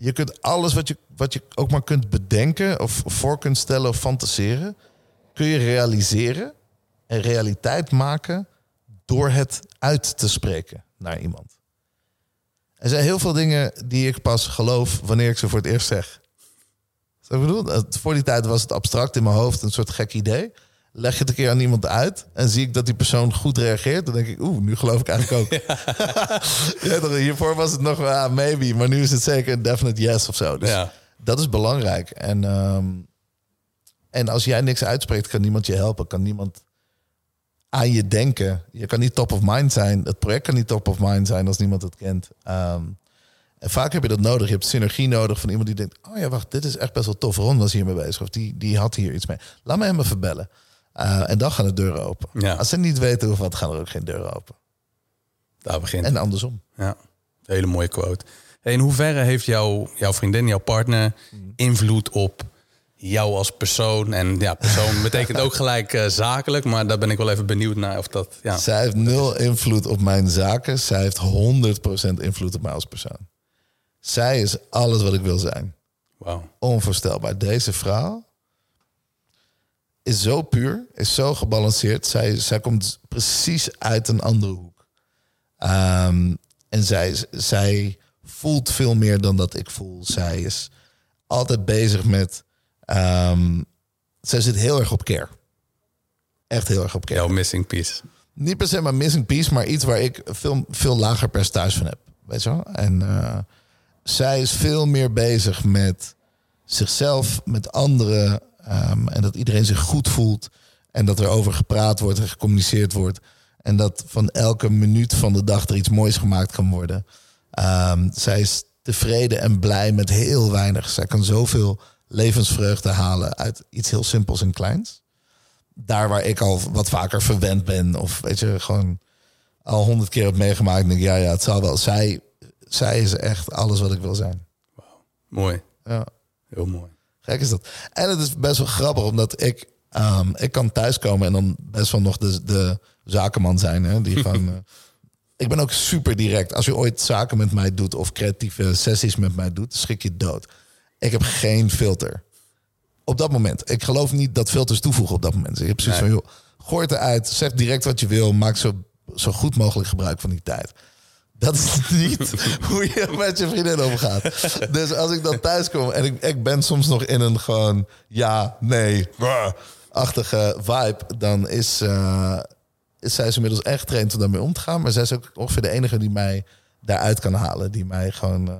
Je kunt alles wat je, wat je ook maar kunt bedenken of voor kunt stellen of fantaseren, kun je realiseren en realiteit maken door het uit te spreken naar iemand. Er zijn heel veel dingen die ik pas geloof wanneer ik ze voor het eerst zeg. Ik bedoel, voor die tijd was het abstract in mijn hoofd, een soort gek idee. Leg je het een keer aan iemand uit en zie ik dat die persoon goed reageert, dan denk ik, oeh, nu geloof ik eigenlijk ook. Ja, hiervoor was het nog, ah, maybe, maar nu is het zeker een definite yes of zo. Dus Ja. dat is belangrijk. En, ehm, en als jij niks uitspreekt, kan niemand je helpen, kan niemand aan je denken. Je kan niet top of mind zijn. Het project kan niet top of mind zijn als niemand het kent. Ehm, en vaak heb je dat nodig. Je hebt synergie nodig van iemand die denkt: Oh ja, wacht, dit is echt best wel tof. Ron was hiermee bezig. Of die, die had hier iets mee. Laat me hem even bellen. Eh, en dan gaan de deuren open. Ja. Als ze niet weten hoe wat, gaan er ook geen deuren open. Daar begint En andersom. Ja, hele mooie quote. Hey, in hoeverre heeft jouw, jouw vriendin, jouw partner invloed op jou als persoon? En ja, persoon betekent ook gelijk eh, zakelijk, maar daar ben ik wel even benieuwd naar of dat. Ja, Zij heeft nul invloed op mijn zaken. Zij heeft 100% invloed op mij als persoon. Zij is alles wat ik wil zijn. wauw. onvoorstelbaar. Deze vrouw is zo puur, is zo gebalanceerd. Zij, zij komt precies uit een andere hoek. Ehm, en zij, zij voelt veel meer dan dat ik voel. Zij is altijd bezig met... ehm, zij zit heel erg op care. Echt heel erg op care Jouw missing piece. niet per se maar missing piece, maar iets waar ik veel, veel lager percentage van heb. Weet je wel? En eh, zij is veel meer bezig met zichzelf, met anderen. Ehm, en dat iedereen zich goed voelt. En dat er over gepraat wordt en gecommuniceerd wordt. En dat van elke minuut van de dag er iets moois gemaakt kan worden. Ehm, zij is tevreden en blij met heel weinig. Zij kan zoveel levensvreugde halen uit iets heel simpels en kleins daar waar ik al wat vaker verwend ben. Of weet je, gewoon al honderd keer heb meegemaakt. En denk ik, ja, ja, het zal wel. Zij, zij is echt alles wat ik wil zijn. Mooi, Ja, heel mooi. Gek is dat. En het is best wel grappig, omdat ik... ehm, ik kan thuiskomen en dan best wel nog de, de zakenman zijn. Hè, die gewoon, eh, ik ben ook super direct. Als je ooit zaken met mij doet of creatieve sessies met mij doet, schrik je dood. Ik heb geen filter. Op dat moment. Ik geloof niet dat filters toevoegen op dat moment. Dus ik heb zoiets Nee. van, joh, gooi het eruit. Zeg direct wat je wil. Maak zo, zo goed mogelijk gebruik van die tijd. Dat is niet hoe je met je vriendin omgaat. Dus als ik dan thuis kom en ik, ik ben soms nog in een gewoon ja, nee, achtige vibe, dan is, eh, is zij is inmiddels echt getraind om daarmee om te gaan. Maar zij is ook ongeveer de enige die mij daaruit kan halen. Die mij gewoon eh,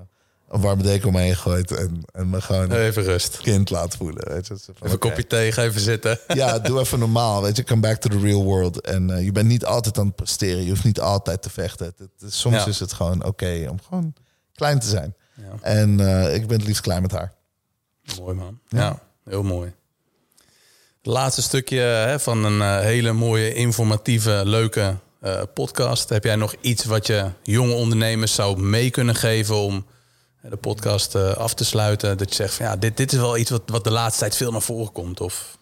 een warme deken omheen gooit en, en me gewoon Even rust. kind laat voelen. Weet je? Van, Even een kopje thee, ga even zitten. Ja, doe even normaal. Weet je, come back to the real world. En eh, je bent niet altijd aan het presteren. Je hoeft niet altijd te vechten. Het, het- soms Ja. is het gewoon oké om gewoon klein te zijn. Ja. En eh, ik ben het liefst klein met haar. Mooi man. Ja, heel mooi. Het laatste stukje hè, van een eh, hele mooie, informatieve, leuke podcast. Heb jij nog iets wat je jonge ondernemers zou mee kunnen geven om de podcast eh, af te sluiten? Dat je zegt van ja, dit, dit is wel iets wat, wat de laatste tijd veel naar voren komt. Of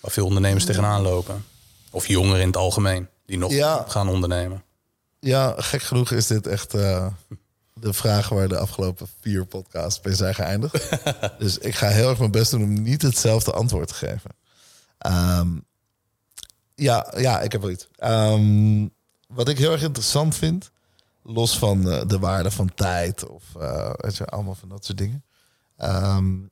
waar veel ondernemers tegenaan lopen. Of jongeren in het algemeen die nog Ja. gaan ondernemen. Ja, gek genoeg is dit echt eh, de vraag waar de afgelopen vier podcasts mee zijn geëindigd. dus ik ga heel erg mijn best doen om niet hetzelfde antwoord te geven. Ehm, ja, ja, ik heb wel iets. Ehm, wat ik heel erg interessant vind, los van eh, de waarde van tijd of eh, weet je, allemaal van dat soort dingen. Ehm,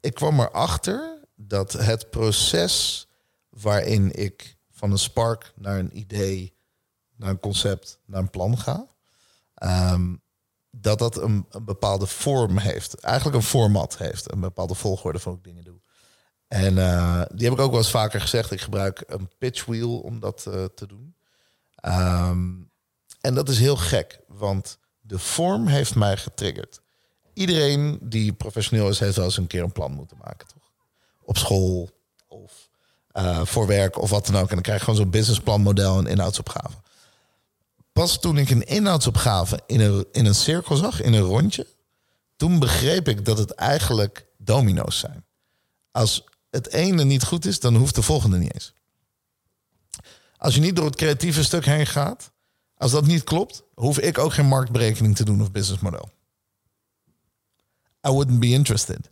ik kwam erachter dat het proces waarin ik van een spark naar een idee, naar een concept, naar een plan ga, ehm, dat dat een, een bepaalde vorm heeft. Eigenlijk een format heeft, een bepaalde volgorde van hoe ik dingen doe. En eh, die heb ik ook wel eens vaker gezegd. Ik gebruik een pitch wheel om dat eh, te doen. Ehm, en dat is heel gek, want de vorm heeft mij getriggerd. Iedereen die professioneel is, heeft wel eens een keer een plan moeten maken, toch? Op school of eh, voor werk of wat dan ook. En dan krijg je gewoon zo'n businessplanmodel en inhoudsopgave. Pas toen ik een inhoudsopgave in een, in een cirkel zag, in een rondje, toen begreep ik dat het eigenlijk domino's zijn. Als het ene niet goed is, dan hoeft de volgende niet eens. Als je niet door het creatieve stuk heen gaat, als dat niet klopt, hoef ik ook geen marktberekening te doen of businessmodel. I wouldn't be interested.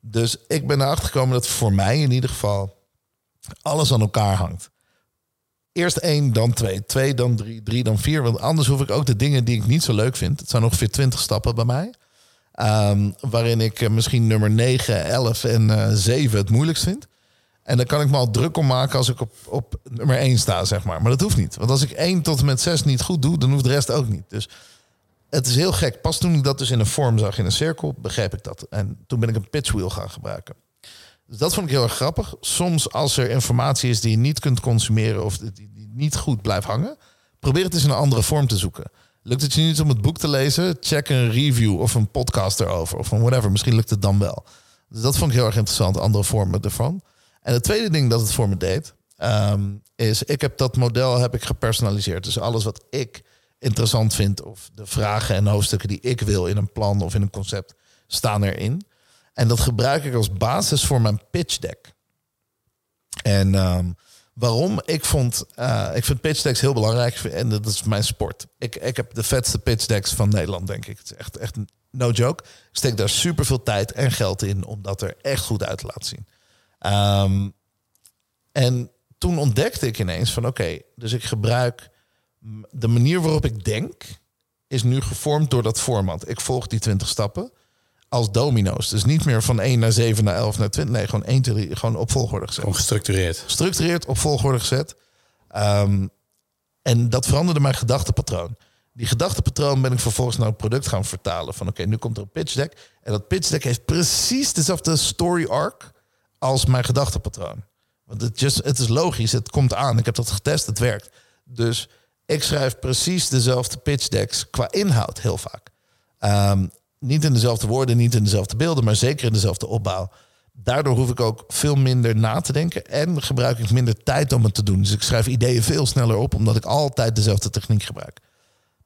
Dus ik ben erachter gekomen dat voor mij in ieder geval alles aan elkaar hangt. Eerst één, dan twee. Twee, dan drie. Drie, dan vier. Want anders hoef ik ook de dingen die ik niet zo leuk vind. Het zijn ongeveer twintig stappen bij mij. Ehm, waarin ik eh, misschien nummer 9, 11 en eh 7 het moeilijkst vind. En dan kan ik me al druk om maken als ik op, op nummer 1 sta, zeg maar. Maar dat hoeft niet. Want als ik 1 tot en met 6 niet goed doe, dan hoeft de rest ook niet. Dus het is heel gek. Pas toen ik dat dus in een vorm zag in een cirkel, begreep ik dat. En toen ben ik een pitchwheel gaan gebruiken. Dus dat vond ik heel erg grappig. Soms als er informatie is die je niet kunt consumeren of die, die niet goed blijft hangen, probeer het eens in een andere vorm te zoeken. Lukt het je niet om het boek te lezen? Check een review of een podcast erover of een whatever. Misschien lukt het dan wel. Dus dat vond ik heel erg interessant, andere vormen ervan. En het tweede ding dat het voor me deed, ehm, is ik heb dat model heb ik gepersonaliseerd. Dus alles wat ik interessant vind of de vragen en hoofdstukken die ik wil in een plan of in een concept staan erin. En dat gebruik ik als basis voor mijn pitch deck. En ehm, waarom? Ik vond, eh, ik vind pitch decks heel belangrijk en dat is mijn sport. Ik, ik heb de vetste pitch decks van Nederland, denk ik. Het is echt, echt no joke. Ik steek daar super veel tijd en geld in om dat er echt goed uit te laten zien. Ehm, en toen ontdekte ik ineens van oké, dus ik gebruik de manier waarop ik denk is nu gevormd door dat format. Ik volg die 20 stappen als domino's. Dus niet meer van 1 naar 7 naar 11 naar 20. Nee, gewoon 1, 2, 3, gewoon op volgorde gezet. Gewoon gestructureerd. Gestructureerd op volgorde gezet. Ehm, en dat veranderde mijn gedachtepatroon. Die gedachtepatroon ben ik vervolgens naar een product gaan vertalen. Van oké, nu komt er een pitch deck. En dat pitch deck heeft precies dezelfde story arc als mijn gedachtepatroon. Want het, het is logisch, het komt aan. Ik heb dat getest, het werkt. Dus ik schrijf precies dezelfde pitch decks qua inhoud heel vaak. Ehm, niet in dezelfde woorden, niet in dezelfde beelden, maar zeker in dezelfde opbouw. Daardoor hoef ik ook veel minder na te denken en gebruik ik minder tijd om het te doen. Dus ik schrijf ideeën veel sneller op, omdat ik altijd dezelfde techniek gebruik.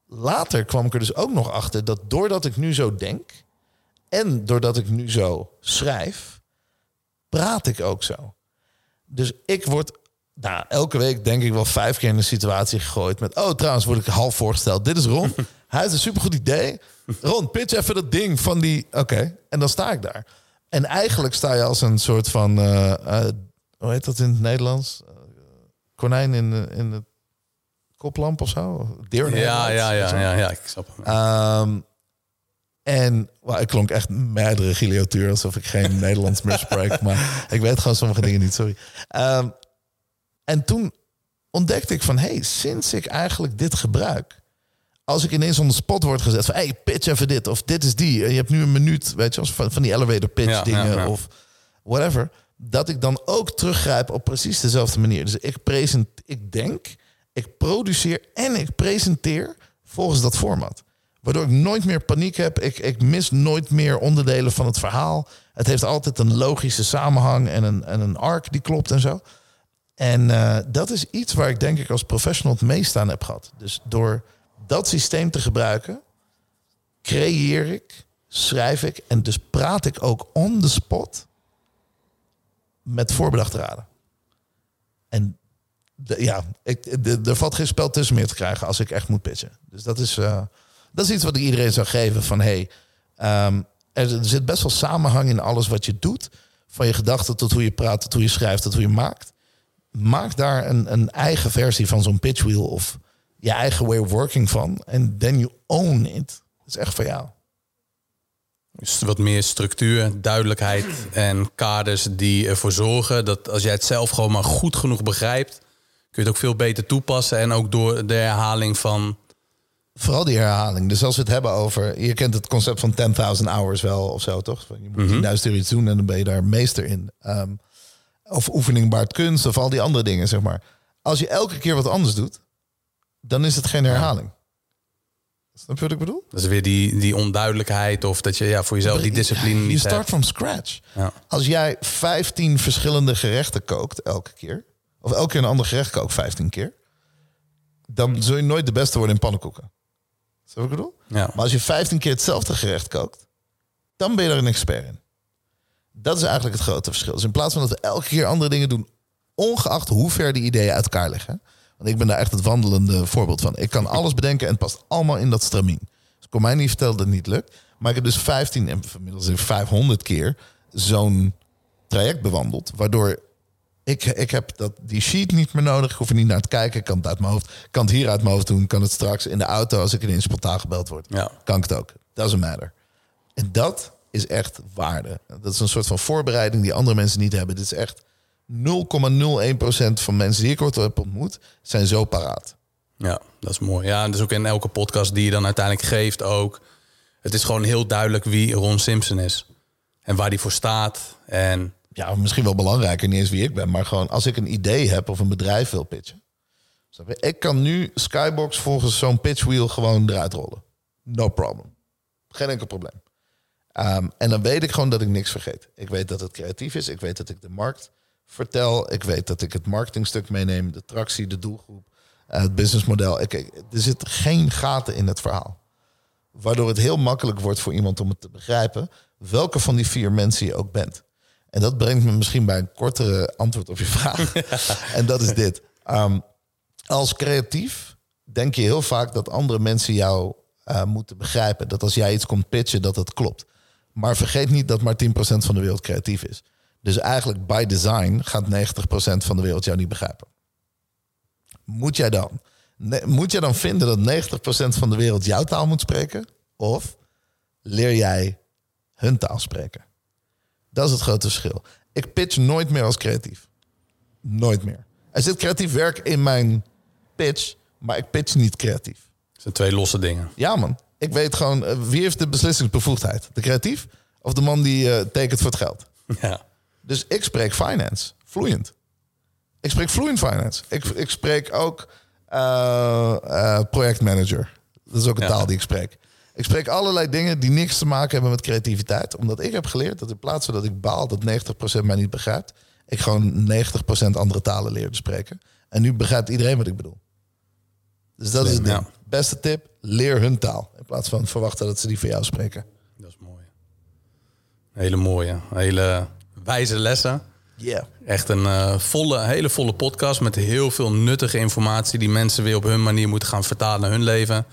Later kwam ik er dus ook nog achter dat doordat ik nu zo denk en doordat ik nu zo schrijf, praat ik ook zo. Dus ik word nou, elke week denk ik wel vijf keer in een situatie gegooid met... oh, trouwens word ik half voorgesteld. Dit is Ron. Hij heeft een supergoed idee. Ron, pitch even dat ding van die... Oké, en dan sta ik daar. En eigenlijk sta je als een soort van... eh, eh, hoe heet dat in het Nederlands? Eh, konijn in, de- in de koplamp of zo? Deer de Ja, ja, ja, ja, ja, ik snap hem. Ehm, en well, ik klonk echt meerdere giliotuur alsof ik geen Nederlands meer spreek. Maar ik weet gewoon sommige dingen niet, sorry. Ehm, en toen ontdekte ik van, hey, sinds ik eigenlijk dit gebruik... als ik ineens on the spot word gezet van... hey, pitch even dit of dit is die. En je hebt nu een minuut, weet je, als van, van die elevator pitch Ja, dingen ja, ja. of whatever. Dat ik dan ook teruggrijp op precies dezelfde manier. Dus ik present, ik denk, ik produceer en ik presenteer volgens dat format. Waardoor ik nooit meer paniek heb. Ik, ik mis nooit meer onderdelen van het verhaal. Het heeft altijd een logische samenhang en een, en een arc die klopt en zo. En eh, dat is iets waar ik denk ik als professional het meest aan heb gehad. Dus door dat systeem te gebruiken, creëer ik, schrijf ik en dus praat ik ook on the spot met voorbedachte raden. En ja, ik, er valt geen spel tussen meer te krijgen als ik echt moet pitchen. Dus dat is, eh, dat is iets wat ik iedereen zou geven van hey, ehm, er, zit best wel samenhang in alles wat je doet. Van je gedachten tot hoe je praat, tot hoe je schrijft, tot hoe je maakt. Maak daar een, een eigen versie van zo'n pitchwheel of je eigen way of working van. En then you own it. Dat is echt van jou. Dus wat meer structuur, duidelijkheid en kaders die ervoor zorgen dat als jij het zelf gewoon maar goed genoeg begrijpt, kun je het ook veel beter toepassen. En ook door de herhaling van. Vooral die herhaling. Dus als we het hebben over... Je kent het concept van 10.000 hours wel of zo, toch? Van, Je moet 10.000 uur iets doen en dan ben je daar meester in. Ehm, of oefening baart kunst of al die andere dingen, zeg maar. Als je elke keer wat anders doet, dan is het geen herhaling. Snap je wat ik bedoel? Dat is weer die, die onduidelijkheid of dat je ja, voor jezelf die discipline Je niet start hebt. from scratch. Ja. Als jij 15 verschillende gerechten kookt elke keer... of elke keer een ander gerecht kookt 15 keer... dan zul je nooit de beste worden in pannenkoeken. Snap ik bedoel? Ja. Maar als je 15 keer hetzelfde gerecht kookt, dan ben je er een expert in. Dat is eigenlijk het grote verschil. Dus in plaats van dat we elke keer andere dingen doen, ongeacht hoe ver die ideeën uit elkaar liggen. Want ik ben daar echt het wandelende voorbeeld van. Ik kan alles bedenken en het past allemaal in dat stramien. Dus ik kon mij niet vertellen dat het niet lukt. Maar ik heb dus 15 en inmiddels 500 keer zo'n traject bewandeld. Waardoor ik, ik heb dat, die sheet niet meer nodig. Ik hoef er niet naar te kijken. Ik kan het uit mijn hoofd. Kan het hier uit mijn hoofd doen. Kan het straks in de auto als ik ineens spontaan gebeld word. Ja. Kan ik het ook. Doesn't matter. En dat is echt waarde. Dat is een soort van voorbereiding die andere mensen niet hebben. Dit is echt 0,01% van mensen die ik ooit heb ontmoet, zijn zo paraat. Ja, dat is mooi. Ja, en dus ook in elke podcast die je dan uiteindelijk geeft ook. Het is gewoon heel duidelijk wie Ron Simpson is. En waar die voor staat. En Ja, misschien wel belangrijker, niet eens wie ik ben, maar gewoon als ik een idee heb of een bedrijf wil pitchen. Ik kan nu Skybox volgens zo'n pitchwheel gewoon eruit rollen. No problem. Geen enkel probleem. Ehm, en dan weet ik gewoon dat ik niks vergeet. Ik weet dat het creatief is. Ik weet dat ik de markt vertel. Ik weet dat ik het marketingstuk meeneem. De tractie, de doelgroep, eh, het businessmodel. Er zitten geen gaten in het verhaal. Waardoor het heel makkelijk wordt voor iemand om het te begrijpen... welke van die vier mensen je ook bent. En dat brengt me misschien bij een kortere antwoord op je vraag. en dat is dit. Ehm, als creatief denk je heel vaak dat andere mensen jou eh, moeten begrijpen. Dat als jij iets komt pitchen, dat het klopt. Maar vergeet niet dat maar 10% van de wereld creatief is. Dus eigenlijk by design gaat 90% van de wereld jou niet begrijpen. Moet jij dan, ne- moet jij dan vinden dat 90% van de wereld jouw taal moet spreken? Of leer jij hun taal spreken? Dat is het grote verschil. Ik pitch nooit meer als creatief. Nooit meer. Er zit creatief werk in mijn pitch, maar ik pitch niet creatief. het zijn twee losse dingen. Ja, man. Ik weet gewoon, eh, wie heeft de beslissingsbevoegdheid? De creatief of de man die eh, tekent voor het geld? Ja. Dus ik spreek finance, vloeiend. Ik spreek vloeiend finance. Ik, ik spreek ook eh, projectmanager. Dat is ook een Ja. taal die ik spreek. Ik spreek allerlei dingen die niks te maken hebben met creativiteit. Omdat ik heb geleerd dat in plaats van dat ik baal dat 90% mij niet begrijpt... ik gewoon 90% andere talen leerde spreken. En nu begrijpt iedereen wat ik bedoel. Dus dat is ja. Beste tip, leer hun taal. In plaats van verwachten dat ze die voor jou spreken. Dat is mooi. Hele mooie, hele wijze lessen. Yeah. Echt een eh, volle, hele volle podcast met heel veel nuttige informatie die mensen weer op hun manier moeten gaan vertalen naar hun leven.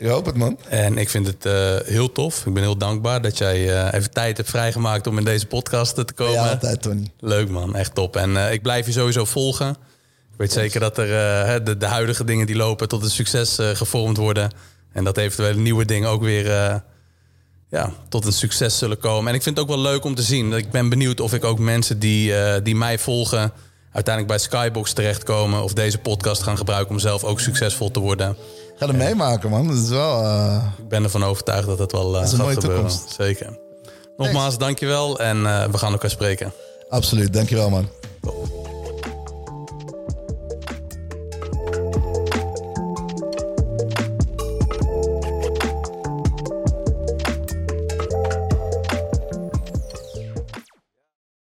Ik hoop het, man. En ik vind het eh, heel tof. Ik ben heel dankbaar dat jij eh, even tijd hebt vrijgemaakt om in deze podcast te komen. Ja, altijd, Tony. Leuk man, echt top. En eh, ik blijf je sowieso volgen. Ik weet zeker dat er de, de huidige dingen die lopen tot een succes gevormd worden. En dat eventuele nieuwe dingen ook weer ja, tot een succes zullen komen. En ik vind het ook wel leuk om te zien. Ik ben benieuwd of ik ook mensen die, die mij volgen uiteindelijk bij Skybox terechtkomen of deze podcast gaan gebruiken om zelf ook succesvol te worden. Ga er meemaken, man. Dat is wel... eh, Ik ben ervan overtuigd dat het wel uh, is een gaat mooie gebeuren. toekomst. Zeker. Nogmaals, dankjewel en eh, we gaan elkaar spreken. absoluut. Dankjewel, man.